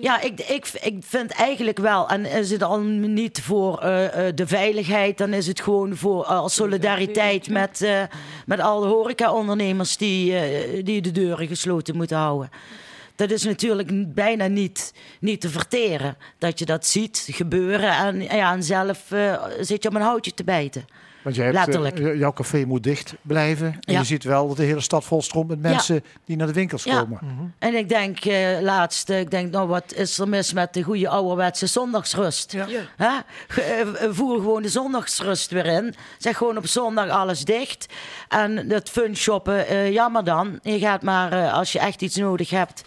Speaker 15: Ja, ik, ik, ik vind eigenlijk wel. En is het al niet voor eh, eh, de veiligheid, dan is het gewoon voor eh, als solidariteit met, eh, met alle horecaondernemers die, eh, die de deuren gesloten moeten houden. Dat is natuurlijk bijna niet, niet te verteren. Dat je dat ziet gebeuren en, ja, en zelf eh, zit je op een houtje te bijten.
Speaker 3: Want je hebt, eh,
Speaker 15: Letterlijk.
Speaker 3: jouw café moet dicht blijven. En
Speaker 15: Ja.
Speaker 3: je ziet wel dat de hele stad vol stroomt met
Speaker 15: Ja.
Speaker 3: mensen die naar de winkels
Speaker 15: Ja.
Speaker 3: komen.
Speaker 15: En ik denk eh, laatst, eh, ik denk, nou wat is er mis met de goede ouderwetse zondagsrust? Hè? Ge- eh, voer gewoon de zondagsrust weer in. Zeg gewoon op zondag alles dicht. En het fun shoppen, eh, jammer dan. Je gaat maar, eh, als je echt iets nodig hebt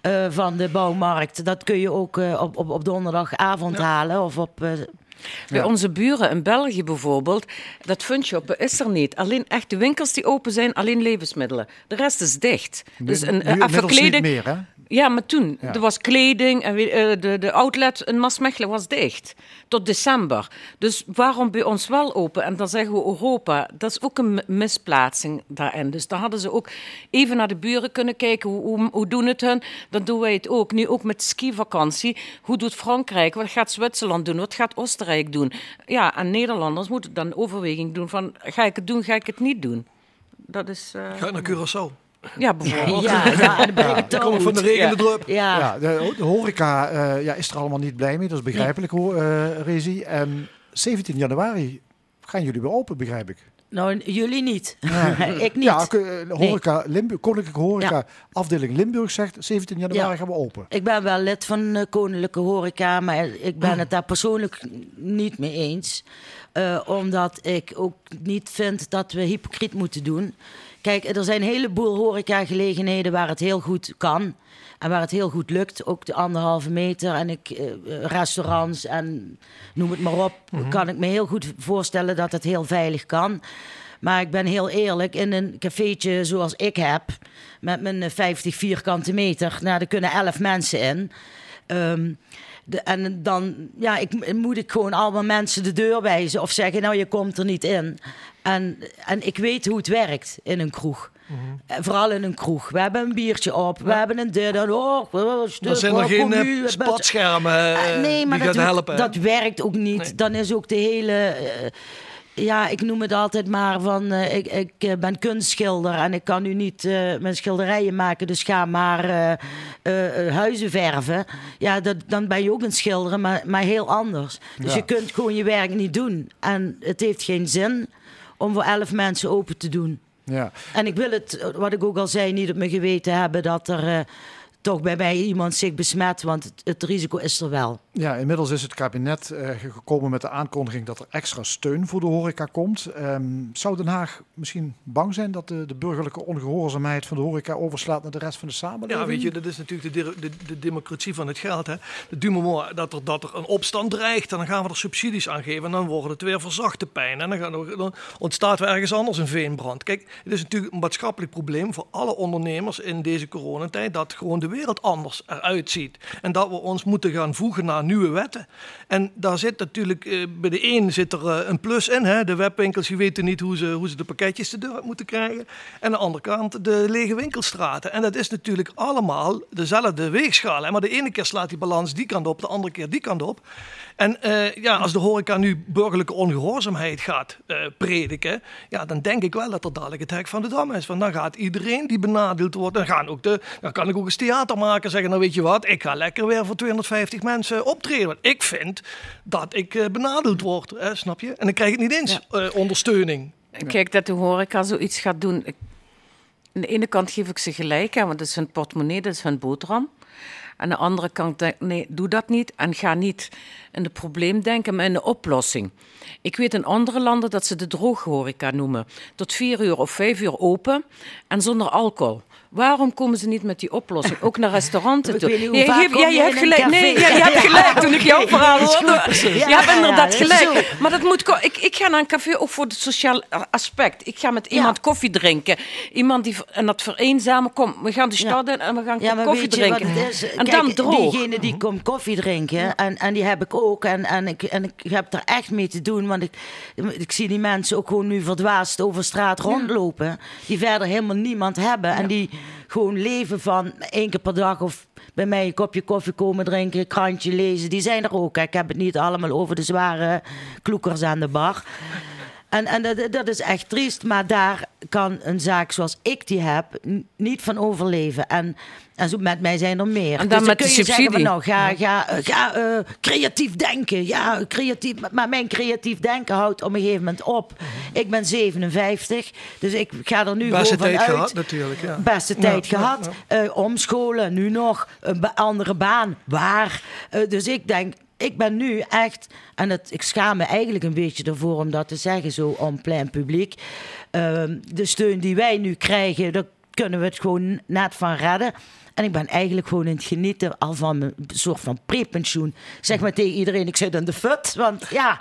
Speaker 15: eh, van de bouwmarkt, dat kun je ook eh, op, op, op donderdagavond halen. Of op, eh,
Speaker 17: Bij
Speaker 15: ja.
Speaker 17: onze buren in België bijvoorbeeld, dat funshoppen is er niet. Alleen echt de winkels die open zijn, alleen levensmiddelen. De rest is dicht. Dus een,
Speaker 3: Nu inmiddels niet meer, hè?
Speaker 17: Ja, maar toen.
Speaker 3: Ja.
Speaker 17: Er was kleding en eh, de, de outlet in Maasmechelen was dicht. Tot december. Dus waarom bij ons wel open? En dan zeggen we Europa. Dat is ook een mi- misplaatsing daarin. Dus dan hadden ze ook even naar de buren kunnen kijken. Hoe, hoe, hoe doen het hun? Dan doen wij het ook. Nu ook met skivakantie. Hoe doet Frankrijk? Wat gaat Zwitserland doen? Wat gaat Oostenrijk doen? Ja, en Nederlanders moeten dan overweging doen van... Ga ik het doen, ga ik het niet doen? Dat is... eh,
Speaker 16: Ga ik naar Curaçao?
Speaker 17: Ja, [LAUGHS] bijvoorbeeld.
Speaker 15: Ja, ja, dan ben ik het
Speaker 16: Dan kom ik van de regen de drup.
Speaker 15: Ja.
Speaker 3: Ja, de, de horeca eh, ja, is er allemaal niet blij mee. Dat is begrijpelijk, hoor, eh Rezi. En 17 januari gaan jullie weer open, begrijp ik.
Speaker 15: Nou, jullie niet. [LAUGHS] ik niet.
Speaker 3: Ja, eh, horeca, Limburg, Koninklijke Horeca, afdeling Limburg zegt 17 januari
Speaker 15: Ja.
Speaker 3: gaan we open.
Speaker 15: Ik ben wel lid van de Koninklijke Horeca, maar ik ben het daar persoonlijk niet mee eens. Eh, omdat ik ook niet vind dat we hypocriet moeten doen. Kijk, er zijn een heleboel horecagelegenheden waar het heel goed kan. En waar het heel goed lukt. Ook de anderhalve meter en ik, eh, restaurants en noem het maar op.
Speaker 18: Mhm.
Speaker 15: Kan ik me heel goed voorstellen dat het heel veilig kan. Maar ik ben heel eerlijk, in een cafeetje zoals ik heb, met mijn eh, 50 vierkante meter, nou, daar kunnen 11 mensen in. Ehm, de, en dan ja, ik, moet ik gewoon allemaal mensen de deur wijzen of zeggen, nou je komt er niet in. En, en ik weet hoe het werkt in een kroeg. Eh, Vooral in een kroeg. We hebben een biertje op, we hebben een dit en oh, stuk,
Speaker 16: Er zijn er geen eh,
Speaker 15: nu,
Speaker 16: spatschermen eh,
Speaker 15: nee, maar
Speaker 16: die
Speaker 15: dat,
Speaker 16: helpen.
Speaker 15: dat werkt ook niet. Dan is ook de hele. ja, ik noem het altijd maar van. eh, ik ik ben kunstschilder en ik kan nu niet eh, mijn schilderijen maken, dus ga maar eh, huizen verven. Ja, dat, dan ben je ook een schilder, maar, maar heel anders. Dus
Speaker 3: Ja.
Speaker 15: je kunt gewoon je werk niet doen. En het heeft geen zin om voor elf mensen open te doen.
Speaker 3: Ja.
Speaker 15: En ik wil het, wat ik ook al zei, niet op mijn geweten hebben dat er eh, toch bij mij iemand zich besmet, want het, het risico is er wel.
Speaker 3: Ja, inmiddels is het kabinet eh, gekomen met de aankondiging dat er extra steun voor de horeca komt. Ehm, zou Den Haag misschien bang zijn dat de, de burgerlijke ongehoorzaamheid van de horeca overslaat naar de rest van de samenleving?
Speaker 16: Ja, weet je, dat is natuurlijk de, de, de democratie van het geld. Hè. Mooi dat er, dat er een opstand dreigt en dan gaan we er subsidies aan geven en dan wordt het weer verzachte pijn. En dan, gaan er- dan ontstaat weer ergens anders een veenbrand. Kijk, het is natuurlijk een maatschappelijk probleem voor alle ondernemers in deze coronatijd dat gewoon de wereld anders eruit ziet. En dat we ons moeten gaan voegen naar nieuwe wetten. En daar zit natuurlijk, eh, bij de een zit er eh, een plus in. Hè. De webwinkels die weten niet hoe ze, hoe ze de pakketjes de deur moeten krijgen. En aan de andere kant de lege winkelstraten. En dat is natuurlijk allemaal dezelfde weegschaal. Hè. Maar de ene keer slaat die balans die kant op, de andere keer die kant op. En eh, ja, als de horeca nu burgerlijke ongehoorzaamheid gaat eh, prediken, ja, dan denk ik wel dat er dadelijk het hek van de dam is. Want dan gaat iedereen die benadeeld wordt, dan, gaan ook de, dan kan ik ook eens theater maken zeggen, nou weet je wat, ik ga lekker weer voor 250 mensen optreden. Want ik vind dat ik eh, benadeeld word, hè, snap je? En dan krijg ik niet eens eh, ondersteuning.
Speaker 17: Kijk, dat de horeca zoiets gaat doen. Aan de ene kant geef ik ze gelijk, hè, want dat is hun portemonnee, dat is hun boterham. Aan de andere kant denk nee, doe dat niet. En ga niet in het probleem denken, maar in de oplossing. Ik weet in andere landen dat ze de drooghoreca noemen. Tot vier uur of vijf uur open en zonder alcohol. Waarom komen ze niet met die oplossing? Ook naar restauranten [LAUGHS] toe. je, ja, hebt gelijk. Nee, ja, je hebt gelijk toen ik jouw
Speaker 15: oké,
Speaker 17: verhaal [LAUGHS] hoorde. Je hebt inderdaad gelijk. Maar dat moet, ik, ik ga naar een café ook voor het sociaal aspect. Ik ga met iemand koffie drinken. Iemand die en dat vereenzamen. Kom, we gaan de stad in en we gaan
Speaker 15: Ja, maar
Speaker 17: koffie
Speaker 15: weet je wat
Speaker 17: drinken.
Speaker 15: het is?
Speaker 17: En
Speaker 15: Kijk,
Speaker 17: dan droog.
Speaker 15: Diegene die komt koffie drinken, en, en die heb ik ook. En, en, ik, en ik heb er echt mee te doen, want ik, ik zie die mensen ook gewoon nu verdwaasd over straat rondlopen. Die verder helemaal niemand hebben. En die gewoon leven van één keer per dag of bij mij een kopje koffie komen drinken, een krantje lezen. Die zijn er ook. Ik heb het niet allemaal over de zware kloekers aan de bar. En, en dat, dat is echt triest, maar daar kan een zaak zoals ik die heb niet van overleven. En, en zo met mij zijn er meer.
Speaker 17: En dan
Speaker 15: Dus
Speaker 17: met
Speaker 15: kun
Speaker 17: de
Speaker 15: je zeggen van,
Speaker 17: subsidie.
Speaker 15: nou, ga, ga, eh, ga eh, creatief denken. Ja, creatief. maar- mijn creatief denken houdt op een gegeven moment op. Ik ben 57, dus ik ga er nu
Speaker 16: Beste
Speaker 15: gewoon
Speaker 16: tijd
Speaker 15: vanuit.
Speaker 16: gehad natuurlijk. Ja.
Speaker 15: Beste
Speaker 16: Ja,
Speaker 15: tijd
Speaker 16: ja,
Speaker 15: gehad.
Speaker 16: ja.
Speaker 15: Eh, omscholen, nu nog. Een andere baan. Waar? Eh, dus ik denk, ik ben nu echt... En het, ik schaam me eigenlijk een beetje ervoor om dat te zeggen, zo om plein publiek. Ehm, de steun die wij nu krijgen, daar kunnen we het gewoon net van redden. En ik ben eigenlijk gewoon in het genieten al van mijn soort van prepensioen. Zeg maar tegen iedereen, ik zit in de fut. Want ja,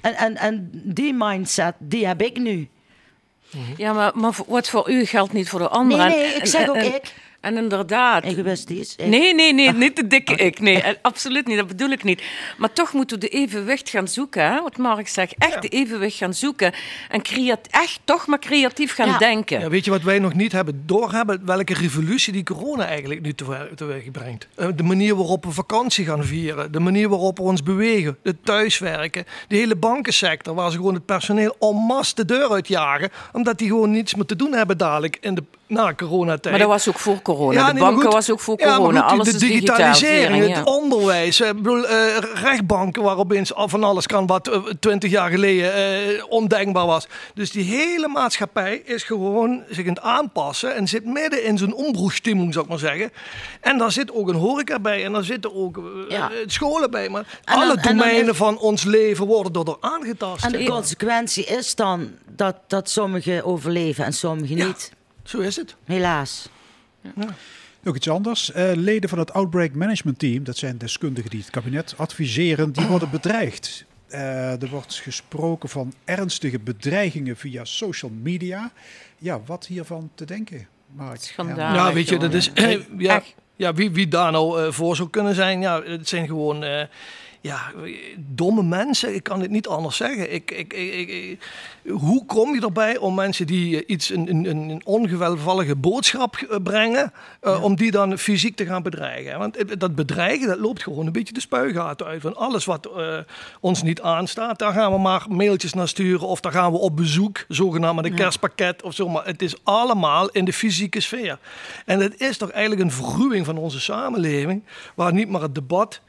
Speaker 15: en, en, en die mindset, die heb ik nu.
Speaker 17: Ja, maar, maar wat voor u geldt niet voor de anderen.
Speaker 15: Nee, nee, ik zeg
Speaker 17: en-
Speaker 15: ook
Speaker 17: en-
Speaker 15: ik.
Speaker 17: En inderdaad.
Speaker 15: Egoïstisch. ik.
Speaker 17: Nee, nee, nee, niet de dikke ik. Nee, eh, absoluut niet. Dat bedoel ik niet. Maar toch moeten we de evenwicht gaan zoeken. Hè? Wat Mark zegt. Echt de evenwicht gaan zoeken. En creat echt toch maar creatief gaan denken.
Speaker 16: Ja, weet je wat wij nog niet hebben doorhebben? Welke revolutie die corona eigenlijk nu tewe- teweeg brengt. Eh, De manier waarop we vakantie gaan vieren. De manier waarop we ons bewegen. Het thuiswerken. De hele bankensector. Waar ze gewoon het personeel en masse de deur uitjagen. Omdat die gewoon niets meer te doen hebben dadelijk in de, na coronatijd.
Speaker 17: Maar dat was ook voor corona.
Speaker 16: Ja,
Speaker 17: de banken
Speaker 16: goed.
Speaker 17: was ook voor
Speaker 16: Ja, maar
Speaker 17: corona.
Speaker 16: goed,
Speaker 17: Alles
Speaker 16: de
Speaker 17: is
Speaker 16: digitalisering, het
Speaker 17: ja.
Speaker 16: onderwijs, ik bedoel, eh, rechtbanken waar opeens van alles kan wat eh, twintig jaar geleden eh, ondenkbaar was. Dus die hele maatschappij is gewoon zich aan het aanpassen en zit midden in zo'n ombroegstimmung, zou ik maar zeggen. En daar zit ook een horeca bij en daar zitten ook
Speaker 15: Ja.
Speaker 16: scholen bij. Maar
Speaker 15: En
Speaker 16: alle
Speaker 15: dan
Speaker 16: domeinen
Speaker 15: is-
Speaker 16: van ons leven worden door aangetast.
Speaker 15: En de consequentie is dan dat, dat sommigen overleven en sommigen niet.
Speaker 16: Zo is het.
Speaker 15: Helaas.
Speaker 2: Nog iets anders. Eh, leden van het Outbreak Management Team, dat zijn deskundigen die het kabinet adviseren, die worden bedreigd. Eh, er wordt gesproken van ernstige bedreigingen via social media. Ja, wat hiervan te denken, Mark?
Speaker 17: Schandalig.
Speaker 16: Ja, weet je, dat is.
Speaker 17: jongen.
Speaker 16: ja, ja, wie, wie daar nou eh, voor zou kunnen zijn, ja, het zijn gewoon. eh, ja, domme mensen, ik kan het niet anders zeggen. Ik, ik- ik- hoe kom je erbij om mensen die eh, iets, een, een, een ongevallige boodschap eh, brengen, eh, om die dan fysiek te gaan bedreigen? Want dat bedreigen, dat loopt gewoon een beetje de spuigaten uit. Van alles wat ons niet aanstaat, daar gaan we maar mailtjes naar sturen of daar gaan we op bezoek, zogenaamd met een
Speaker 15: Ja.
Speaker 16: kerstpakket of zo. Maar het is allemaal in de fysieke sfeer. En het is toch eigenlijk een verruwing van onze samenleving, waar niet maar het debat,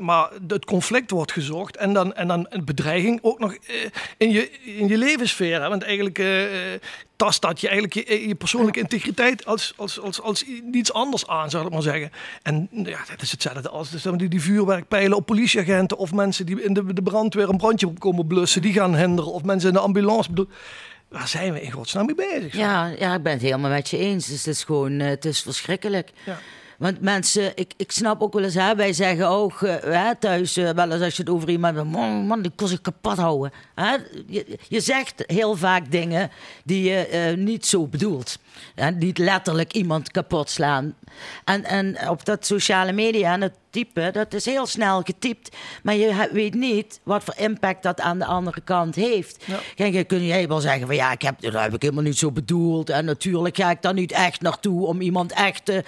Speaker 16: maar het conflict wordt gezocht. En dan, en dan een bedreiging ook nog in, je, in je levenssfeer. Hè? Want eigenlijk eh, eh, tast dat je eigenlijk je, je persoonlijke integriteit als, als, als, als niets anders aan, zou ik maar zeggen. En ja, dat is hetzelfde als dus die, die vuurwerkpijlen op politieagenten of mensen die in de, de brandweer een brandje komen blussen, die gaan hinderen. Of mensen in de ambulance. Bedoel, waar zijn we in godsnaam mee bezig?
Speaker 15: Ja, ja, ik ben het helemaal met je eens. Dus het is gewoon, eh, het is verschrikkelijk.
Speaker 16: Ja.
Speaker 15: Want mensen, ik, ik snap ook wel eens, hè, wij zeggen ook eh, hè, thuis, eh, wel eens als je het over iemand man, man die kon zich kapot houden. Hè? Je, je zegt heel vaak dingen die je eh, niet zo bedoelt. Niet letterlijk iemand kapot slaan. En, en op dat sociale media en typen, dat is heel snel getypt. Maar je weet niet wat voor impact dat aan de andere kant heeft. Kijk, dan kun jij wel zeggen van ja, ik heb, dat heb ik helemaal niet zo bedoeld. En natuurlijk ga ik daar niet echt naartoe om iemand echt te...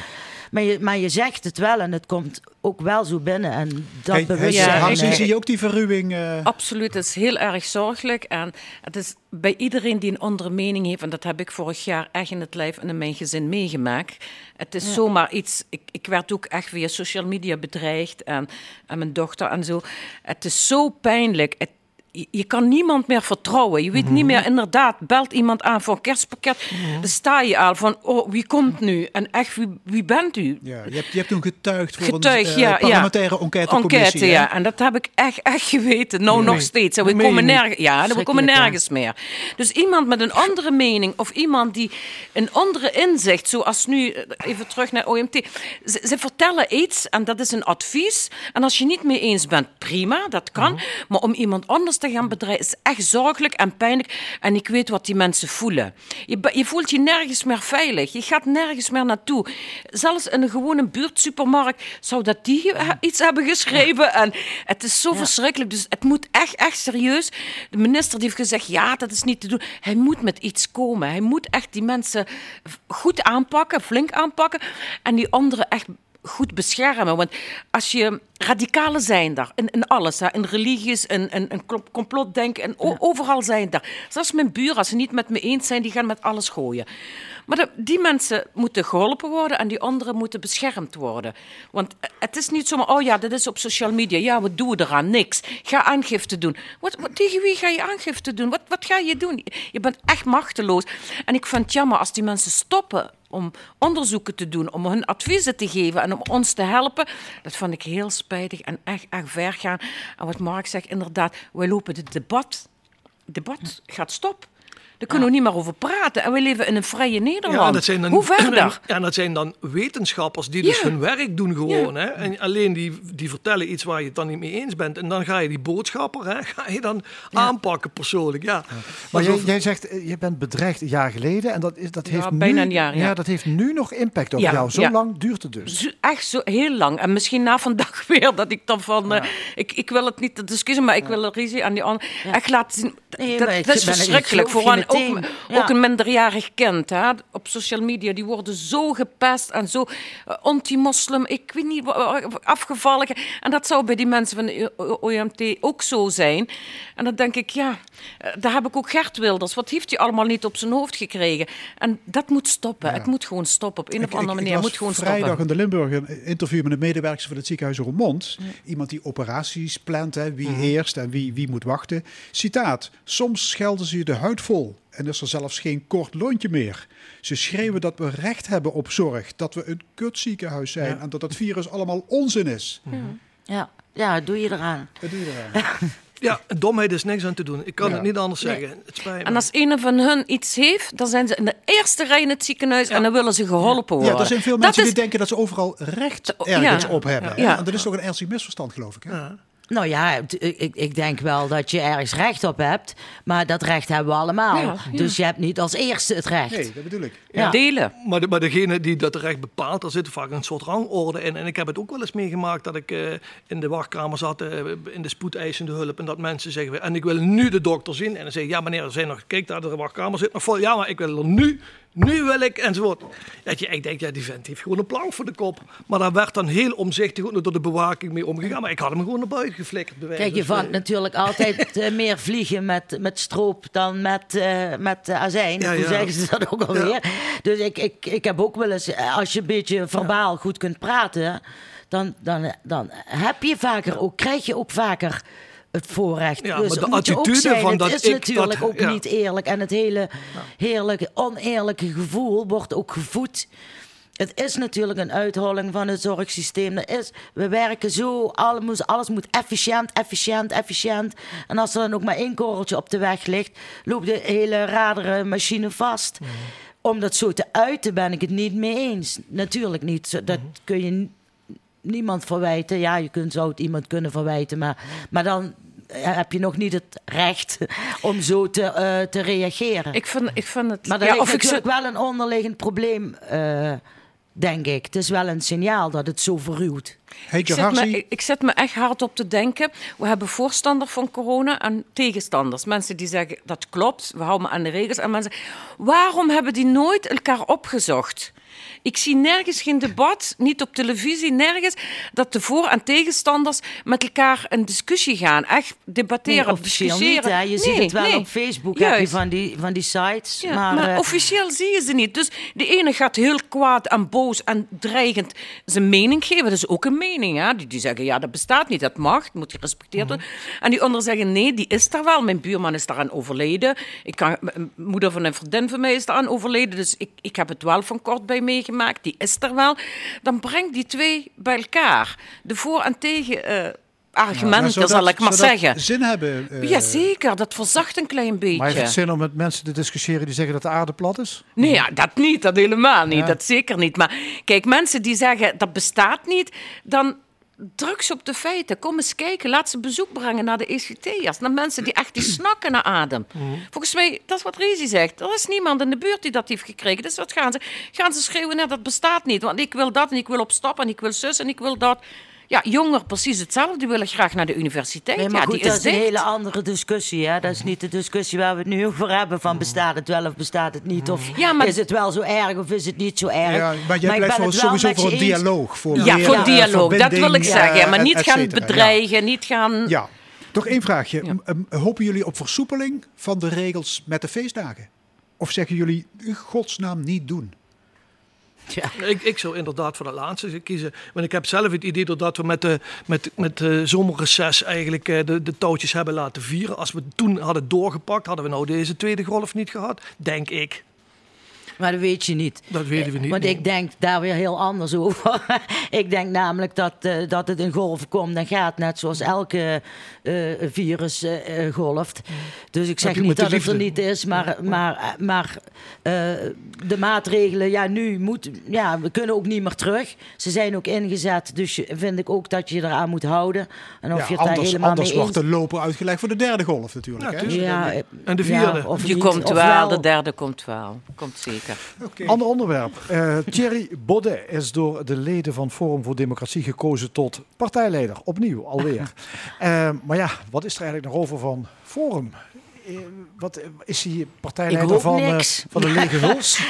Speaker 15: Maar je, maar je zegt het wel en het komt ook wel zo binnen. En dat
Speaker 2: Hey,
Speaker 15: bewustzijn... Eh,
Speaker 2: zie je ook die verruwing? eh?
Speaker 17: Absoluut, het is heel erg zorgelijk. En het is bij iedereen die een andere mening heeft, en dat heb ik vorig jaar echt in het lijf en in mijn gezin meegemaakt. Het is
Speaker 18: Ja.
Speaker 17: zomaar iets. Ik, ik werd ook echt via social media bedreigd en, en mijn dochter en zo. Het is zo pijnlijk. Het, je, kan niemand meer vertrouwen. Je weet
Speaker 18: Mhm.
Speaker 17: niet meer, inderdaad, belt iemand aan voor een kerstpakket. Dan sta je al van, oh, wie komt nu? En echt, wie, wie bent u?
Speaker 2: Ja, je, hebt, je hebt toen getuigd voor
Speaker 17: Getuig,
Speaker 2: een eh, parlementaire
Speaker 17: ja.
Speaker 2: enquêtecommissie.
Speaker 17: Enquête,
Speaker 2: hè?
Speaker 17: ja. En dat heb ik echt, echt geweten. Nou,
Speaker 2: Nee.
Speaker 17: nog steeds. En we komen ja, we komen nergens meer. Dus iemand met een andere mening of iemand die een andere inzicht, zoals nu, eh, even terug naar OMT. Ze, ze vertellen iets en dat is een advies. En als je niet mee eens bent, prima, dat kan.
Speaker 2: Mhm.
Speaker 17: Maar om iemand anders te gaan bedreigen is echt zorgelijk en pijnlijk. En ik weet wat die mensen voelen. Je, je voelt je nergens meer veilig. Je gaat nergens meer naartoe. Zelfs in een gewone buurtsupermarkt zou dat die iets hebben geschreven. En het is zo verschrikkelijk. Dus het moet echt, echt serieus. De minister die heeft gezegd, ja, dat is niet te doen. Hij moet met iets komen. Hij moet echt die mensen goed aanpakken, flink aanpakken. En die anderen echt goed beschermen. Want als je radicalen zijn daar, in, in alles, hè, in religies, in, in, in complotdenken, en overal zijn daar. Zelfs mijn buren, als ze niet met me eens zijn, die gaan met alles gooien. Maar de- die mensen moeten geholpen worden en die anderen moeten beschermd worden. Want het is niet zomaar, oh ja, dat is op social media. Ja, wat doen we eraan? Niks. Ga aangifte doen. Wat, wat, tegen wie ga je aangifte doen? Wat, wat ga je doen? Je bent echt machteloos. En ik vind het jammer als die mensen stoppen om onderzoeken te doen, om hun adviezen te geven en om ons te helpen. Dat vond ik heel spijtig en echt, echt ver gaan. En wat Mark zegt, inderdaad, wij lopen het debat. Het debat gaat stop. Daar kunnen we niet meer over praten. En we leven in een vrije Nederland.
Speaker 16: Ja, en dat zijn dan,
Speaker 17: Hoe verder? [CLEARS THROAT]
Speaker 16: En dat zijn dan wetenschappers die dus hun werk doen gewoon. Hè? En alleen die, die vertellen iets waar je het dan niet mee eens bent. En dan ga je die boodschapper hè, [LAUGHS] ga je dan aanpakken persoonlijk. Ja.
Speaker 3: Maar jij, jij zegt, eh, je bent bedreigd een jaar geleden en dat, is, dat
Speaker 17: Ja,
Speaker 3: heeft
Speaker 17: bijna
Speaker 3: nu,
Speaker 17: een jaar, ja.
Speaker 3: dat heeft nu nog impact op
Speaker 17: Ja,
Speaker 3: jou. Zo
Speaker 17: ja.
Speaker 3: lang duurt het dus.
Speaker 17: Zo- Echt zo heel lang. En misschien na vandaag [LAUGHS] weer dat ik dan van... eh, ik, ik wil het niet te discussiëren, maar ik wil er ruzie aan die ander... Echt laten zien...
Speaker 15: Nee,
Speaker 17: dat, dat is verschrikkelijk. Voor een, ook.
Speaker 15: Ja.
Speaker 17: ook een minderjarig kind hè, op social media. Die worden zo gepest en zo eh, anti-moslim. Ik weet niet, afgevallen. En dat zou bij die mensen van de OMT ook zo zijn. En dan denk ik, ja, eh, daar heb ik ook Gert Wilders. Wat heeft hij allemaal niet op zijn hoofd gekregen? En dat moet stoppen. Het moet gewoon stoppen. Op een of andere manier. moet gewoon
Speaker 2: vrijdag
Speaker 17: stoppen.
Speaker 2: in de Limburg een interview met een medewerker van het ziekenhuis Roermond. Iemand die operaties plant, hè, wie
Speaker 17: Mhm.
Speaker 2: eerst en wie, wie moet wachten. Citaat, soms schelden ze je de huid vol en is er zelfs geen kort lontje meer. Ze schreeuwen dat we recht hebben op zorg, dat we een kutziekenhuis zijn en dat het virus allemaal onzin is.
Speaker 15: Ja, ja, doe je eraan.
Speaker 2: Wat doe je eraan?
Speaker 16: Ja, domheid is niks aan te doen. Ik kan
Speaker 2: Ja.
Speaker 16: het niet anders
Speaker 17: Nee.
Speaker 16: zeggen. Het spijt me.
Speaker 17: En als een van hun iets heeft, dan zijn ze in de eerste rij in het ziekenhuis en dan willen ze geholpen worden.
Speaker 2: Ja, er zijn veel
Speaker 17: Dat
Speaker 2: mensen
Speaker 17: is-
Speaker 2: die denken dat ze overal recht
Speaker 17: Ja.
Speaker 2: ergens op hebben. En dat is toch een ernstig misverstand, geloof ik. Hè?
Speaker 15: Nou ja, ik, ik denk wel dat je ergens recht op hebt, maar dat recht hebben we allemaal.
Speaker 16: Ja, ja.
Speaker 15: Dus je hebt niet als eerste het recht.
Speaker 2: Nee, dat bedoel ik.
Speaker 15: Ja.
Speaker 17: Delen.
Speaker 16: Maar, de, maar degene die dat recht bepaalt, daar zit vaak een soort rangorde in. En ik heb het ook wel eens meegemaakt dat ik eh, in de wachtkamer zat, eh, in de spoedeisende hulp. En dat mensen zeggen, en ik wil nu de dokter zien. En dan zeg ik, ja meneer, er zijn nog, kijk daar, de wachtkamer zit nog vol. Ja, maar ik wil er nu, nu wil ik, enzovoort. Dat je, ik denk, ja, die vent heeft gewoon een plank voor de kop. Maar daar werd dan heel omzichtig door de bewaking mee omgegaan. Maar ik had hem gewoon naar buiten geflikkerd.
Speaker 15: Kijk, je
Speaker 16: van
Speaker 15: vangt natuurlijk altijd [LAUGHS] eh, meer vliegen met, met stroop dan met, eh, met eh, azijn.
Speaker 16: Ja,
Speaker 15: Hoe
Speaker 16: ja.
Speaker 15: zeggen ze dat ook alweer? Dus ik, ik, ik heb ook wel eens, als je een beetje verbaal goed kunt praten, dan, dan, dan heb je vaker ook, krijg je ook vaker het voorrecht.
Speaker 16: Ja,
Speaker 15: dus
Speaker 16: maar de attitude
Speaker 15: zijn,
Speaker 16: van
Speaker 15: het
Speaker 16: dat
Speaker 15: is
Speaker 16: ik
Speaker 15: natuurlijk
Speaker 16: dat-
Speaker 15: ook
Speaker 16: ja.
Speaker 15: niet eerlijk. En het hele heerlijke, oneerlijke gevoel wordt ook gevoed. Het is natuurlijk een uitholling van het zorgsysteem. Is, we werken zo, alles moet, alles moet efficiënt, efficiënt, efficiënt. En als er dan ook maar één korreltje op de weg ligt, loopt de hele radere machine vast. Om dat zo te uiten ben ik het niet mee eens. Natuurlijk niet. Dat kun je niemand verwijten. Ja, je kunt, zou het iemand kunnen verwijten, maar, maar dan eh, heb je nog niet het recht [LAUGHS] om zo te, eh, te reageren.
Speaker 17: Ik vind, ik vind het...
Speaker 15: Maar er
Speaker 17: ja, ik
Speaker 15: natuurlijk wel een onderliggend probleem, eh, denk ik. Het is wel een signaal dat het zo verruwt.
Speaker 2: Hey,
Speaker 17: Ik zet, me, ik, me echt hard op te denken. We hebben voorstanders van corona en tegenstanders. Mensen die zeggen dat klopt, we houden me aan de regels. En mensen zeggen, waarom hebben die nooit elkaar opgezocht? Ik zie nergens geen debat, niet op televisie, nergens, dat de voor- en tegenstanders met elkaar een discussie gaan. Echt debatteren,
Speaker 15: Nee, officieel niet.
Speaker 17: discussiëren.
Speaker 15: Hè? Je ziet het wel
Speaker 17: nee.
Speaker 15: op Facebook, heb je van die, van die sites.
Speaker 17: Ja,
Speaker 15: maar
Speaker 17: maar
Speaker 15: eh,
Speaker 17: officieel zie je ze niet. Dus de ene gaat heel kwaad en boos en dreigend zijn mening geven. Dat is ook een mening. Hè? Die, die zeggen, ja, dat bestaat niet, dat mag, moet gerespecteerd worden. En die anderen zeggen, nee, die is er wel. Mijn buurman is daaraan overleden. Ik kan, moeder van een vriendin van mij is daaraan overleden. Dus ik, ik heb het wel van kort bij meegemaakt. Die is er wel. Dan breng die twee bij elkaar. De voor- en tegen... argumenten,
Speaker 2: zou
Speaker 17: zal ik maar zeggen.
Speaker 2: zin hebben? eh,
Speaker 17: Jazeker, dat verzacht een klein beetje.
Speaker 3: Maar heeft het zin om met mensen te discussiëren die zeggen dat de aarde plat is?
Speaker 17: Nee, ja, dat niet, dat helemaal niet,
Speaker 3: Ja.
Speaker 17: dat zeker niet. Maar kijk, mensen die zeggen dat bestaat niet, dan druk ze op de feiten. Kom eens kijken, laat ze bezoek brengen naar de ECT'ers. Naar mensen die echt die [CLEARS THROAT] snakken naar adem. Volgens mij, dat is wat Rezi zegt. Er is niemand in de buurt die dat heeft gekregen. Dus wat gaan ze? Gaan ze schreeuwen, nee, dat bestaat niet. Want ik wil dat en ik wil op stap en ik wil zus en ik wil dat. Ja, jongeren precies hetzelfde. Die willen graag naar de universiteit.
Speaker 15: Nee, maar
Speaker 17: ja,
Speaker 15: goed,
Speaker 17: die
Speaker 15: dat
Speaker 17: is
Speaker 15: is een hele andere discussie. Hè? Dat is niet de discussie waar we het nu over hebben. Van bestaat het wel of bestaat het niet? Of
Speaker 17: Ja, maar-
Speaker 15: is het wel zo erg of is het niet zo erg?
Speaker 2: Ja, maar jij
Speaker 15: het wel
Speaker 2: sowieso voor een dialoog. Voor
Speaker 17: Ja,
Speaker 2: meer,
Speaker 17: voor
Speaker 2: eh,
Speaker 17: dialoog, dat wil ik zeggen.
Speaker 2: eh,
Speaker 17: maar niet
Speaker 2: et
Speaker 17: gaan bedreigen, niet gaan...
Speaker 2: Ja. Toch één vraagje. M- m- Hopen jullie op versoepeling van de regels met de feestdagen? Of zeggen jullie in godsnaam niet doen? [LAUGHS]
Speaker 16: Ik, ik zou inderdaad voor de laatste kiezen. Want ik heb zelf het idee doordat we met de, met, met de zomerreces eigenlijk eh, de, de touwtjes hebben laten vieren. Als we toen hadden doorgepakt, hadden we nou deze tweede golf niet gehad. Denk ik.
Speaker 15: Maar dat weet je niet.
Speaker 16: Dat weten we niet.
Speaker 15: Want
Speaker 16: nee.
Speaker 15: ik denk daar weer heel anders over. [LAUGHS] ik denk namelijk dat, eh, dat het in golven komt en gaat, net zoals elke eh, virus eh, golft. Dus ik zeg niet dat het er niet is, maar, maar, maar eh, de maatregelen, ja, nu moet, ja, we kunnen ook niet meer terug. Ze zijn ook ingezet, dus je- vind ik ook dat je je eraan moet houden. En of
Speaker 2: Ja,
Speaker 15: je het daar
Speaker 2: anders
Speaker 15: helemaal
Speaker 2: anders
Speaker 15: mee
Speaker 2: wordt de loper uitgelegd voor de derde golf natuurlijk. hè?
Speaker 15: Ja,
Speaker 16: En de
Speaker 15: ja,
Speaker 16: vierde.
Speaker 15: of
Speaker 17: Je
Speaker 15: niet,
Speaker 17: komt
Speaker 15: of
Speaker 17: wel, de derde komt wel. Komt zeker.
Speaker 3: Ander onderwerp. Eh, Thierry Baudet is door de leden van Forum voor Democratie gekozen tot partijleider. Opnieuw, alweer. [LAUGHS] Eh, maar ja, wat is er eigenlijk nog over van Forum? Eh, wat, is hij partijleider van, van de [LAUGHS] lege huls?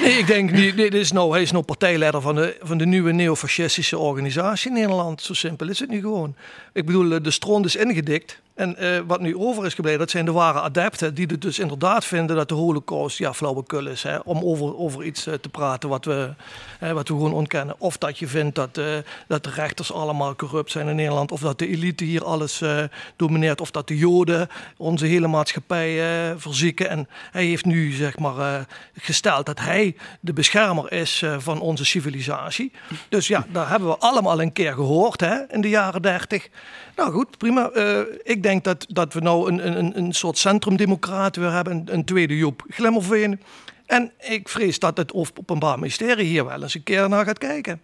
Speaker 16: Nee, ik denk niet. Dit is nou, hij is nou partijleider van de, van de nieuwe neofascistische organisatie in Nederland. Zo simpel is het nu gewoon. Ik bedoel, de stront is ingedikt. En eh, wat nu over is gebleven, dat zijn de ware adepten. Die dus inderdaad vinden dat de holocaust ja, flauwekul is. Hè, om over, over iets eh, te praten wat we, wat we gewoon ontkennen. Of dat je vindt dat, eh, dat de rechters allemaal corrupt zijn in Nederland. Of dat de elite hier alles domineert. Of dat de joden onze hele maatschappij verzieken. En hij heeft nu zeg maar gesteld dat hij de beschermer is van onze civilisatie. Dus ja, daar hebben we allemaal een keer gehoord hè, in de jaren dertig. Nou goed, prima. Ik denk dat, dat we nou een, een, een soort centrumdemocraat weer hebben. Een, een tweede Joep Glimmerveen. En ik vrees dat het Openbaar Ministerie hier wel eens een keer naar gaat kijken.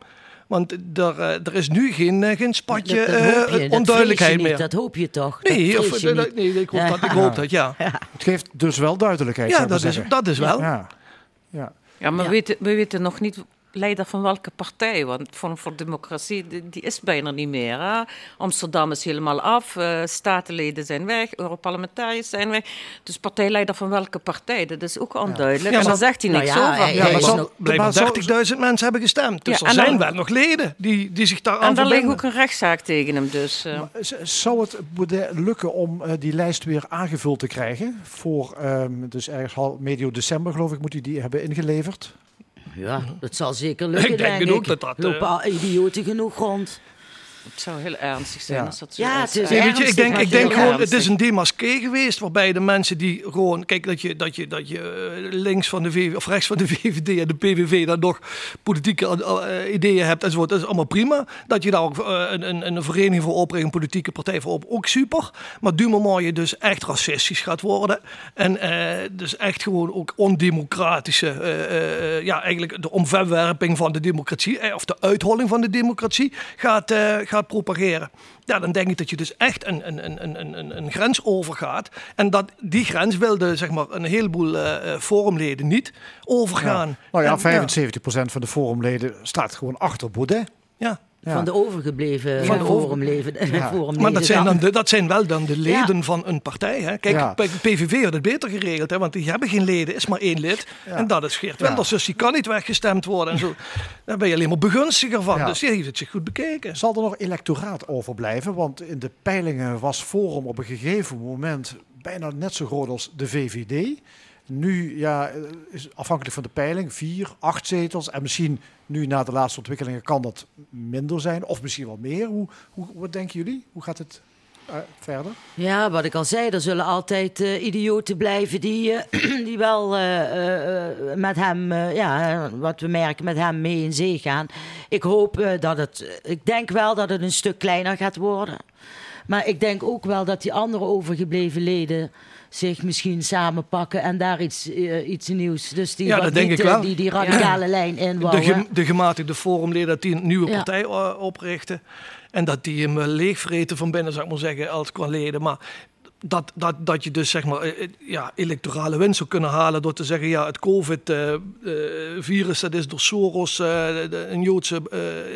Speaker 16: Want er, eh, er is nu geen, eh, geen spatje
Speaker 15: Dat- dat
Speaker 16: eh,
Speaker 15: je,
Speaker 16: onduidelijkheid meer.
Speaker 15: niet, Dat hoop je toch?
Speaker 16: Nee,
Speaker 15: dat
Speaker 16: of-
Speaker 15: je
Speaker 16: dat-
Speaker 15: niet.
Speaker 16: nee, ik hoop dat- ik hoop dat, ja.
Speaker 3: Het geeft dus wel duidelijkheid.
Speaker 16: Ja, dat is- dat is wel.
Speaker 3: Ja. Ja.
Speaker 17: Ja, maar
Speaker 15: Ja.
Speaker 17: We, weten, we weten nog niet leider van welke partij. Want Forum voor Democratie, die, die is bijna niet meer. Hè? Amsterdam is helemaal af, eh, statenleden zijn weg, Europarlementariërs zijn weg. Dus partijleider van welke partij, dat is ook onduidelijk.
Speaker 16: Ja,
Speaker 17: en
Speaker 16: maar-
Speaker 17: daar zegt hij
Speaker 15: nou
Speaker 17: niks
Speaker 15: ja,
Speaker 17: over.
Speaker 16: Ja, maar
Speaker 15: is
Speaker 16: zal,
Speaker 15: nog-
Speaker 16: blijkbaar
Speaker 3: maar zal-
Speaker 16: 30.000 mensen hebben gestemd. Dus
Speaker 17: Ja,
Speaker 16: er
Speaker 17: dan-
Speaker 16: zijn wel nog leden die, die zich daar aan
Speaker 17: en daar ligt ook een rechtszaak tegen hem. Dus, eh.
Speaker 3: Maar z- Zou het lukken om eh, die lijst weer aangevuld te krijgen? Voor, ehm, dus ergens hal- medio december geloof ik moet hij die hebben ingeleverd.
Speaker 15: Ja, dat zal zeker lukken,
Speaker 16: Ik denk
Speaker 15: denk
Speaker 16: het ook
Speaker 15: ik.
Speaker 16: dat dat, eh,
Speaker 15: lopen al idioten genoeg rond.
Speaker 17: Het zou heel ernstig zijn
Speaker 3: Ja.
Speaker 17: als dat zo
Speaker 15: Ja,
Speaker 17: is.
Speaker 15: het is
Speaker 16: Nee, weet je, ik
Speaker 15: ernstig,
Speaker 16: denk, ik denk gewoon, het
Speaker 17: ernstig.
Speaker 16: is een demasqué geweest waarbij de mensen die gewoon, kijk dat je, dat je, dat je eh, links van de VVD of rechts van de [LAUGHS] VVD en de PVV dan nog politieke eh, ideeën hebt enzovoort, dat is allemaal prima. Dat je daar ook eh, een, een, een vereniging voor opricht, een politieke partij voor op, ook super. Maar du moment je dus echt racistisch gaat worden en eh, dus echt gewoon ook ondemocratische, eh, eh, ja eigenlijk de omverwerping van de democratie eh, of de uitholling van de democratie gaat, eh, gaat propageren. Ja, dan denk ik dat je dus echt een, een, een, een, een, een grens overgaat. En dat die grens wilde zeg maar, een heleboel eh, forumleden niet overgaan.
Speaker 3: Nou ja,
Speaker 16: En,
Speaker 3: 75% van de forumleden staat gewoon achter Baudet.
Speaker 16: ja.
Speaker 3: Ja.
Speaker 15: Van de overgebleven
Speaker 3: Van de
Speaker 15: forumleden [LAUGHS]
Speaker 16: Maar dat zijn,
Speaker 15: dan.
Speaker 16: de, dat zijn wel dan de leden van een partij. Hè? Kijk,
Speaker 3: Ja.
Speaker 16: bij de PVV had het beter geregeld, hè? want die hebben geen leden, is maar één lid.
Speaker 3: Ja.
Speaker 16: En dat is Geert
Speaker 3: Ja.
Speaker 16: Wilders, dus die kan niet weggestemd worden. En zo. Daar ben je alleen maar begunstiger van.
Speaker 3: Ja.
Speaker 16: Dus die heeft het zich goed bekeken.
Speaker 3: Zal er nog electoraat overblijven? Want in de peilingen was Forum op een gegeven moment bijna net zo groot als de VVD. Nu ja, eh, is afhankelijk van de peiling vier, acht zetels. En misschien nu na de laatste ontwikkelingen kan dat minder zijn. Of misschien wel meer. Hoe, hoe, wat denken jullie? Hoe gaat het eh, verder?
Speaker 15: Ja, wat ik al zei, er zullen altijd eh, idioten blijven die, [CLEARS THROAT] die wel met hem, ja, wat we merken, met hem mee in zee gaan. Ik hoop dat het, ik denk wel dat het een stuk kleiner gaat worden. Maar ik denk ook wel dat die andere overgebleven leden zich misschien samenpakken en daar iets, eh, iets nieuws. Dus die,
Speaker 16: Ja, dat denk
Speaker 15: niet,
Speaker 16: ik
Speaker 15: eh,
Speaker 16: wel.
Speaker 15: die, die radicale lijn
Speaker 16: De,
Speaker 15: inbouwen.
Speaker 16: gem- de gematigde forumleden dat die een nieuwe partij eh, oprichten. En dat die hem leegvreten van binnen, zou ik maar zeggen, als qua leden. Maar dat, dat, dat je dus zeg maar ja, electorale winst zou kunnen halen door te zeggen ja het COVID-virus dat is door Soros, de- een Joodse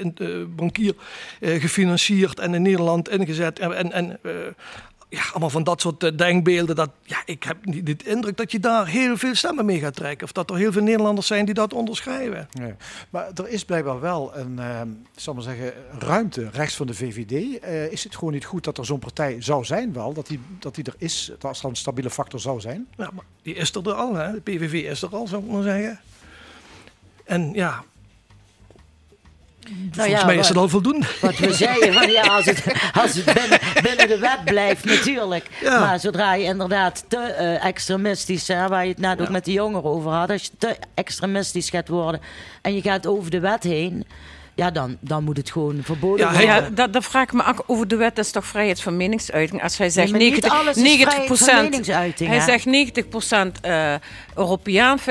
Speaker 16: in- bankier, gefinancierd en in Nederland ingezet en, en, ja, allemaal van dat soort eh, denkbeelden. Dat, ja, ik heb niet de indruk dat je daar heel veel stemmen mee gaat trekken. Of dat er heel veel Nederlanders zijn die dat onderschrijven.
Speaker 3: Nee. Maar er is blijkbaar wel een, ik zal maar zeggen, ruimte rechts van de VVD. Eh, is het gewoon niet goed dat er zo'n partij zou zijn wel, dat die, dat die er is, dat als er een stabiele factor zou zijn?
Speaker 16: Ja, maar die is er al, hè? de PVV is er al, zou ik maar zeggen. En ja, volgens
Speaker 15: ja,
Speaker 16: mij is het al voldoende.
Speaker 15: Wat we zeiden, van ja, als het, als het binnen, binnen de wet blijft, natuurlijk.
Speaker 16: Ja.
Speaker 15: Maar zodra je inderdaad te eh, extremistisch, hè, waar je het net ook met de jongeren over had, als je te extremistisch gaat worden en je gaat over de wet heen, ja, dan, dan moet het gewoon verboden
Speaker 17: Ja,
Speaker 15: worden.
Speaker 17: ja dat, dat vraag ik me af over de wet. Dat is toch vrijheid van meningsuiting? Als hij zegt
Speaker 15: niet
Speaker 17: 90,
Speaker 15: alles is
Speaker 17: 90
Speaker 15: vrijheid van meningsuiting,
Speaker 17: hij zegt 90% eh, Europeaan, 5%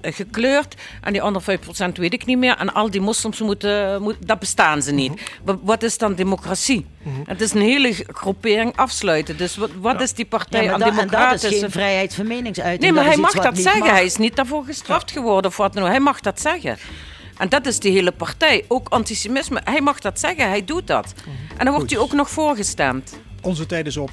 Speaker 17: gekleurd en die andere 5% weet ik niet meer. En al die moslims moeten, moet, dat bestaan ze niet. Wa- Wat is dan democratie? Het is een hele groepering afsluiten. Dus wat, wat is die partij
Speaker 15: Ja,
Speaker 17: aan
Speaker 15: dat, en dat is
Speaker 17: democratische...
Speaker 15: geen vrijheid van meningsuiting.
Speaker 17: Nee, maar
Speaker 15: dat
Speaker 17: hij mag dat zeggen.
Speaker 15: mag.
Speaker 17: Hij is niet daarvoor gestraft geworden of wat dan ook. Hij mag dat zeggen. En dat is die hele partij. Ook antisemitisme. Hij mag dat zeggen. Hij doet dat. En dan wordt hij ook nog voorgestemd.
Speaker 2: Onze tijd is op.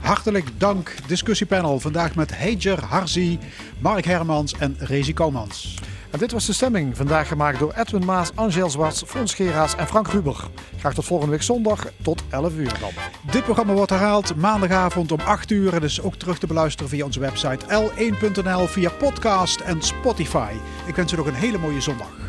Speaker 2: Hartelijk dank, discussiepanel. Vandaag met Heijer Harzi, Mark Hermans en Rezi Koumans.
Speaker 3: En dit was de stemming, vandaag gemaakt door Edwin Maas, Angel Zwarts, Fons Geraas en Frank Ruber. Graag tot volgende week zondag, tot 11 uur dan.
Speaker 2: Dit programma wordt herhaald maandagavond om 8 uur. En is ook terug te beluisteren via onze website l1.nl, via podcast en Spotify. Ik wens u nog een hele mooie zondag.